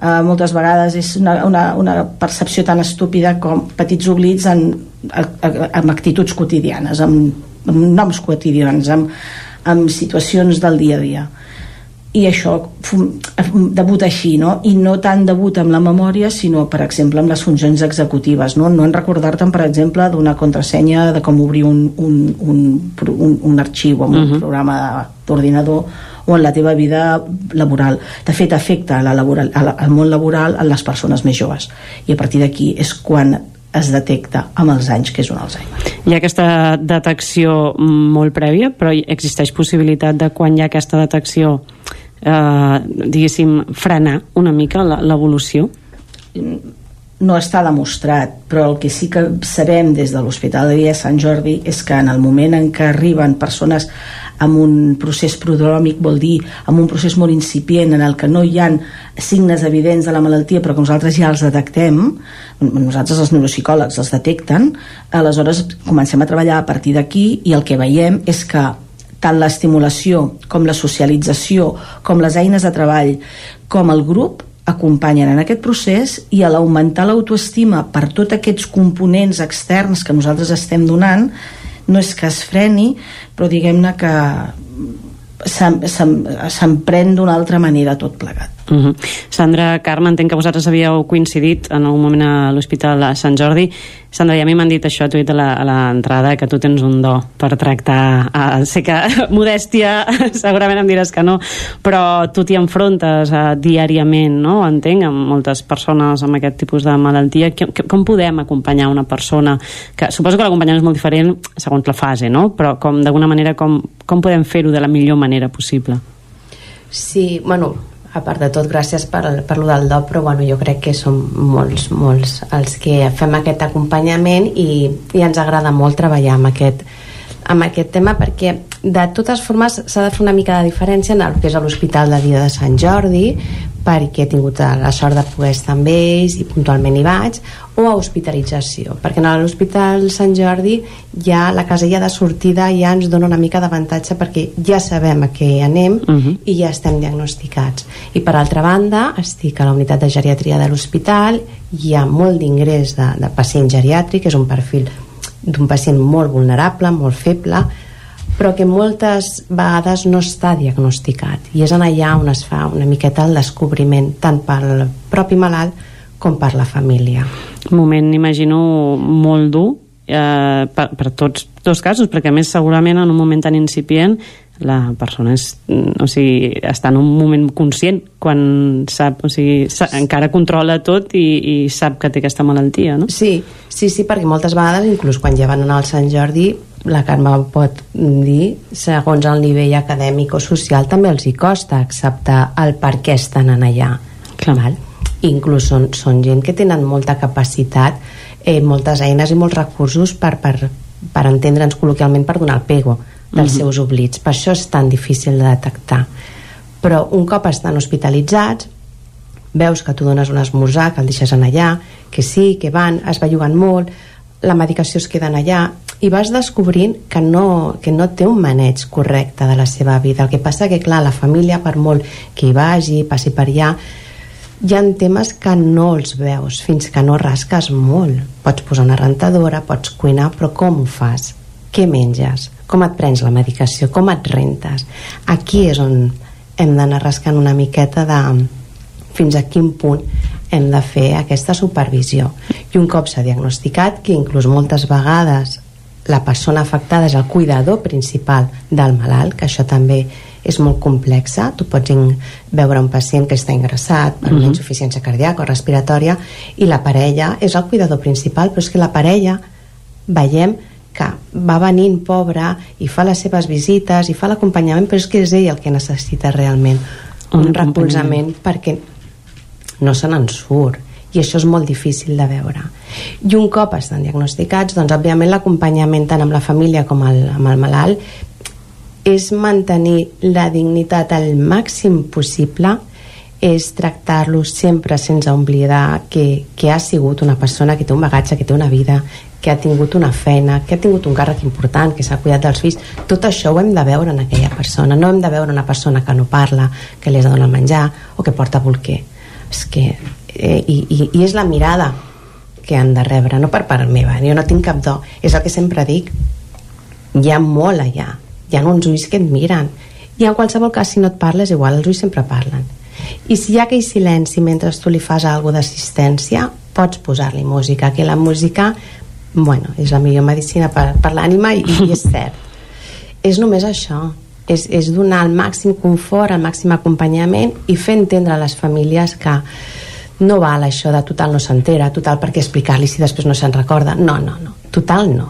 eh, moltes vegades és una, una, una percepció tan estúpida com petits oblits en, amb actituds quotidianes, amb, amb noms quotidians, amb, amb situacions del dia a dia. I això debuta així, no? I no tant debuta amb la memòria, sinó, per exemple, amb les funcions executives, no? No en recordar-te'n, per exemple, d'una contrasenya de com obrir un, un, un, un, un arxiu amb un Mhm. programa d'ordinador o en la teva vida laboral. De fet, afecta la laboral, al, al món laboral en les persones més joves. I a partir d'aquí és quan es detecta amb els anys que és un Alzheimer. Hi ha aquesta detecció molt prèvia, però existeix possibilitat de quan hi ha aquesta detecció eh, diguéssim, frenar una mica l'evolució? no està demostrat, però el que sí que sabem des de l'Hospital de Dia Sant Jordi és que en el moment en què arriben persones amb un procés prodròmic, vol dir amb un procés molt incipient en el que no hi han signes evidents de la malaltia però que nosaltres ja els detectem, nosaltres els neuropsicòlegs els detecten, aleshores comencem a treballar a partir d'aquí i el que veiem és que tant l'estimulació com la socialització, com les eines de treball, com el grup acompanyen en aquest procés i a l'augmentar l'autoestima per tots aquests components externs que nosaltres estem donant no és que es freni però diguem-ne que s'em- s'em- s'emprèn d'una altra manera tot plegat Uh -huh. Sandra, Carme, entenc que vosaltres havíeu coincidit en algun moment a l'Hospital de Sant Jordi. Sandra, ja a mi m'han dit això, he dit a a l'entrada, que tu tens un do per tractar... Uh, sé que (laughs) modèstia segurament em diràs que no, però tu t'hi enfrontes uh, diàriament, no? Entenc, amb moltes persones amb aquest tipus de malaltia. Com, com podem acompanyar una persona? que Suposo que l'acompanyament és molt diferent segons la fase, no? Però com d'alguna manera, com, com podem fer-ho de la millor manera possible? Sí, bueno, a part de tot, gràcies per, per lo del do, però bueno, jo crec que som molts, molts els que fem aquest acompanyament i, i ens agrada molt treballar amb aquest, amb aquest tema perquè de totes formes s'ha de fer una mica de diferència en el que és a l'Hospital de Dia de Sant Jordi perquè he tingut la sort de poder estar amb ells i puntualment hi vaig o a hospitalització, perquè a l'Hospital Sant Jordi ja la casella de sortida ja ens dona una mica d'avantatge perquè ja sabem a què anem Uh -huh. i ja estem diagnosticats. I per altra banda, estic a la unitat de geriatria de l'hospital, hi ha molt d'ingrés de, de pacient geriàtric, és un perfil d'un pacient molt vulnerable, molt feble, però que moltes vegades no està diagnosticat. I és en allà on es fa una miqueta el descobriment tant pel propi malalt com per la família. Moment, imagino, molt dur eh, per, per tots dos casos, perquè a més segurament en un moment tan incipient la persona és, mm, o sigui, està en un moment conscient quan sap, o sigui, sa, encara controla tot i, i sap que té aquesta malaltia, no? Sí, sí, sí, perquè moltes vegades, inclús quan ja van anar al Sant Jordi, la Carme pot dir, segons el nivell acadèmic o social, també els hi costa acceptar el per què estan en allà. Clar. Val? Inclús són, són gent que tenen molta capacitat, eh, moltes eines i molts recursos per, per, per entendre'ns col·loquialment per donar el pego dels Mhm. seus oblits. Per això és tan difícil de detectar. Però un cop estan hospitalitzats, veus que tu dones un esmorzar, que el deixes en allà, que sí, que van, es belluguen molt, la medicació es queda en allà, i vas descobrint que no, que no té un maneig correcte de la seva vida. El que passa que, clar, la família, per molt que hi vagi, passi per allà, hi ha temes que no els veus fins que no rasques molt. Pots posar una rentadora, pots cuinar, però com ho fas? Què menges? Com et prens la medicació? Com et rentes? Aquí és on hem d'anar rascant una miqueta de fins a quin punt hem de fer aquesta supervisió. I un cop s'ha diagnosticat, que inclús moltes vegades la persona afectada és el cuidador principal del malalt, que això també és molt complexa. Tu pots veure un pacient que està ingressat per una Mhm. insuficiència cardíaca o respiratòria i la parella és el cuidador principal, però és que la parella veiem que va venint pobra i fa les seves visites i fa l'acompanyament, però és que és ell el que necessita realment un, Un recolzament perquè no se n'en surt. I això és molt difícil de veure. I un cop estan diagnosticats doncs òbviament l'acompanyament tant amb la família com el, amb el malalt és mantenir la dignitat al màxim possible és tractar-lo sempre sense oblidar que, que ha sigut una persona que té un bagatge, que té una vida que ha tingut una feina, que ha tingut un càrrec important, que s'ha cuidat dels fills tot això ho hem de veure en aquella persona. No hem de veure una persona que no parla que li has de donar menjar o que porta bolquer. És que, eh, i, i, i és la mirada que han de rebre, no per part meva jo no tinc cap do, és el que sempre dic. Hi ha molt allà. Hi ha uns ulls que et miren. I en qualsevol cas si no et parles igual els ulls sempre parlen. I si hi ha aquell silenci mentre tu li fas alguna d'assistència pots posar-li música que la música bueno, és la millor medicina per, per l'ànima i, i és cert. (laughs) És només això. És, és donar el màxim confort, el màxim acompanyament i fer entendre a les famílies que no val això de total no s'entera, total perquè explicar-li si després no se'n recorda, no, no, no. Total no.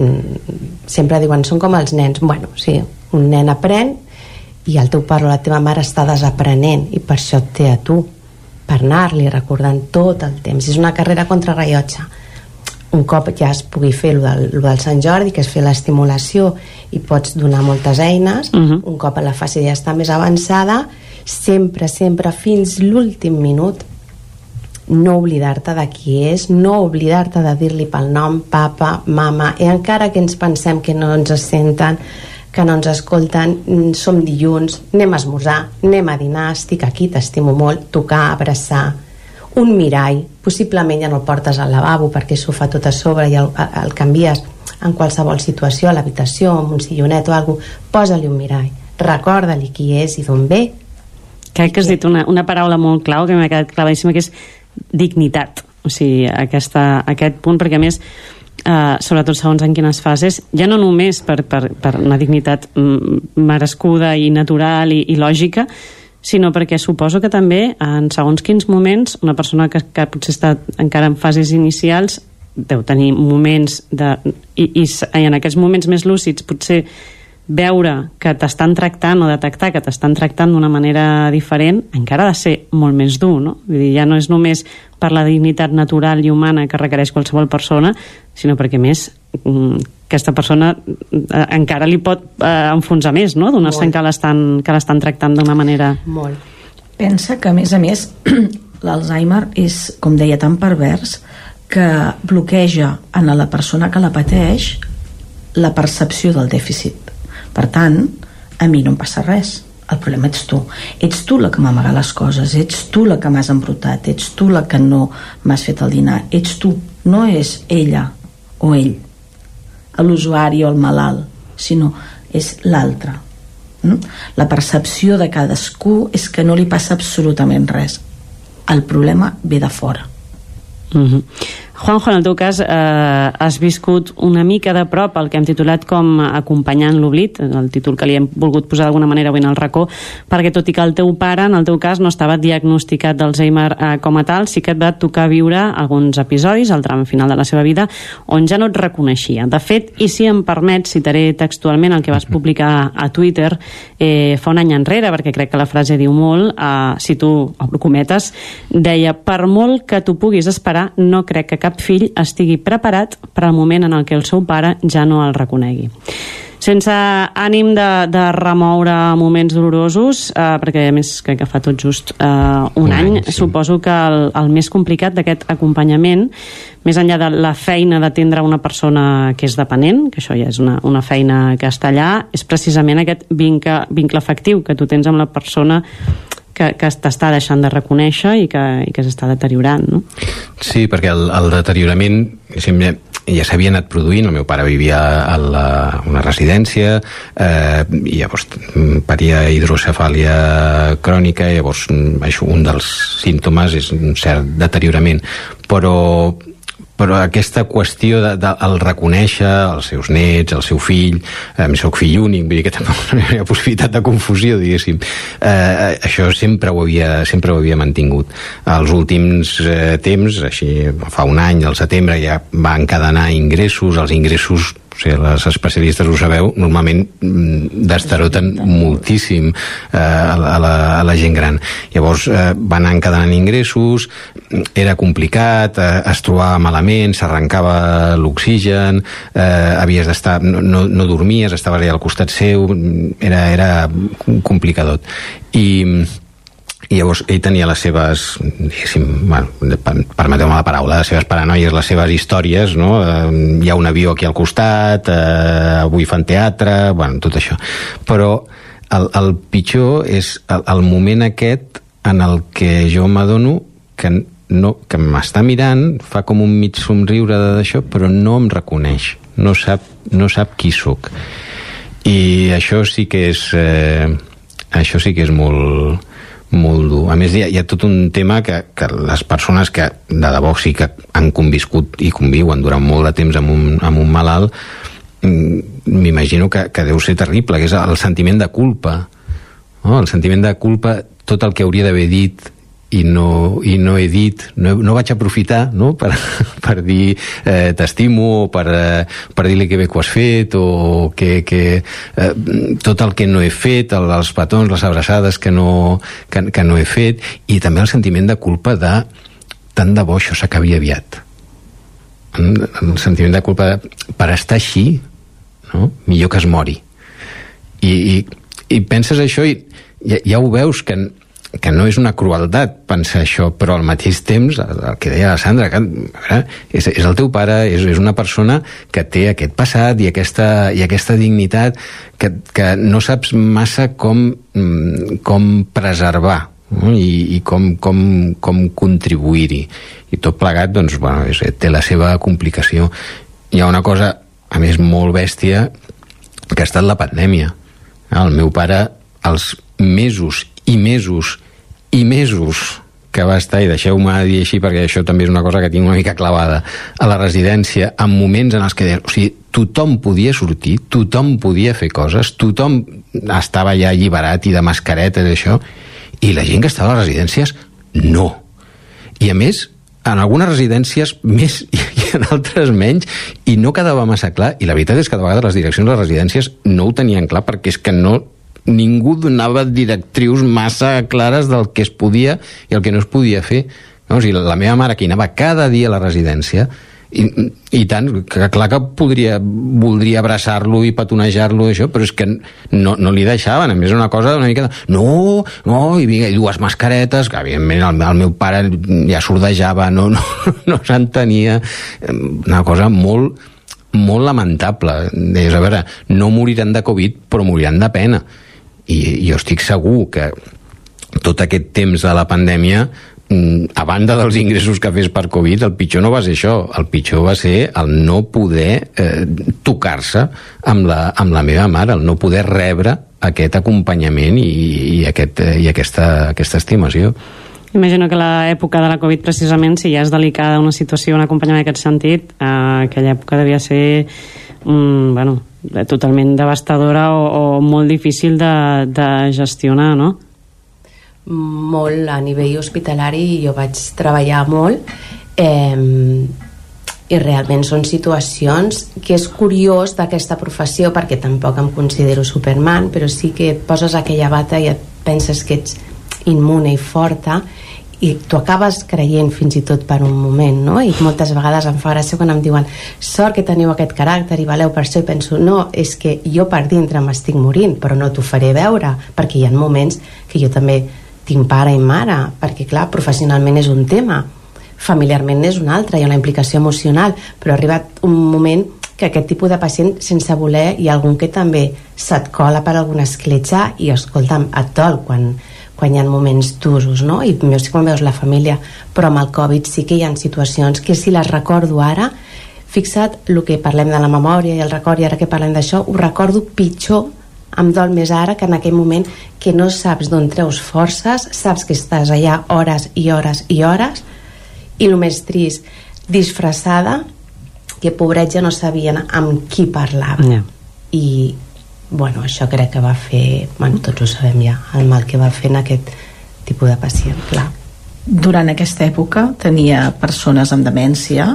Mm, sempre diuen són com els nens, bueno, sí un nen aprèn i el teu pare o la teva mare està desaprenent i per això et té a tu per anar-li recordant tot el temps. És una carrera contra rellotge un cop ja es pugui fer lo del, lo del Sant Jordi, que és fer l'estimulació i pots donar moltes eines, uh -huh. un cop la fase ja està més avançada, sempre, sempre, fins l'últim minut, no oblidar-te de qui és, no oblidar-te de dir-li pel nom, papa, mama, i encara que ens pensem que no ens senten, que no ens escolten, mm, som dilluns, anem a esmorzar, anem a dinar, estic aquí, t'estimo molt, tocar, abraçar, un mirall, possiblement ja no el portes al lavabo perquè s'ho fa tot a sobre i el, el canvies en qualsevol situació, a l'habitació, amb un sillonet o alguna posa-li un mirall, recorda-li qui és i d'on ve. Crec que has dit una, una paraula molt clau que m'ha quedat clavadíssima, que és dignitat. O sigui, aquesta, aquest punt, perquè a més, eh, sobretot segons en quines fases, ja no només per, per, per una dignitat mm, merescuda i natural i, i lògica, sinó perquè suposo que també en segons quins moments una persona que, que potser està encara en fases inicials deu tenir moments de, i, i, i en aquests moments més lúcids potser veure que t'estan tractant o detectar que t'estan tractant d'una manera diferent encara ha de ser molt més dur no? Vull dir, ja no és només per la dignitat natural i humana que requereix qualsevol persona sinó perquè més mm, aquesta persona eh, encara li pot eh, enfonsar més no? donar-se Molt. que l'estan que l'estan tractant d'una manera Molt. Pensa que, a més a més, (clears throat) l'Alzheimer és, com deia, tan pervers que bloqueja en la persona que la pateix la percepció del dèficit. Per tant, a mi no em passa res. El problema ets tu. Ets tu la que m'amaga les coses, ets tu la que m'has embrutat, ets tu la que no m'has fet el dinar, ets tu. No és ella o ell, l'usuari o el malalt, sinó és l'altre. Mm? La percepció de cadascú és que no li passa absolutament res. El problema ve de fora. Mm -hmm. Juanjo, en el teu cas, eh, has viscut una mica de prop el que hem titulat com Acompanyant l'oblit, el títol que li hem volgut posar d'alguna manera avui en el racó, perquè tot i que el teu pare, en el teu cas, no estava diagnosticat d'Alzheimer eh, com a tal, sí que et va tocar viure alguns episodis al tram final de la seva vida on ja no et reconeixia. De fet, i si em permet, citaré textualment el que vas (laughs) publicar a Twitter eh, fa un any enrere, perquè crec que la frase diu molt, eh, si tu, obro cometes, deia, per molt que tu puguis esperar, no crec que cap fill estigui preparat per al moment en el que el seu pare ja no el reconegui sense ànim de, de remoure moments dolorosos, eh, perquè a més crec que fa tot just eh, un, un any, any sí. suposo que el, el més complicat d'aquest acompanyament, més enllà de la feina d'atendre una persona que és dependent, que això ja és una, una feina que està allà, és precisament aquest vincle, vincle afectiu que tu tens amb la persona que, que t'està deixant de reconèixer i que, i que s'està deteriorant, no? Sí, perquè el, el deteriorament sempre ja s'havia anat produint, el meu pare vivia a la, una residència eh, i llavors patia hidrocefàlia crònica i llavors això, un dels símptomes és un cert deteriorament però però aquesta qüestió de, de, el reconèixer els seus nets, el seu fill eh, sóc fill únic, vull dir que tampoc (laughs) no hi ha possibilitat de confusió, diguéssim. Eh, això sempre ho, havia, sempre ho havia mantingut. Els últims eh, temps, així fa un any al setembre ja va encadenar ingressos, els ingressos o sigui, les especialistes ho sabeu, normalment mm, destaroten moltíssim eh, a, la, a la gent gran. Llavors eh, van encadenant ingressos, era complicat, eh, es trobava malament, s'arrencava l'oxigen, eh, havies d'estar, no, no, no dormies, estaves allà al costat seu, era, era complicadot. I i llavors ell tenia les seves diguéssim, bueno, permeteu-me la paraula les seves paranoies, les seves històries no? Eh, hi ha un avió aquí al costat eh, avui fan teatre bueno, tot això, però el, el pitjor és el, el moment aquest en el que jo m'adono que, no, que m'està mirant fa com un mig somriure d'això però no em reconeix no sap, no sap qui sóc i això sí que és eh, això sí que és molt molt dur. A més, hi ha, hi ha tot un tema que, que les persones que de debò sí que han conviscut i conviuen durant molt de temps amb un, amb un malalt mm, m'imagino que, que deu ser terrible, que és el sentiment de culpa. No? El sentiment de culpa, tot el que hauria d'haver dit i no, i no he dit, no, no vaig aprofitar no? per, (laughs) per dir eh, t'estimo per, eh, per dir-li que bé que ho has fet o que, que eh, tot el que no he fet, el, els petons, les abraçades que no, que, que no he fet i també el sentiment de culpa de tant de bo això s'acabi aviat el sentiment de culpa de, per estar així no? millor que es mori i, i, i penses això i ja, ja ho veus que que no és una crueltat pensar això, però al mateix temps, el, que deia la Sandra, que, veure, és, és el teu pare, és, és una persona que té aquest passat i aquesta, i aquesta dignitat que, que no saps massa com, mm, com preservar no? I, i com, com, com contribuir-hi. I tot plegat, doncs, bueno, és, té la seva complicació. Hi ha una cosa, a més, molt bèstia, que ha estat la pandèmia. El meu pare, els mesos i mesos i mesos que va estar, i deixeu-me dir així perquè això també és una cosa que tinc una mica clavada, a la residència, en moments en els que o sigui, tothom podia sortir, tothom podia fer coses, tothom estava ja alliberat i de mascaretes i això, i la gent que estava a les residències, no. I a més, en algunes residències més (laughs) i en altres menys, i no quedava massa clar, i la veritat és que de vegades les direccions de les residències no ho tenien clar perquè és que no ningú donava directrius massa clares del que es podia i el que no es podia fer. No? O sigui, la meva mare, que anava cada dia a la residència, i, i tant, que clar que podria, voldria abraçar-lo i petonejar-lo això, però és que no, no li deixaven, a més una cosa una mica de, no, no, i, vinga, i dues mascaretes que evidentment el, el meu pare ja sordejava no, no, (laughs) no s'entenia una cosa molt molt lamentable Deies, a veure, no moriran de Covid però moriran de pena i jo estic segur que tot aquest temps de la pandèmia mm, a banda dels ingressos que fes per Covid, el pitjor no va ser això, el pitjor va ser el no poder eh, tocar-se amb, la, amb la meva mare, el no poder rebre aquest acompanyament i, i, aquest, eh, i aquesta, aquesta estimació. Imagino que l'època de la Covid, precisament, si ja és delicada una situació, un acompanyament en aquest sentit, eh, aquella època devia ser mm, bueno, totalment devastadora o, o molt difícil de, de gestionar, no? molt a nivell hospitalari jo vaig treballar molt eh, i realment són situacions que és curiós d'aquesta professió perquè tampoc em considero Superman però sí que poses aquella bata i et penses que ets immune i forta i tu acabes creient fins i tot per un moment no? i moltes vegades em fa gràcia quan em diuen sort que teniu aquest caràcter i valeu per això i penso no, és que jo per dintre m'estic morint però no t'ho faré veure perquè hi ha moments que jo també tinc pare i mare, perquè clar, professionalment és un tema, familiarment és un altre, hi ha una implicació emocional, però ha arribat un moment que aquest tipus de pacient, sense voler, hi ha algun que també se't cola per alguna escletxa i, escolta'm, et dol quan, quan hi ha moments durs, no? I més quan veus la família, però amb el Covid sí que hi ha situacions que si les recordo ara, fixa't el que parlem de la memòria i el record i ara que parlem d'això, ho recordo pitjor em dol més ara que en aquell moment que no saps d'on treus forces, saps que estàs allà hores i hores i hores i el més trist, disfressada que pobretja no sabien amb qui parlava yeah. i bueno, això crec que va fer bueno, tots ho sabem ja, el mal que va fer en aquest tipus de pacient, clar. Durant aquesta època tenia persones amb demència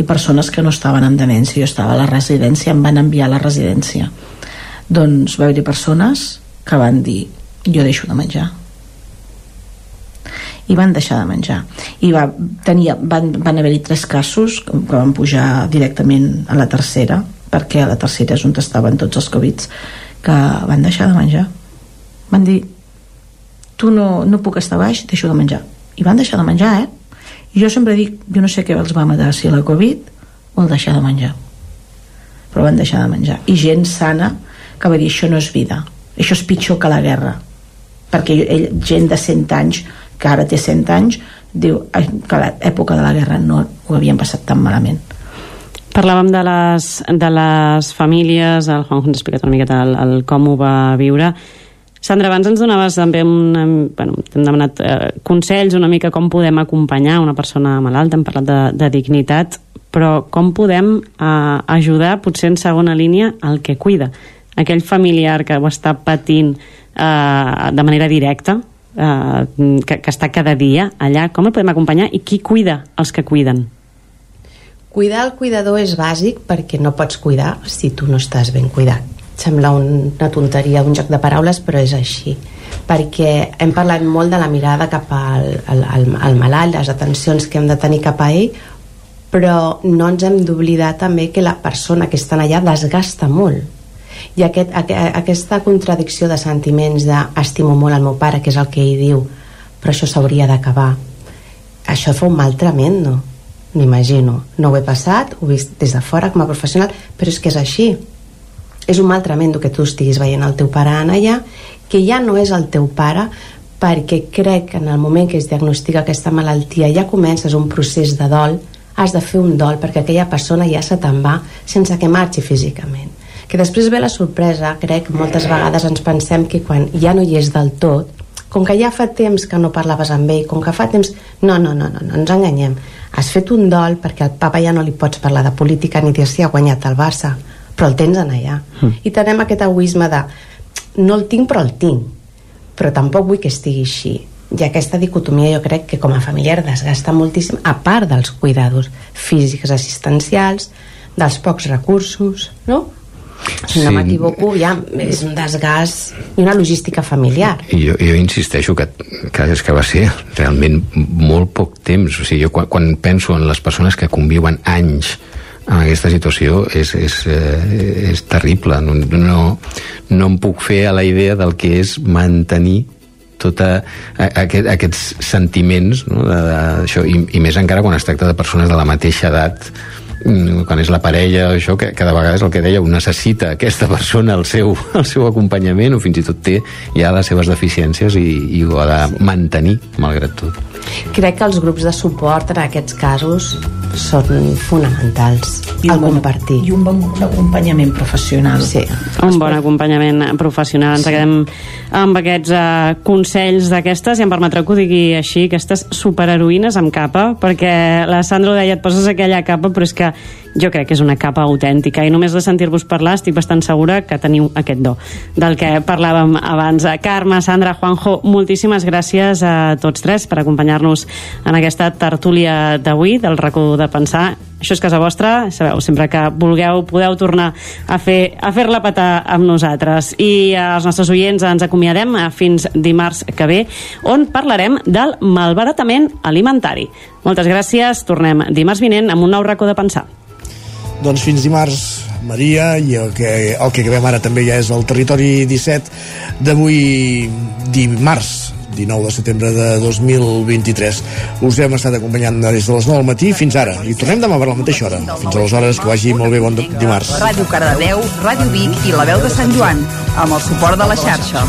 i persones que no estaven amb demència. Jo estava a la residència, em van enviar a la residència. Doncs va haver-hi persones que van dir jo deixo de menjar. I van deixar de menjar. I va, tenia, van, van haver-hi tres casos que van pujar directament a la tercera perquè a la tercera és on estaven tots els Covid que van deixar de menjar. Van dir tu no, no puc estar baix, deixo de menjar. I van deixar de menjar, eh? i jo sempre dic, jo no sé què els va matar si la Covid o el deixar de menjar. Però van deixar de menjar. I gent sana que va dir això no és vida. Això és pitjor que la guerra. Perquè ell, gent de 100 anys que ara té 100 anys diu que a l'època de la guerra no ho havien passat tan malament Parlàvem de les, de les famílies, el Juanjo ens ha explicat una miqueta el, el com ho va viure. Sandra, abans ens donaves també una, bueno, hem demanat eh, consells una mica com podem acompanyar una persona malalta, hem parlat de, de dignitat, però com podem eh, ajudar, potser en segona línia, al que cuida aquell familiar que ho està patint eh, de manera directa, eh, que, que està cada dia allà, com el podem acompanyar i qui cuida els que cuiden? Cuidar el cuidador és bàsic perquè no pots cuidar si tu no estàs ben cuidat. Sembla una tonteria, un joc de paraules, però és així. Perquè hem parlat molt de la mirada cap al, al, al, al malalt, les atencions que hem de tenir cap a ell, però no ens hem d'oblidar també que la persona que està allà desgasta molt i aquest, aquesta contradicció de sentiments d'estimo molt el meu pare, que és el que ell diu però això s'hauria d'acabar això fa un mal tremendo m'imagino, no ho he passat ho he vist des de fora com a professional però és que és així. És un mal tremendo que tu estiguis veient el teu pare en allà que ja no és el teu pare perquè crec que en el moment que es diagnostica aquesta malaltia ja comences un procés de dol. Has de fer un dol perquè aquella persona ja se te'n va sense que marxi físicament. Que després ve la sorpresa, crec, moltes vegades ens pensem que quan ja no hi és del tot, com que ja fa temps que no parlaves amb ell, com que fa temps... No, no, no, no, no ens enganyem. Has fet un dol perquè al papa ja no li pots parlar de política ni de si ha guanyat el Barça, però el tens en allà. Mm. I tenem aquest egoisme de no el tinc però el tinc, però tampoc vull que estigui així. I aquesta dicotomia jo crec que com a familiar desgasta moltíssim, a part dels cuidados físics assistencials, dels pocs recursos, no? Si no m'equivoco, ja és un desgast i una logística familiar. Jo, jo insisteixo que, que és que va ser realment molt poc temps. O sigui, jo quan, quan penso en les persones que conviuen anys en aquesta situació és, és, eh, és terrible. No, no, no em puc fer a la idea del que és mantenir tota aquest, aquests sentiments no, de, de, això, i, i més encara quan es tracta de persones de la mateixa edat quan és la parella això que cada vegada és el que deia necessita aquesta persona el seu, (laughs) el seu acompanyament o fins i tot té ja les seves deficiències i, i ho ha de mantenir malgrat tot Crec que els grups de suport en aquests casos són fonamentals I al un bon- compartir. I un bon acompanyament professional. Sí. Un bon acompanyament professional. Ens quedem amb aquests uh, consells d'aquestes i em permetreu que ho digui així, aquestes superheroïnes amb capa, perquè la Sandra ho deia, et poses aquella capa, però és que jo crec que és una capa autèntica i només de sentir-vos parlar estic bastant segura que teniu aquest do del que parlàvem abans. Carme, Sandra, Juanjo, moltíssimes gràcies a tots tres per acompanyar-nos en aquesta tertúlia d'avui del racó de pensar això és casa vostra, sabeu, sempre que vulgueu podeu tornar a fer a fer-la petar amb nosaltres. I als nostres oients ens acomiadem fins dimarts que ve on parlarem del malbaratament alimentari. Moltes gràcies, tornem dimarts vinent amb un nou racó de pensar. Doncs fins dimarts, Maria, i el que, el que acabem ara també ja és el territori 17 d'avui dimarts 19 de setembre de 2023. Us hem estat acompanyant des de les 9 del matí fins ara. I tornem demà per la mateixa hora. Fins aleshores, que vagi molt bé bon dimarts. Ràdio Cardedeu, Ràdio Vic i La Veu de Sant Joan, amb el suport de la xarxa.